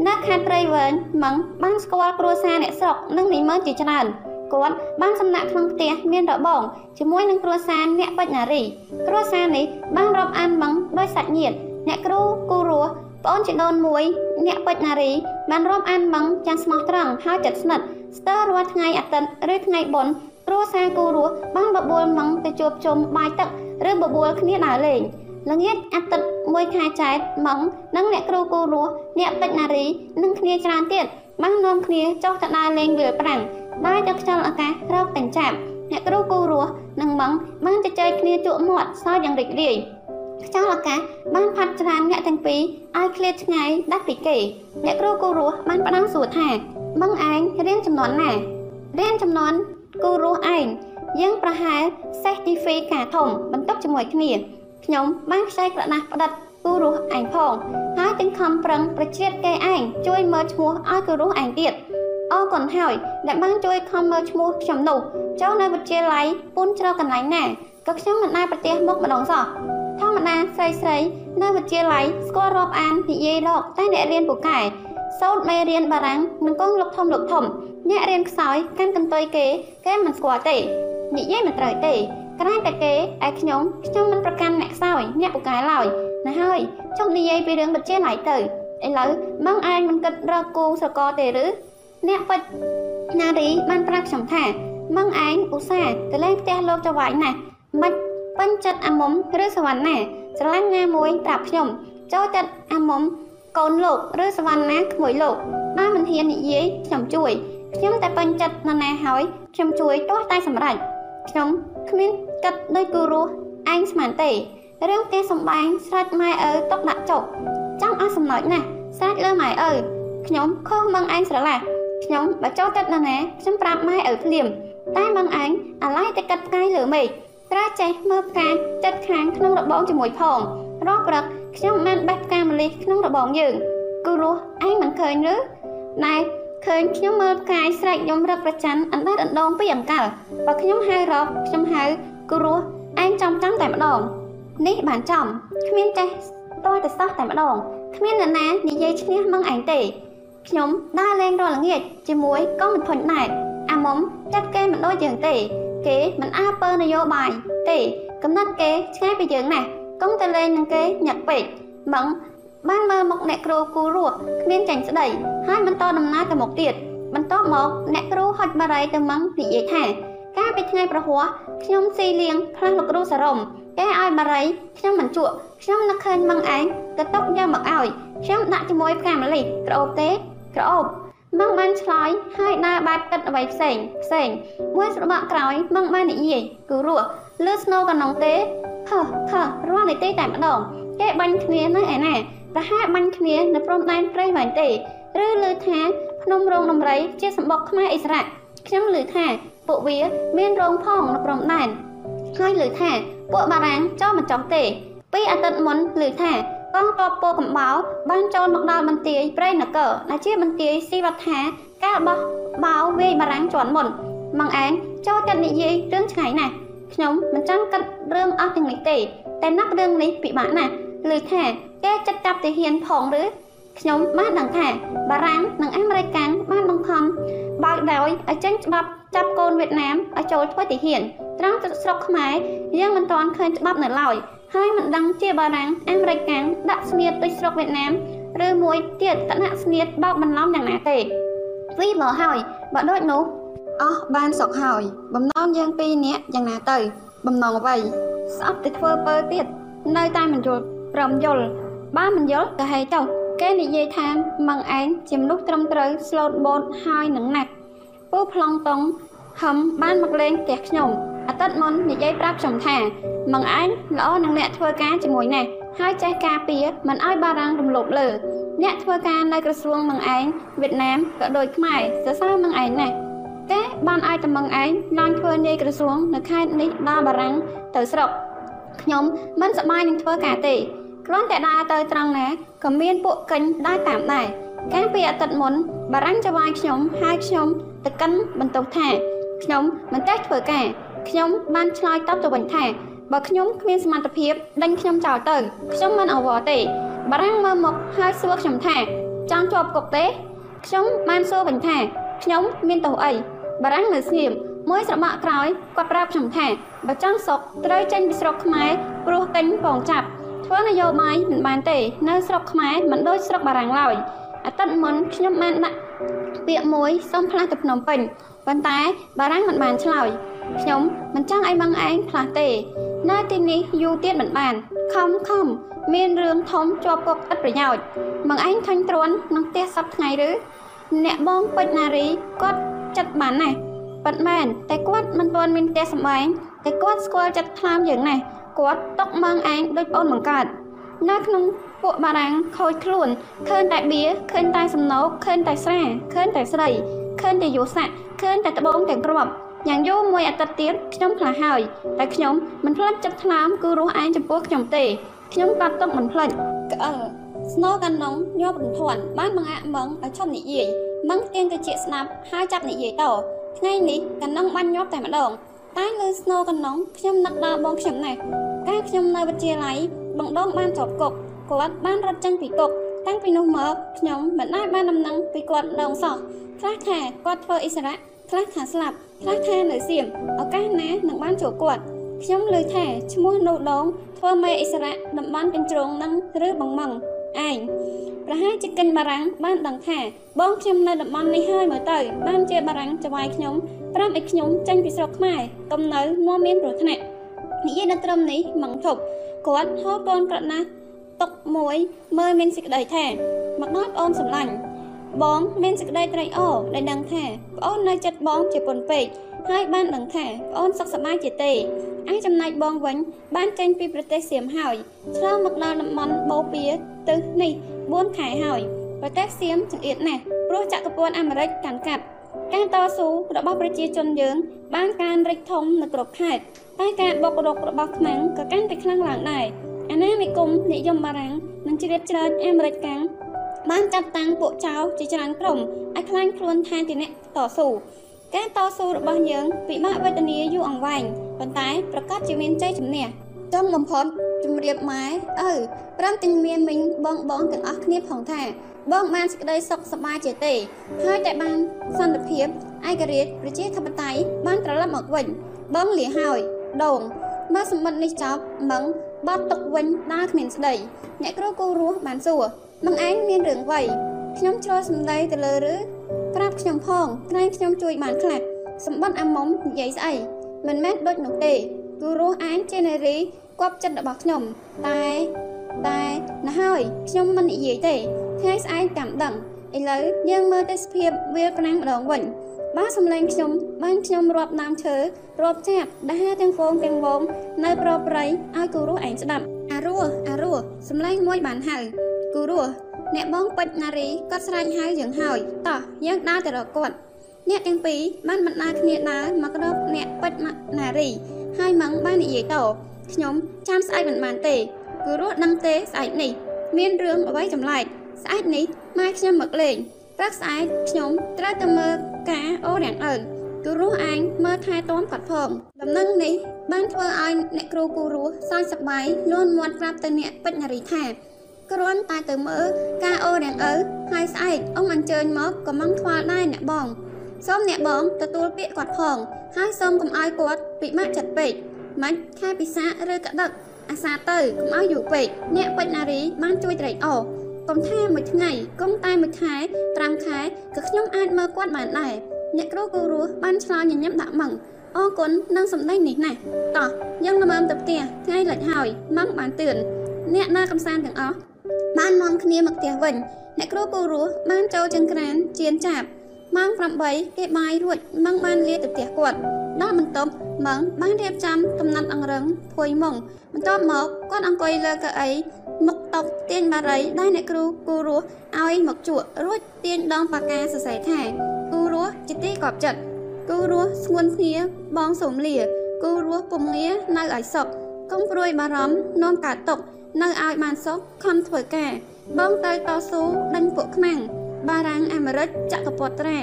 នៅខេត្តព្រៃវែងម៉ងបានស្គាល់គ្រួសារអ្នកស្រុកនិងនិមឺនជាច្រើនគាត់បានសំណាក់ក្នុងផ្ទះមានរបងជាមួយនឹងគ្រួសារអ្នកបញ្ញារីគ្រួសារនេះបានរាប់អានម៉ងដោយសាច់ញាតិអ្នកគ្រូគូរស់ប្អូនជីដូនមួយអ្នកពេជ្រនារីបានរាប់អានម៉ងយ៉ាងស្មោះត្រង់ហើយចិត្តស្និទ្ធស្ទើររាល់ថ្ងៃអាទិត្យឬថ្ងៃបុណ្យគ្រួសារគូរស់បានបបួលម៉ងទៅជួបជុំបាយទឹកឬបបួលគ្នាដើរលេង ល្ងាចអាទិត្យមួយខែចែកម៉ងនិងអ្នកគ្រូគូរស់អ្នកពេជ្រនារីនិងគ្នាច្រើនទៀតបាននាំគ្នាចុះទៅដើរលេងវាលប្រាំងដោយទៅខ្យល់អាកាសរកតែចាប់អ្នកគ្រូគូរស់និងម៉ងបានទៅចែកគ្នាជក់មាត់សើចយ៉ាងរីករាយខ្យល់អាកាសបានផាត់ច្រានអ្នកទាំងពីរឲ្យឃ្លាតឆ្ងាយដាច់ពីគេអ្នកគ្រូគូរស់បានផ្ដាំសួរថាម៉ងឯងរៀនចំនួនណារៀនចំនួនគូរស់ឯងយើងប្រហែលសេះទីហ្វីកាធំបន្ទប់ជាមួយគ្នា ខ្ញុំបានខ្ចីក្រដាស់ផ្ដិតគូរស់ឯងផងហើយទាំងខំប្រឹងប្រជ្រៀតគេឯងជួយមើលឈ្មោះឲ្យគូរស់ឯងទៀតអរគុណហើយដែលបានជួយខំមើលឈ្មោះខ្ញុំនោះចូលនៅវិទ្យាល័យពុនជ្រកកន្លែងណាក៏ខ្ញុំមិនដែលប្រទះមុខម្ដងសោះធម្មតាស្រីស្រីនៅវិទ្យាល័យស្គាល់រាប់អាននិយាយរកតែអ្នករៀនពូកែសូត្រមេរៀនបារាំងនឹងកងលោកធំលោកធំអ្នករៀនខ្សោយកាន់កន្ទុយគេគេមិនស្គាល់ទេនិយាយមិនត្រូវទេ ក្រែងតែគេឯខ្ញុំខ្ញុំមិនប្រកាន់អ្នកខ្សោយអ្នកពូកែឡើយណាហើយចុះនិយាយពីរឿងវិទ្យាល័យទៅឥឡូវម៉ងអាចមិនគិតរកគូស្រករទេឬអ្នកពេជ្រណារីបានប្រាប់ខ្ញុំថាម៉ងឯងឧស្សាហ៍ទៅលេងផ្ទះលោកចៅវាយណាស់មិនពេញចិត្តអាមុំឬសវណ្ណាស្រឡាញ់ណាមួយប្រាប់ខ្ញុំចូលចិត្តអាមុំកូនលោកឬសវណ្ណាក្មួយលោកបើមិនហ៊ាននិយាយខ្ញុំជួយខ្ញុំតែពេញចិត្តនរណាហើយខ្ញុំជួយទាស់តែសម្រេចខ្ញុំគ្មាន គិតដោយគូរស់ឯងស្មានទេរឿងទេសំបែងស្រេចម៉ែឪຕົកដាក់ចុកចង់អស់សំណោចណាស់ស្រេចលើម៉ែឪខ្ញុំខុសមឹងឯងស្រឡះខ្ញុំបើចូលចិត្តណាស់ណាខ្ញុំប្រាប់ម៉ែឪភ្លាមតែមឹងឯងអាឡ័យតែកាត់ផ្កាយលើមេឃត្រូវចេះមើលផ្កាចិត្តខាងក្នុងរបងជាមួយផងរាល់ព្រឹកខ្ញុំបានបេះផ្កាម្លិះក្នុងរបងយើងគូរស់ឯងមិនឃើញឬណែឃើញខ្ញុំមើលផ្កាយស្រែកខ្ញុំរឹកប្រច័ណ្ឌអណ្ដែតអណ្ដងពីអង្កលបើខ្ញុំហៅរកខ្ញុំហៅ គូរស់ឯងចំចាំតែម្ដង នេះបានចំគ្មានចេះតើតែសោះតែម្ដងគ្មានអ្នកណានិយាយឈ្នះមកឯងទេខ្ញុំដើរលេងរាល់ល្ងាចជាមួយក៏មិនធុញដែរអាមុំចាត់គេមិនដូចយើងទេ គេមិនអើពើនយោបាយទេកំណត់គេឆ្ងាយពីយើងណាស់កុំទៅលេងនឹងគេញឹកពេកម៉ងបានមើលមុខអ្នកគ្រូគូរស់គ្មានចាញ់ស្ដីហើយបន្តដំណើរទៅមុខទៀតបន្ទាប់មកអ្នកគ្រូហុចបារីទៅម៉ងនិយាយថា កាលពីថ្ងៃប្រហ័ស ខ្ញុំស៊ីលៀងផ្លាស់លោកគ្រូសរំគេឲ្យបារីខ្ញុំមិនជក់ខ្ញុំនឹកឃើញម៉ងឯងទៅຕົកយកមកឲ្យខ្ញុំដាក់ជាមួយផ្កាម្លិះក្រអូបទេក្រអូបម៉ងបានឆ្លើយហើយដើរបែបគិតអ្វីផ្សេងផ្សេងមួយស្របក់ក្រោយម៉ងបាននិយាយគូរស់លឺស្នូកណ្ដងទេហឺហឺរាល់នីតិតែម្ដងគេបាញ់គ្នានៅឯណាប្រហែលបាញ់គ្នានៅព្រំដែនព្រៃមែនទេឬលើថាភ្នំរងដំរីជាសម្បុកខ្មែរអិសរៈ ខ្ញុំលើថាពួកវាមានរោងផងនៅព្រំដែនហើយលើថាពួកបារាំងចូលមិនចង់ទេពីអាទិត្យមុនលើថាកងទ័ពពោកំបោបានចូលមកដល់បន្ទាយព្រៃនគរដែលជាបន្ទាយស៊ីវត្ថាការបោះបោវាយបារាំងជាន់មុនម៉ងឯងចូលចិត្តនិយាយរឿងឆ្ងាយណាស់ខ្ញុំមិនចង់គិតរឿងអស់ទាំងនេះទេតែណាក់រឿងនេះពិបាកណាស់ឮថាគេចិត្តចាប់ទាហានផងឬខ្ញុំបានដឹងថាបារាំងនិងអាមេរិកកាំងបានបង្ខំ បើកដោយឲ្យចេញច្បាប់ចាប់កូនវៀតណាមឲ្យចូលធ្វើទាហានត្រង់ស្រុកខ្មែរយើងមិនទាន់ឃើញច្បាប់នៅឡើយហើយមិនដឹងជាបារាំងអាមេរិកកាំងដាក់ស្នៀតទៅស្រុកវៀតណាមឬមួយទៀតតដាក់ស្នៀតបោកបន្លំយ៉ាងណាទេវីមកហើយបើដូចនោះអស់បានសុកហើយ បំណងយើងពីរនាក់យ៉ាងណាទៅ បំណងអ្វីស្អប់ទៅធ្វើពើទៀតនៅតែមិនយល់ព្រមយល់បើមិនយល់ក៏ហេទៅ គេនិយាយថាម៉ងឯងជាមនុស្សត្រឹមត្រូវស្លូតបូតហើយនឹងណាស់ពូប្លង់តុងហឹមបានមកលេងផ្ទះខ្ញុំអាទិត្យមុននិយាយប្រាប់ខ្ញុំថាម៉ងឯងល្អនឹងអ្នកធ្វើការជាមួយណាស់ហើយចេះការពារមិនឲ្យបារាំងរំលោភលើ អ្នកធ្វើការនៅក្រសួងម៉ងឯងវៀតណាមក៏ដូចខ្មែរសរសើរម៉ងឯងណាស់គេបានឲ្យតែម៉ងឯងឡើងធ្វើនាយក្រសួងនៅខេត្តនេះដល់បារាំងទៅស្រុកខ្ញុំមិនសប្បាយនឹងធ្វើការទេ គ្រាន់តែដើរទៅត្រង់ណាក៏មានពួកកិញដើរតាមដែរកាលពីអាទិត្យមុនបារាំងចវាយខ្ញុំហើយខ្ញុំទៅកិនបន្ទោសថាខ្ញុំមិនចេះធ្វើការខ្ញុំបានឆ្លើយតបទៅវិញថាបើខ្ញុំគ្មានសមត្ថភាពដេញខ្ញុំចោលទៅខ្ញុំមិនអវរទេបារាំងមើលមកហើយសួរខ្ញុំថាចង់ជាប់គុកទេខ្ញុំបានសួរវិញថាខ្ញុំមានទោសអីបារាំងនៅស្ងៀមមួយស្របាក់ក្រោយគាត់ប្រាប់ខ្ញុំថាបើចង់សុកត្រូវចេញពីស្រុកខ្មែរព្រោះកិញពងចាប់ ធ្វើនយោបាយមិនបានទេ នៅស្រុកខ្មែរមិនដូចស្រុកបារាំងឡើយអាទិត្យមុនខ្ញុំបានដាក់ពាក្យមួយសុំផ្លាស់ទៅភ្នំពេញប៉ុន្តែបារាំងមិនបានឆ្លើយខ្ញុំមិនចង់ឲ្យបងឯងផ្លាស់ទេ នៅទីនេះយូរទៀតមិនបានខំខំមានរឿងធំជាប់គុកឥតប្រយោជន៍បងឯងខាញ់ទ្រាន់នឹងផ្ទះសប្ថ្ងៃឬអ្នកបងពេជ្រណារីគាត់ចិត្តបានណាស់ប៉ិតមែនតែគាត់មិនទាន់មានផ្ទះសម្បែងតែគាត់ស្គាល់ចិត្តខ្លាមយើងណាស់ គាត់ຕົកម៉ងឯងដូចប្អូនបង្កើតនៅក្នុងពួកបារាំងខូចខ្លួនឃើញតែបៀឃើញតែសំណោកឃើញតែស្រាឃើញតែស្រីឃើញតែយោស័កឃើញតែត្បូងទាំងគ្រាប់យ៉ាងយូរមួយអាទិត្យទៀតខ្ញុំខ្លះហើយតែខ្ញុំមិនភ្លេចចិត្តថ្លើមគឺរស់ឯងចំពោះខ្ញុំទេខ្ញុំបាត់ទុកមិនភ្លេចក្អិលស្នូកានងញាប់រន្ធន់បានបង្អាក់មឹងឲ្យឈប់និយាយមឹងទៀងទៅជាស្ដាប់ហើយចាប់និយាយតថ្ងៃនេះកានងបានញាប់តែម្ដងតែលើស្នូកានងខ្ញុំនឹកដល់បងខ្ញុំណាស់ កាលខ្ញុំនៅវិទ្យាល័យបងដងបានជាប់គុកគាត់បានរត់ចេញពីគុកតាំងពីនោះមកខ្ញុំមិនដែលបានដំណឹងពីគាត់ម្ដងសោះខ្លះថាគាត់ធ្វើអិសរៈខ្លះថាស្លាប់ខ្លះថានៅសៀមឱកាសណានឹងបានជួបគាត់ខ្ញុំលើថាឈ្មោះនូដងធ្វើមេអិសរៈតំបន់កញ្ជ្រោងនឹងឬបងម៉ងឯងប្រហែលជាកិនបារាំងបានដឹងថាបងខ្ញុំនៅតំបន់នេះហើយមើលទៅបានជាបារាំងចវាយខ្ញុំប្រាប់ឲ្យខ្ញុំចេញពីស្រុកខ្មែរកុំនៅមកមានប្រថ្នាក់ និយាយដល់ត្រឹមនេះម៉ងធប់គាត់ហៅកូនក្រណាស់តុកមួយមើលមានសេចក្តីថាមកដល់អូនសម្លាញ់បងមានសេចក្តីត្រេកអរដែលដឹងថាប្អូននៅចិត្តបងជាពុនពេកហើយបានដឹងថាប្អូនសុខសប្បាយជាទេឯចំណែកបងវិញ បានចេញពីប្រទេសសៀមហើយឆ្លងមកដល់តំបន់បូព៌ាទិសនេះ4ខែហើយប្រទេសសៀមចង្អៀតណាស់ព្រោះចក្រពត្តិអាមេរិកកាន់កាប់ ការតស៊ូរបស់ប្រជាជនយើង បានការរិចធំនៅគ្រប់ខេត្តតែការបុករុករបស់ខ្មែរក៏កាន់តែខ្លាំងឡើងដែរអាណានិគមនិយមបារាំងនឹងជ្រៀតជ្រែកអាមេរិកកាំងបានចាត់តាំងពួកចៅជាច្រើនក្រុមឲ្យខ្លាញ់ខ្លួនថាជាអ្នកតស៊ូការតស៊ូរបស់យើងពិបាកវេទនាយូរអង្វែងប៉ុន្តែប្រកាសជាមានជ័យជំនះ ចុងបំផុតជំរាបម៉ែអើព្រមទាំងមានមីងបងបងទាំងអស់គ្នាផងថា បងបានសេចក្តីសុខសប្បាយជាទេហើយតែបានសន្តិភាពឯករាជ្យប្រជាធិបតេយ្យបានត្រឡប់មកវិញ បងលាហើយដងមើលសម្បត្តិនេះចប់មឹងបត់ទុកវិញដើរគ្មានស្ដីអ្នកគ្រូគូរស់បានសួរនឹងឯងមានរឿងអ្វីខ្ញុំឆ្លោះសម្ដីទៅលើឬប្រាប់ខ្ញុំផងក្រែងខ្ញុំជួយបានខ្លះសម្បត្តិអាមុំនិយាយស្អីមិនមែនដូចនោះទេ គូរស់ឯងជានារីគប់ចិត្តរបស់ខ្ញុំ តែតែណាហើយខ្ញុំមិននិយាយទេថ្ងៃស្អែកតាមដឹងឥឡូវយើងមើលទេសភាពវាលប្រាំងម្ដងវិញបើសំឡេងខ្ញុំបានខ្ញុំរាប់តាមឈើរាប់ចាប់ដាស់ទាំងហ្វូងទាំងវងនៅប្រប្រៃឲ្យគូរស់ឯងស្ដាប់អារោះអារោះសំឡេងមួយបានហៅគូរស់អ្នកបងពេជ្រណារីគាត់ស្រែកហៅយើងហើយតោះយើងដើរទៅរកគាត់អ្នកទាំងពីរបានបណ្ដាគ្នាដើរមករកអ្នកពេជ្រណារី ហើយម៉ងបាននិយាយតខ្ញុំចាំស្អែកមិនបានទេគឺរស់ដឹងទេស្អែកនេះ មានរឿងអ្វីចម្លែកស្អែកនេះម៉ែខ្ញុំមកលេងព្រឹកស្អែកខ្ញុំត្រូវទៅមើលការអូរាំងអើគឺរស់ឯងមើលថែទាំគាត់ផងដំណឹងនេះបានធ្វើឲ្យអ្នកគ្រូគូរស់សើចសប្បាយលួនមាត់ប្រាប់ទៅអ្នកពេជ្រនារីថាគ្រាន់តែទៅមើលការអូរាំងអើហើយស្អែកអ៊ំអញ្ជើញមកក៏មកខ្វល់ដែរអ្នកបង សូមអ្នកបងទទួលពាក្យគាត់ផងហើយសូមកុំឲ្យគាត់ពិបាកចិត្តពេកមិនខែពិសាឬក្តឹកអាសាទៅកុំឲ្យយូរពេកអ្នកពេជ្រណារីបានជួយត្រេកអរកុំថាមួយថ្ងៃកុំតែមួយខែ5ខែក៏ខ្ញុំអាចមើលគាត់បានដែរអ្នកគ្រូគូរស់បានឆ្លើយញញឹមដាក់ម៉ងអរគុណនឹងសម្ដែងនេះណាស់តោះយើងល្មមទៅផ្ទះថ្ងៃលិចហើយម៉ងបានទឿនអ្នកដើរកំសាន្តទាំងអស់បាននាំគ្នាមកផ្ទះវិញអ្នកគ្រូគូរស់បានចូលចង្ក្រានជៀនចាប់ ម៉ោង8គេបាយរួចម៉ងបានលាទៅផ្ទះគាត់ដល់បន្ទប់ម៉ងបានរៀបចំកំណាត់អង្រឹងភួយមុងបន្ទាប់មកគាត់អង្គុយលើកៅអីមុខតុកទាញបារីដែលអ្នកគ្រូគូរស់ឲ្យមកជក់រួចទាញដងប៉ាកាសរសេរថាគូរស់ជាទីកប់ចិត្តគូរស់ស្ងួនគ្នាបងសុំលាគូរស់ពុំលានៅឲ្យសុខកុំព្រួយបារម្ភនាំកើតទុកនៅឲ្យបានសុខខំធ្វើការ បងទៅតស៊ូដេញពួកខ្មាំង បារាំងអាមេរិកចក្រពត្តិត្រា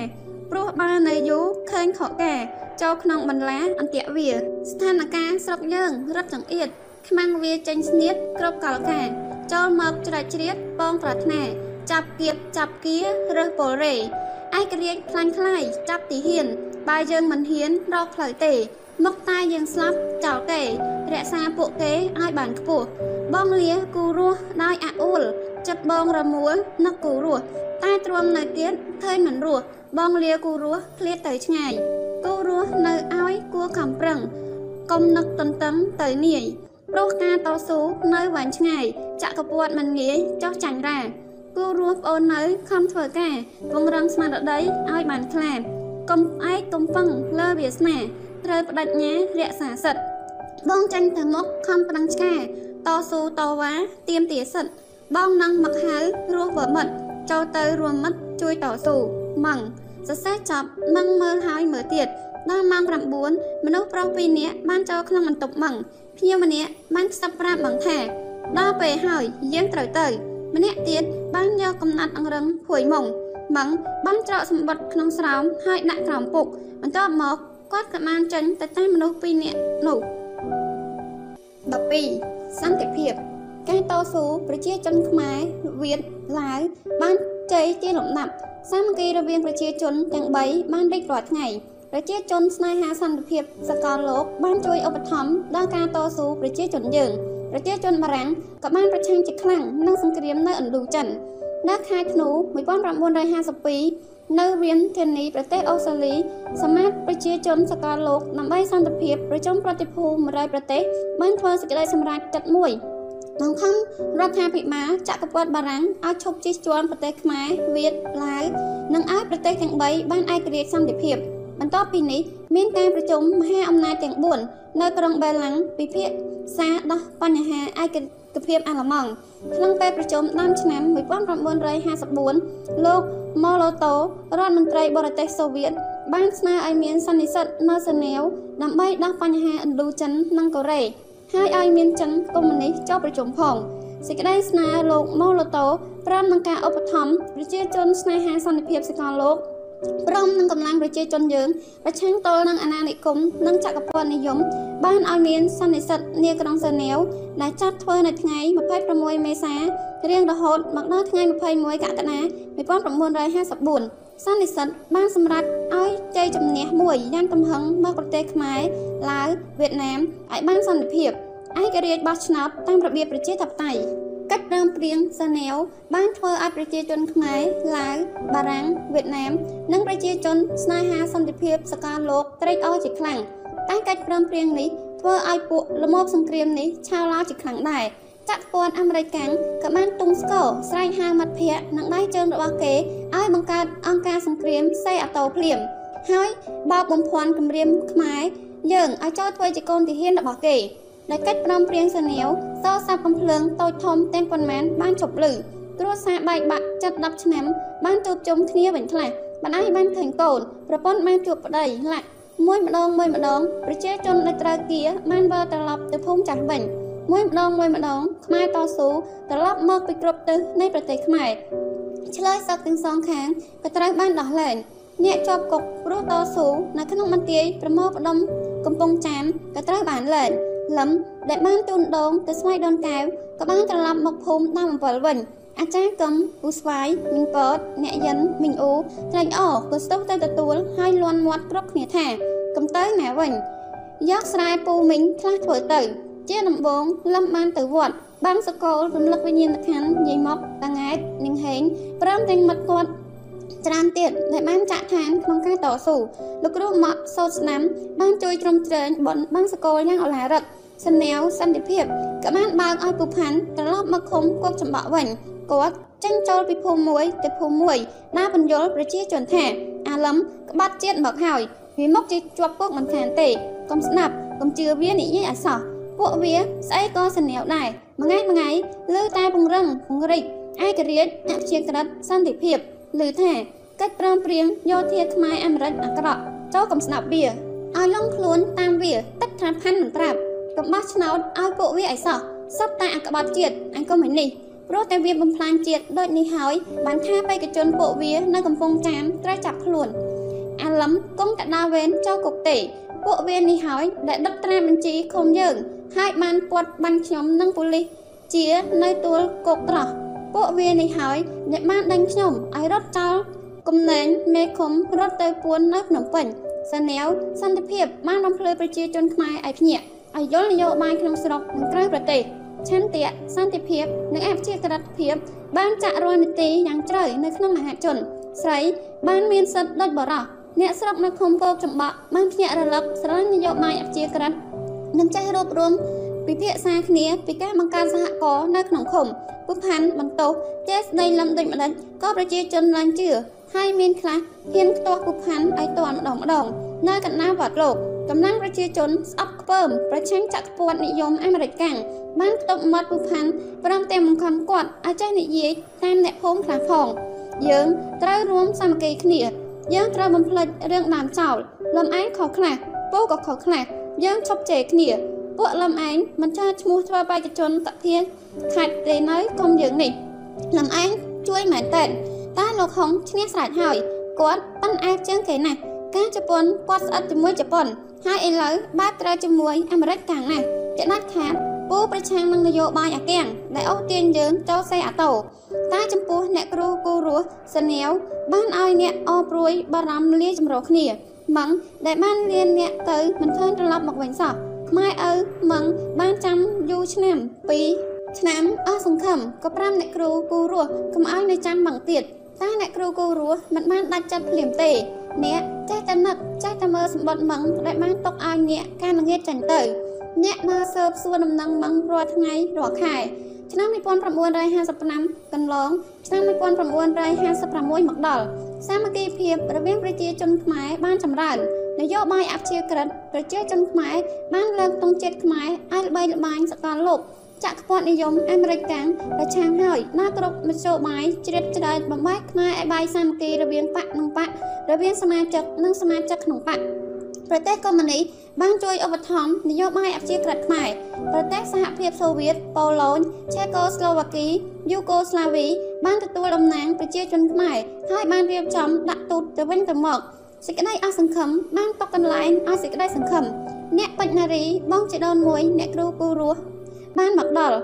ព្រោះបាននៅយូរឃើញខកការចូលក្នុងបន្លាអន្ទាក់វាស្ថានភាពស្រុកយើងរត់ចង្អៀតខ្មាំងវាចេញស្នៀតគ្រប់កលការចូលមកច្រែកជ្រៀតបងប្រាថ្នាចាប់គៀបចាប់គៀរើសពលរេឯករាជ្យខ្លាញ់ខ្លាយចាប់ទីហ៊ានបើយើងមិនហ៊ានរកផ្លូវទេមកតែយើងស្លាប់ចោលគេរក្សាពួកគេឲ្យបានខ្ពស់បងលាគូរស់ដោយអាអួលចិត្តបងរមួលនឹកគូរស់ តែទ្រាំនៅទៀតឃើញមិនរស់បងលាគូរស់ឃ្លាតទៅឆ្ងាយគូរស់នៅឲ្យគួខំប្រឹងកុំនឹកតន្ទឹងទៅនាយព្រោះការតស៊ូនៅវែងឆ្ងាយចក្រពត្តិមិនងាយចោះចាញ់រាគូរស់ប្អូននៅខំធ្វើការពង្រឹងស្មារតីឲ្យបានខ្លាចកុំឯកកុំពឹងលើវាសនាត្រូវបដិញ្ញារក្សាសិទ្ធបងចាញ់ទៅមុខខំប្រឹងឆ្កាតស៊ូតវ៉ាទៀមទាសិទ្ធបងនឹងមកហៅរស់វមិត្ត ចូលទៅរួមមិត្តជួយតស៊ូម៉ងសរសេរចប់ម៉ងមើលហើយមើលទៀតដល់ម៉ោង9មនុស្សប្រុសពីរនាក់បានចូលក្នុងបន្ទប់ម៉ងភ្ញៀវម្នាក់បានខ្សឹបប្រាប់ម៉ងថាដល់ពេលហើយយើងត្រូវទៅ ម្នាក់ទៀតបានយកកំណាត់អង្រឹងភួយមុងម៉ងបានច្រកសម្បត្តិក្នុងស្រោមហើយដាក់ក្រោមពុកបន្ទាប់មកគាត់ក៏បានចេញទៅតាមមនុស្សពីរនាក់នោះ12សន្តិភាព ការតស៊ូប្រជាជនខ្មែរវៀតឡាវបានជ័យជាលំដាប់សាមគ្គីរវាងប្រជាជនទាំង3បានរីករាល់ថ្ងៃប្រជាជនស្នេហាសន្តិភាពសកលលោកបានជួយឧបត្ថម្ភដល់ការតស៊ូប្រជាជនយើងប្រជាជនបារាំងក៏បានប្រឆាំងជាខ្លាំងនឹងសង្គ្រាមនៅឥណ្ឌូចិននៅខែធ្នូ1952នៅរៀនធានីប្រទេសអូស្ត្រាលីសមាជប្រជាជនសកលលោកដើម្បីសន្តិភាពប្រចាំប្រតិភូ100ប្រទេសបានធ្វើសេចក្តីសម្រេចចិត្តមួយ បង្ខំរដ្ឋាភិបាលចក្រពត្តិបារាំងឲ្យឈប់ជិះជាន់ប្រទេសខ្មែរវៀតឡាវនិងឲ្យប្រទេសទាំង3បានឯករាជ្យសន្តិភាពបន្ទាប់ពីនេះមានការប្រជុំមហាអំណាចទាំង4នៅក្រុងបេឡាំងពិភាក្សាដោះបញ្ហាឯកភាពអាល្លឺម៉ង់ក្នុងពេលប្រជុំដើមឆ្នាំ1954លោកម៉ូឡូតូរដ្ឋមន្ត្រីបរទេសសូវៀតបានស្នើឲ្យមានសន្និសីទនៅសឺណែវដើម្បីដោះបញ្ហាឥណ្ឌូចិននិងកូរ៉េ ហើយឲ្យមានចិនកុម្មុយនីសចូលប្រជុំផងសេចក្តីស្នើលោកម៉ូឡូតូព្រមនឹងការឧបត្ថម្ភប្រជាជនស្នេហាសន្តិភាពសកលលោកព្រមនឹងកម្លាំងប្រជាជនយើងប្រឆាំងទល់នឹងអាណានិគមនិងចក្រពត្តិនិយមបានឲ្យមានសន្និសិទនាក្រុងសឺណែវដែលចាត់ធ្វើនៅថ្ងៃ26មេសារៀងរហូតមកដល់ថ្ងៃ21កក្កដា1954សន្និសិទបានសម្រេចឲ្យជ័យជំនះមួយយ៉ាងកំហឹងមកប្រទេសខ្មែរឡាវវៀតណាមឲ្យបានសន្តិភាព ឯករាជ្យបោះឆ្នោតតាមរបៀបប្រជាធិបតេយ្យកិច្ចព្រមព្រៀងសឺណែវបានធ្វើឲ្យប្រជាជនខ្មែរឡាវបារាំងវៀតណាម និងប្រជាជនស្នេហាសន្តិភាពសកលលោកត្រេកអរជាខ្លាំងតែកិច្ចព្រមព្រៀងនេះធ្វើឲ្យពួកលមោបសង្គ្រាមនេះឆាវឡោជាខ្លាំងដែរចាក់ព័ន្ធអាមេរិកកាំងក៏បានទង់ស្គរស្រែកហៅមិត្តភ័ក្តិនិងដៃជើងរបស់គេឲ្យបង្កើតអង្គការសង្គ្រាមសេអាតូភ្លាម ហើយបោកបំភាន់គម្រាមខ្មែរយើងឲ្យចូលធ្វើជាកូនទាហានរបស់គេ ដែលកិច្ចព្រមព្រៀងសន្យាវសរសាប់កំភ្លើងតូចធំទាំងប៉ុន្មានបានជប់លឺគ្រួសារបែកបាក់ចិត្ត10ឆ្នាំ បានជួបជុំគ្នាវិញខ្លះបណ្ដាយបានឃើញកូនប្រពន្ធបានជួបប្តីលាក់មួយម្ដងមួយម្ដងប្រជាជនដែលត្រូវគៀបានវិលត្រឡប់ទៅភូមិចាស់វិញមួយម្ដងមួយម្ដងខ្មែរតស៊ូត្រឡប់មកពីគ្រប់ទិសនៃប្រទេសខ្មែរឆ្លើយសឹកទាំងសងខាងក៏ត្រូវបានដោះលែងអ្នកជាប់គុកព្រោះតស៊ូនៅក្នុងមន្ទីរប្រមោផ្ដុំកំពង់ចាមក៏ត្រូវបានលែង លឹមដែលបានទូនដងទៅស្វាយដូនកែវក៏បានត្រឡប់មកភូមិតាមអំពិលវិញអាចារ្យកឹមពូស្វាយមីងពតអ្នកយិនមីងអូត្រេកអរក៏ស្ទុះទៅទទួលហើយលន់មាត់គ្រប់គ្នាថាកំទៅណាវិញយកស្រែពូមីងខ្លះធ្វើទៅ ជាដំបងលឹមបានទៅវត្តបានសកលរំលឹកវិញ្ញាណក្ខន្ធយាយមកតាង៉ែតនាងហេងព្រមទាំងមិត្តគាត់ ច្រើនទៀតដែលបានចាក់ឋានក្នុងការតស៊ូលោកគ្រូមកសោតស្នាមបានជួយជ្រោមជ្រែងបនបានសកលយ៉ាងឱឡារិកសនាវសន្តិភាពក៏បានបើកឲ្យពូផាន់ត្រឡប់មកឃុំគប់ចំបក់វិញគាត់ចេញចូលពីភូមិមួយទៅភូមិមួយណាបញ្យលប្រជាជនថាអាឡឹមក្បាត់ជាតិមកហើយវាមកជាជាប់គុកមិនខានទេកុំស្ដាប់កុំជឿវានិយាយអសោះពួកវាស្អីក៏សនាវដែរមួយថ្ងៃមួយថ្ងៃលើតែពង្រឹងពង្រិចឯករាជ្យអព្យាក្រឹតសន្តិភាព ឮថាកិច្ចព្រមព្រៀងយោធាខ្មែរអាមេរិកអាក្រក់ចូលកំស្ដាប់វាឲ្យឡងខ្លួនតាមវាទឹកថាផាន់មិនប្រាប់កុំបោះឆ្នោតឲ្យពួកវាឲ្យសោះសពតែអក្បត់ជាតិអង្គមនេះព្រោះតែវាបំផ្លាញជាតិដូចនេះហើយបានថាបេក្ខជនពួកវានៅកំពង់ចាមត្រូវចាប់ខ្លួនអាឡឹមគង់តដាវេនចូលគុកទេពួកវានេះហើយដែលដឹកត្រាបញ្ជីឃុំយើងហើយបានពាត់បាញ់ខ្ញុំនិងប៉ូលីសជានៅទួលគុកត្រោះ ពួកវានេះហើយអ្នកបានដេញខ្ញុំឲ្យរត់ចោលគំលែងមេឃុំរត់ទៅពួននៅភ្នំពេញសាណែវសន្តិភាពបានបំភ្លឺប្រជាជនខ្មែរឲ្យភ្ញាក់ឲ្យយល់នយោបាយក្នុងស្រុកនិងក្រៅប្រទេសឆន្ទៈសន្តិភាពនិងអភិជាក្រិតភាព បានចាក់រាល់នីតិយ៉ាងជ្រៅនៅក្នុងមហាជន ស្រីបានមានសិទ្ធិដូចបរោះអ្នកស្រុកនៅឃុំគោកចម្បាក់បានភ្ញាក់រលឹកស្រឡាញ់នយោបាយអភិជាក្រិតនិងចេះរួបរวม ពិភាក្សាគ្នាពីការបង្កើតសហគមន៍នៅក្នុងឃុំពុផាន់បន្ទោសចេះស្ដីលំដូចម្ដេចក៏ប្រជាជនឡើងជឿហើយមានខ្លះហ៊ានខ្ទាស់ពុផាន់ឲ្យតន់ម្ដងម្ដងនៅកណ្ដាលវត្តលោកកម្លាំងប្រជាជនស្អប់ខ្ពើមប្រឆាំងចក្រពត្តិនិយមអាមេរិកកាំងបានផ្ទុកមាត់ពុផាន់ព្រមទាំងបង្ខំគាត់ឲ្យចេះនិយាយតាមអ្នកភូមិខ្លះផងយើងត្រូវរួមសាមគ្គីគ្នាយើងត្រូវបំភ្លេចរឿងដើមចោលលំឯងខុសខ្លះពូក៏ខុសខ្លះយើងឈប់ជេរគ្នា ពួកលំឯងមិនចាឈ្មោះធ្វើបេក្ខជនតធានខេត្តទេនៅកុំយើងនេះលំឯងជួយមែនតើតែលោកហុងឈ្នះស្រេចហើយគាត់ប៉ិនអែបជាងគេណាស់ការជប៉ុនគាត់ស្អិតជាមួយជប៉ុនហើយឥឡូវបែបត្រូវជាមួយអាមេរិកកាំងណាស់ជាដាច់ខាតពូប្រឆាំងនឹងនយោបាយអាកាំងដែលអូសទាញយើងចូលសេអាតូតែចំពោះអ្នកគ្រូគូរស់សនាវបានឲ្យអ្នកអព្រួយបារម្ភលាចម្រោះគ្នាម៉ងដែលបានលៀនអ្នកទៅមិនឃើញត្រឡប់មកវិញសោះ ម៉ែឪម៉ងបានចាំយូរឆ្នាំ2ឆ្នាំអស់សង្ឃឹមក៏ប្រាំអ្នកគ្រូគូរស់កុំឲ្យនៅចាំម៉ងទៀតតែអ្នកគ្រូគូរស់មិនបានដាច់ចិត្តភ្លាមទេ អ្នកចេះតែនឹកចេះតែមើលសម្បត្តិម៉ងដែលបានຕົកឲ្យអ្នកការល្ងាចចាញ់ទៅអ្នកមកសើបសួរដំណឹងម៉ងរាល់ថ្ងៃរាល់ខែឆ្នាំ1955កន្លងឆ្នាំ1956មកដល់សាមគ្គីភាពរវាងប្រជាជនខ្មែរបានចម្រើន នយោបាយអព្យាក្រឹតប្រជាជនខ្មែរបានលើកទង់ជាតិខ្មែរឲ្យល្បីល្បាញសកលលោកចក្រពត្តិនិយមអាមេរិកកាំងប្រឆាំងហើយណាគ្រប់មធ្យោបាយជ្រៀតជ្រែកបំបែកខ្មែរឲ្យបាយសាមគ្គីរវាងបកនិងបករវាងសមាជិកនិងសមាជិកក្នុងបកប្រទេសកុម្មុយនីសបានជួយឧបត្ថម្ភនយោបាយអព្យាក្រឹតខ្មែរប្រទេសសហភាពសូវៀតប៉ូឡូញឆេកូស្លូវ៉ាគីយូកូស្លាវីបានទទួលតំណែងប្រជាជនខ្មែរហើយបានរៀបចំដាក់ទូតទៅវិញទៅមក សេចក្តីអស់សង្ឃឹមបានតកកន្លែងឲ្យសេចក្តីសង្ឃឹមអ្នកបញ្ញារីបងជីដូនមួយ អ្នកគ្រូគូរស់បានមកដល់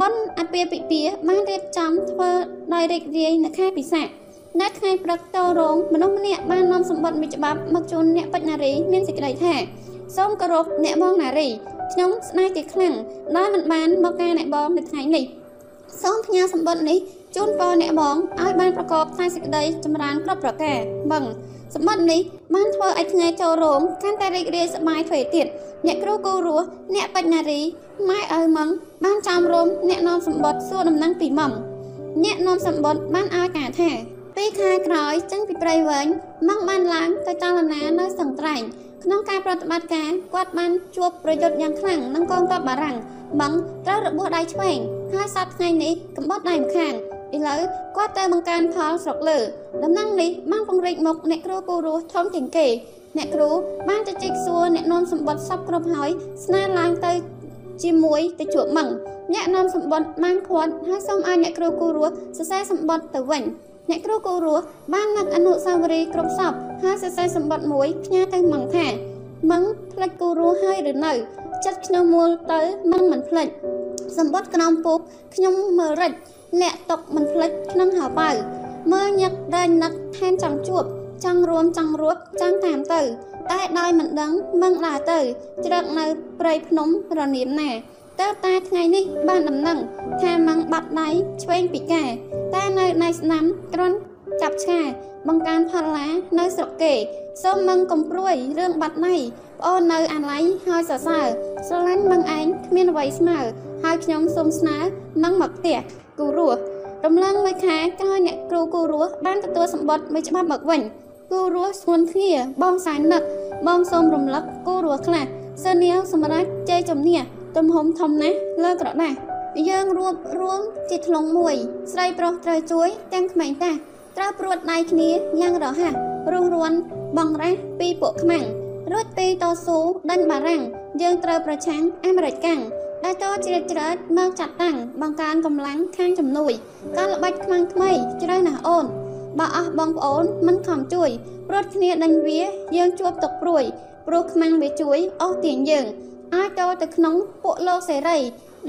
បនអពាពិពាបានរៀបចំធ្វើដោយរីករាយនៅខែពិសានៅថ្ងៃព្រឹកតរងមនុស្សម្នាក់បាននាំសម្បត្តិមួយច្បាប់មកជូនអ្នកបញ្ញារីមានសេចក្តីថាសូមគោរពអ្នកបងណារីខ្ញុំស្នេហ៍ជាខ្លាំងដែលមិនបានមកការអ្នកបងនៅថ្ងៃនេះសូមផ្ញើសម្បត្តិនេះជូនពរអ្នកបងឲ្យបានប្រកបតែសេចក្តីចម្រើនគ្រប់ប្រការបឹង សម្បត្តិនេះបានធ្វើឲ្យថ្ងៃចូលរោងកាន់តែរីករាយសប្បាយទ្វេទៀតអ្នកគ្រូគូរស់អ្នកបញ្ញារីម៉ែឪម៉ងបានចាំរោមអ្នកនាំសម្បត្តិសួរដំណឹងពីម៉ងអ្នកនាំសម្បត្តិបានឲ្យការថាពីខែក្រោយចេញពីព្រៃវែងម៉ងបានឡើងទៅចលនានៅសង្ត្រែងក្នុងការប្រតិបត្តិការគាត់បានជួបប្រយុទ្ធយ៉ាងខ្លាំងនឹងកងទ័ពបារាំងម៉ងត្រូវរបួសដៃឆ្វេងហើយសប្តាហ៍ថ្ងៃនេះកំបត់ដៃម្ខាង ឥឡូវគាត់ទៅបង្កើនផលស្រុកលើដំណឹងនេះបានពង្រីកមុខអ្នកគ្រូគូរស់ធំជាងគេ អ្នកគ្រូបានទៅជីកសួរអ្នកនាំសម្បត្តិសពគ្រប់ហើយស្នើឡើងទៅជាមួយទៅជួបម៉ងអ្នកនាំសម្បត្តិបានខាត់ហើយសូមឲ្យអ្នកគ្រូគូរស់សរសេរសម្បត្តិទៅវិញអ្នកគ្រូគូរស់បាននឹកអនុស្សាវរីយ៍គ្រប់សពហើយសរសេរសម្បត្តិមួយផ្ញើទៅម៉ងថាម៉ងផ្លេចគូរស់ហើយឬនៅ ចិត្តខ្ញុំមូលទៅម៉ងមិនផ្លេចសម្បត្តិក្រោមពូកខ្ញុំមើលរិច លាក់ຕົកមិនផ្លិចក្នុងហៅបៅមើលញឹកដែងនឹកថែមចង់ជួបចង់រួមចង់រួបចង់តាមទៅ តែដោយមិនដឹងមឹងដើរទៅជ្រឹកនៅព្រៃភ្នំរនាមណាតើតាថ្ងៃនេះបានដំណឹងថាមឹងបាត់ដៃឆ្វេងពីកែតែនៅណៃស្នាមក្រន់ចាប់ឆ្កាបង្កើនផល្លានៅស្រុកគេសូមមឹងកំព្រួយរឿងបាត់ណៃប្អូននៅអាឡ័យហើយសរសើរស្រឡាញ់មឹងឯងគ្មានអ្វីស្មើហើយខ្ញុំសូមស្នើមឹងមកផ្ទះ គូរស់រំលងមួយខែក្រោយអ្នកគ្រូគូរស់បានទទួលសម្បត្តិមួយច្បាប់មកវិញគូរស់ស្ងួនគ្នាបងសែននឹកបងសូមរំលឹកគូរស់ខ្លះសើនាវសម្រាប់ជ័យជំនះទំហំធំណាស់លើក្រដាស់យើងរួបរួមជាធ្លុងមួយ ស្រីប្រុសត្រូវជួយទាំងក្មេងតាត្រូវព្រួតដៃគ្នាយ៉ាងរហ័សរស់រួនបងរះពីពួកខ្មាំងរួចពីតស៊ូដេញបារាំងយើងត្រូវប្រឆាំងអាមេរិកកាំង ដែលតជ្រៀតជ្រែកមកចាត់តាំងបង្កើនកម្លាំងខាងជំនួយការល្បិចខ្មាំងថ្មីជ្រៅណាស់អូនបើអស់បងប្អូនមិនខំជួយព្រួតគ្នាដេញវា យើងជួបទុកព្រួយព្រោះខ្មាំងវាជួយអស់ទាញយើងអាចតទៅក្នុងពួកលោកសេរី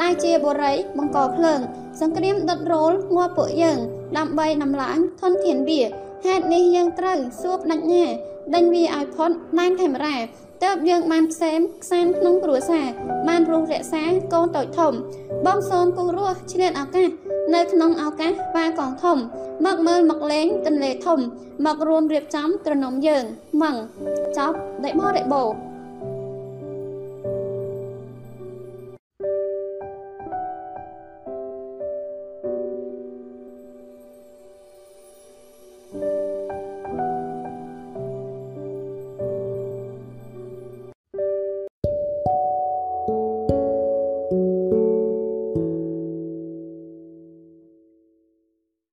ដែលជាបុរីបង្កភ្លើង សង្គ្រាមដុតរោលងាប់ពួកយើង ដើម្បីដំឡើងធនធានវាហេតុនេះយើងត្រូវសួរបដិញ្ញាដេញវាឲ្យផុតដែនខេមរា តើបយើងបានផ្សេមខ្សានក្នុងគ្រួសារបានរស់រក្សាកូនតូចធំ បងសូនគូរស់ឆ្លៀតឱកាសនៅក្នុងឱកាសបាកងធំ មកមើលមកលេងទន្លេធំ មករួមរៀបចំត្រនំយើងម៉ងចប់ដេបរិបោ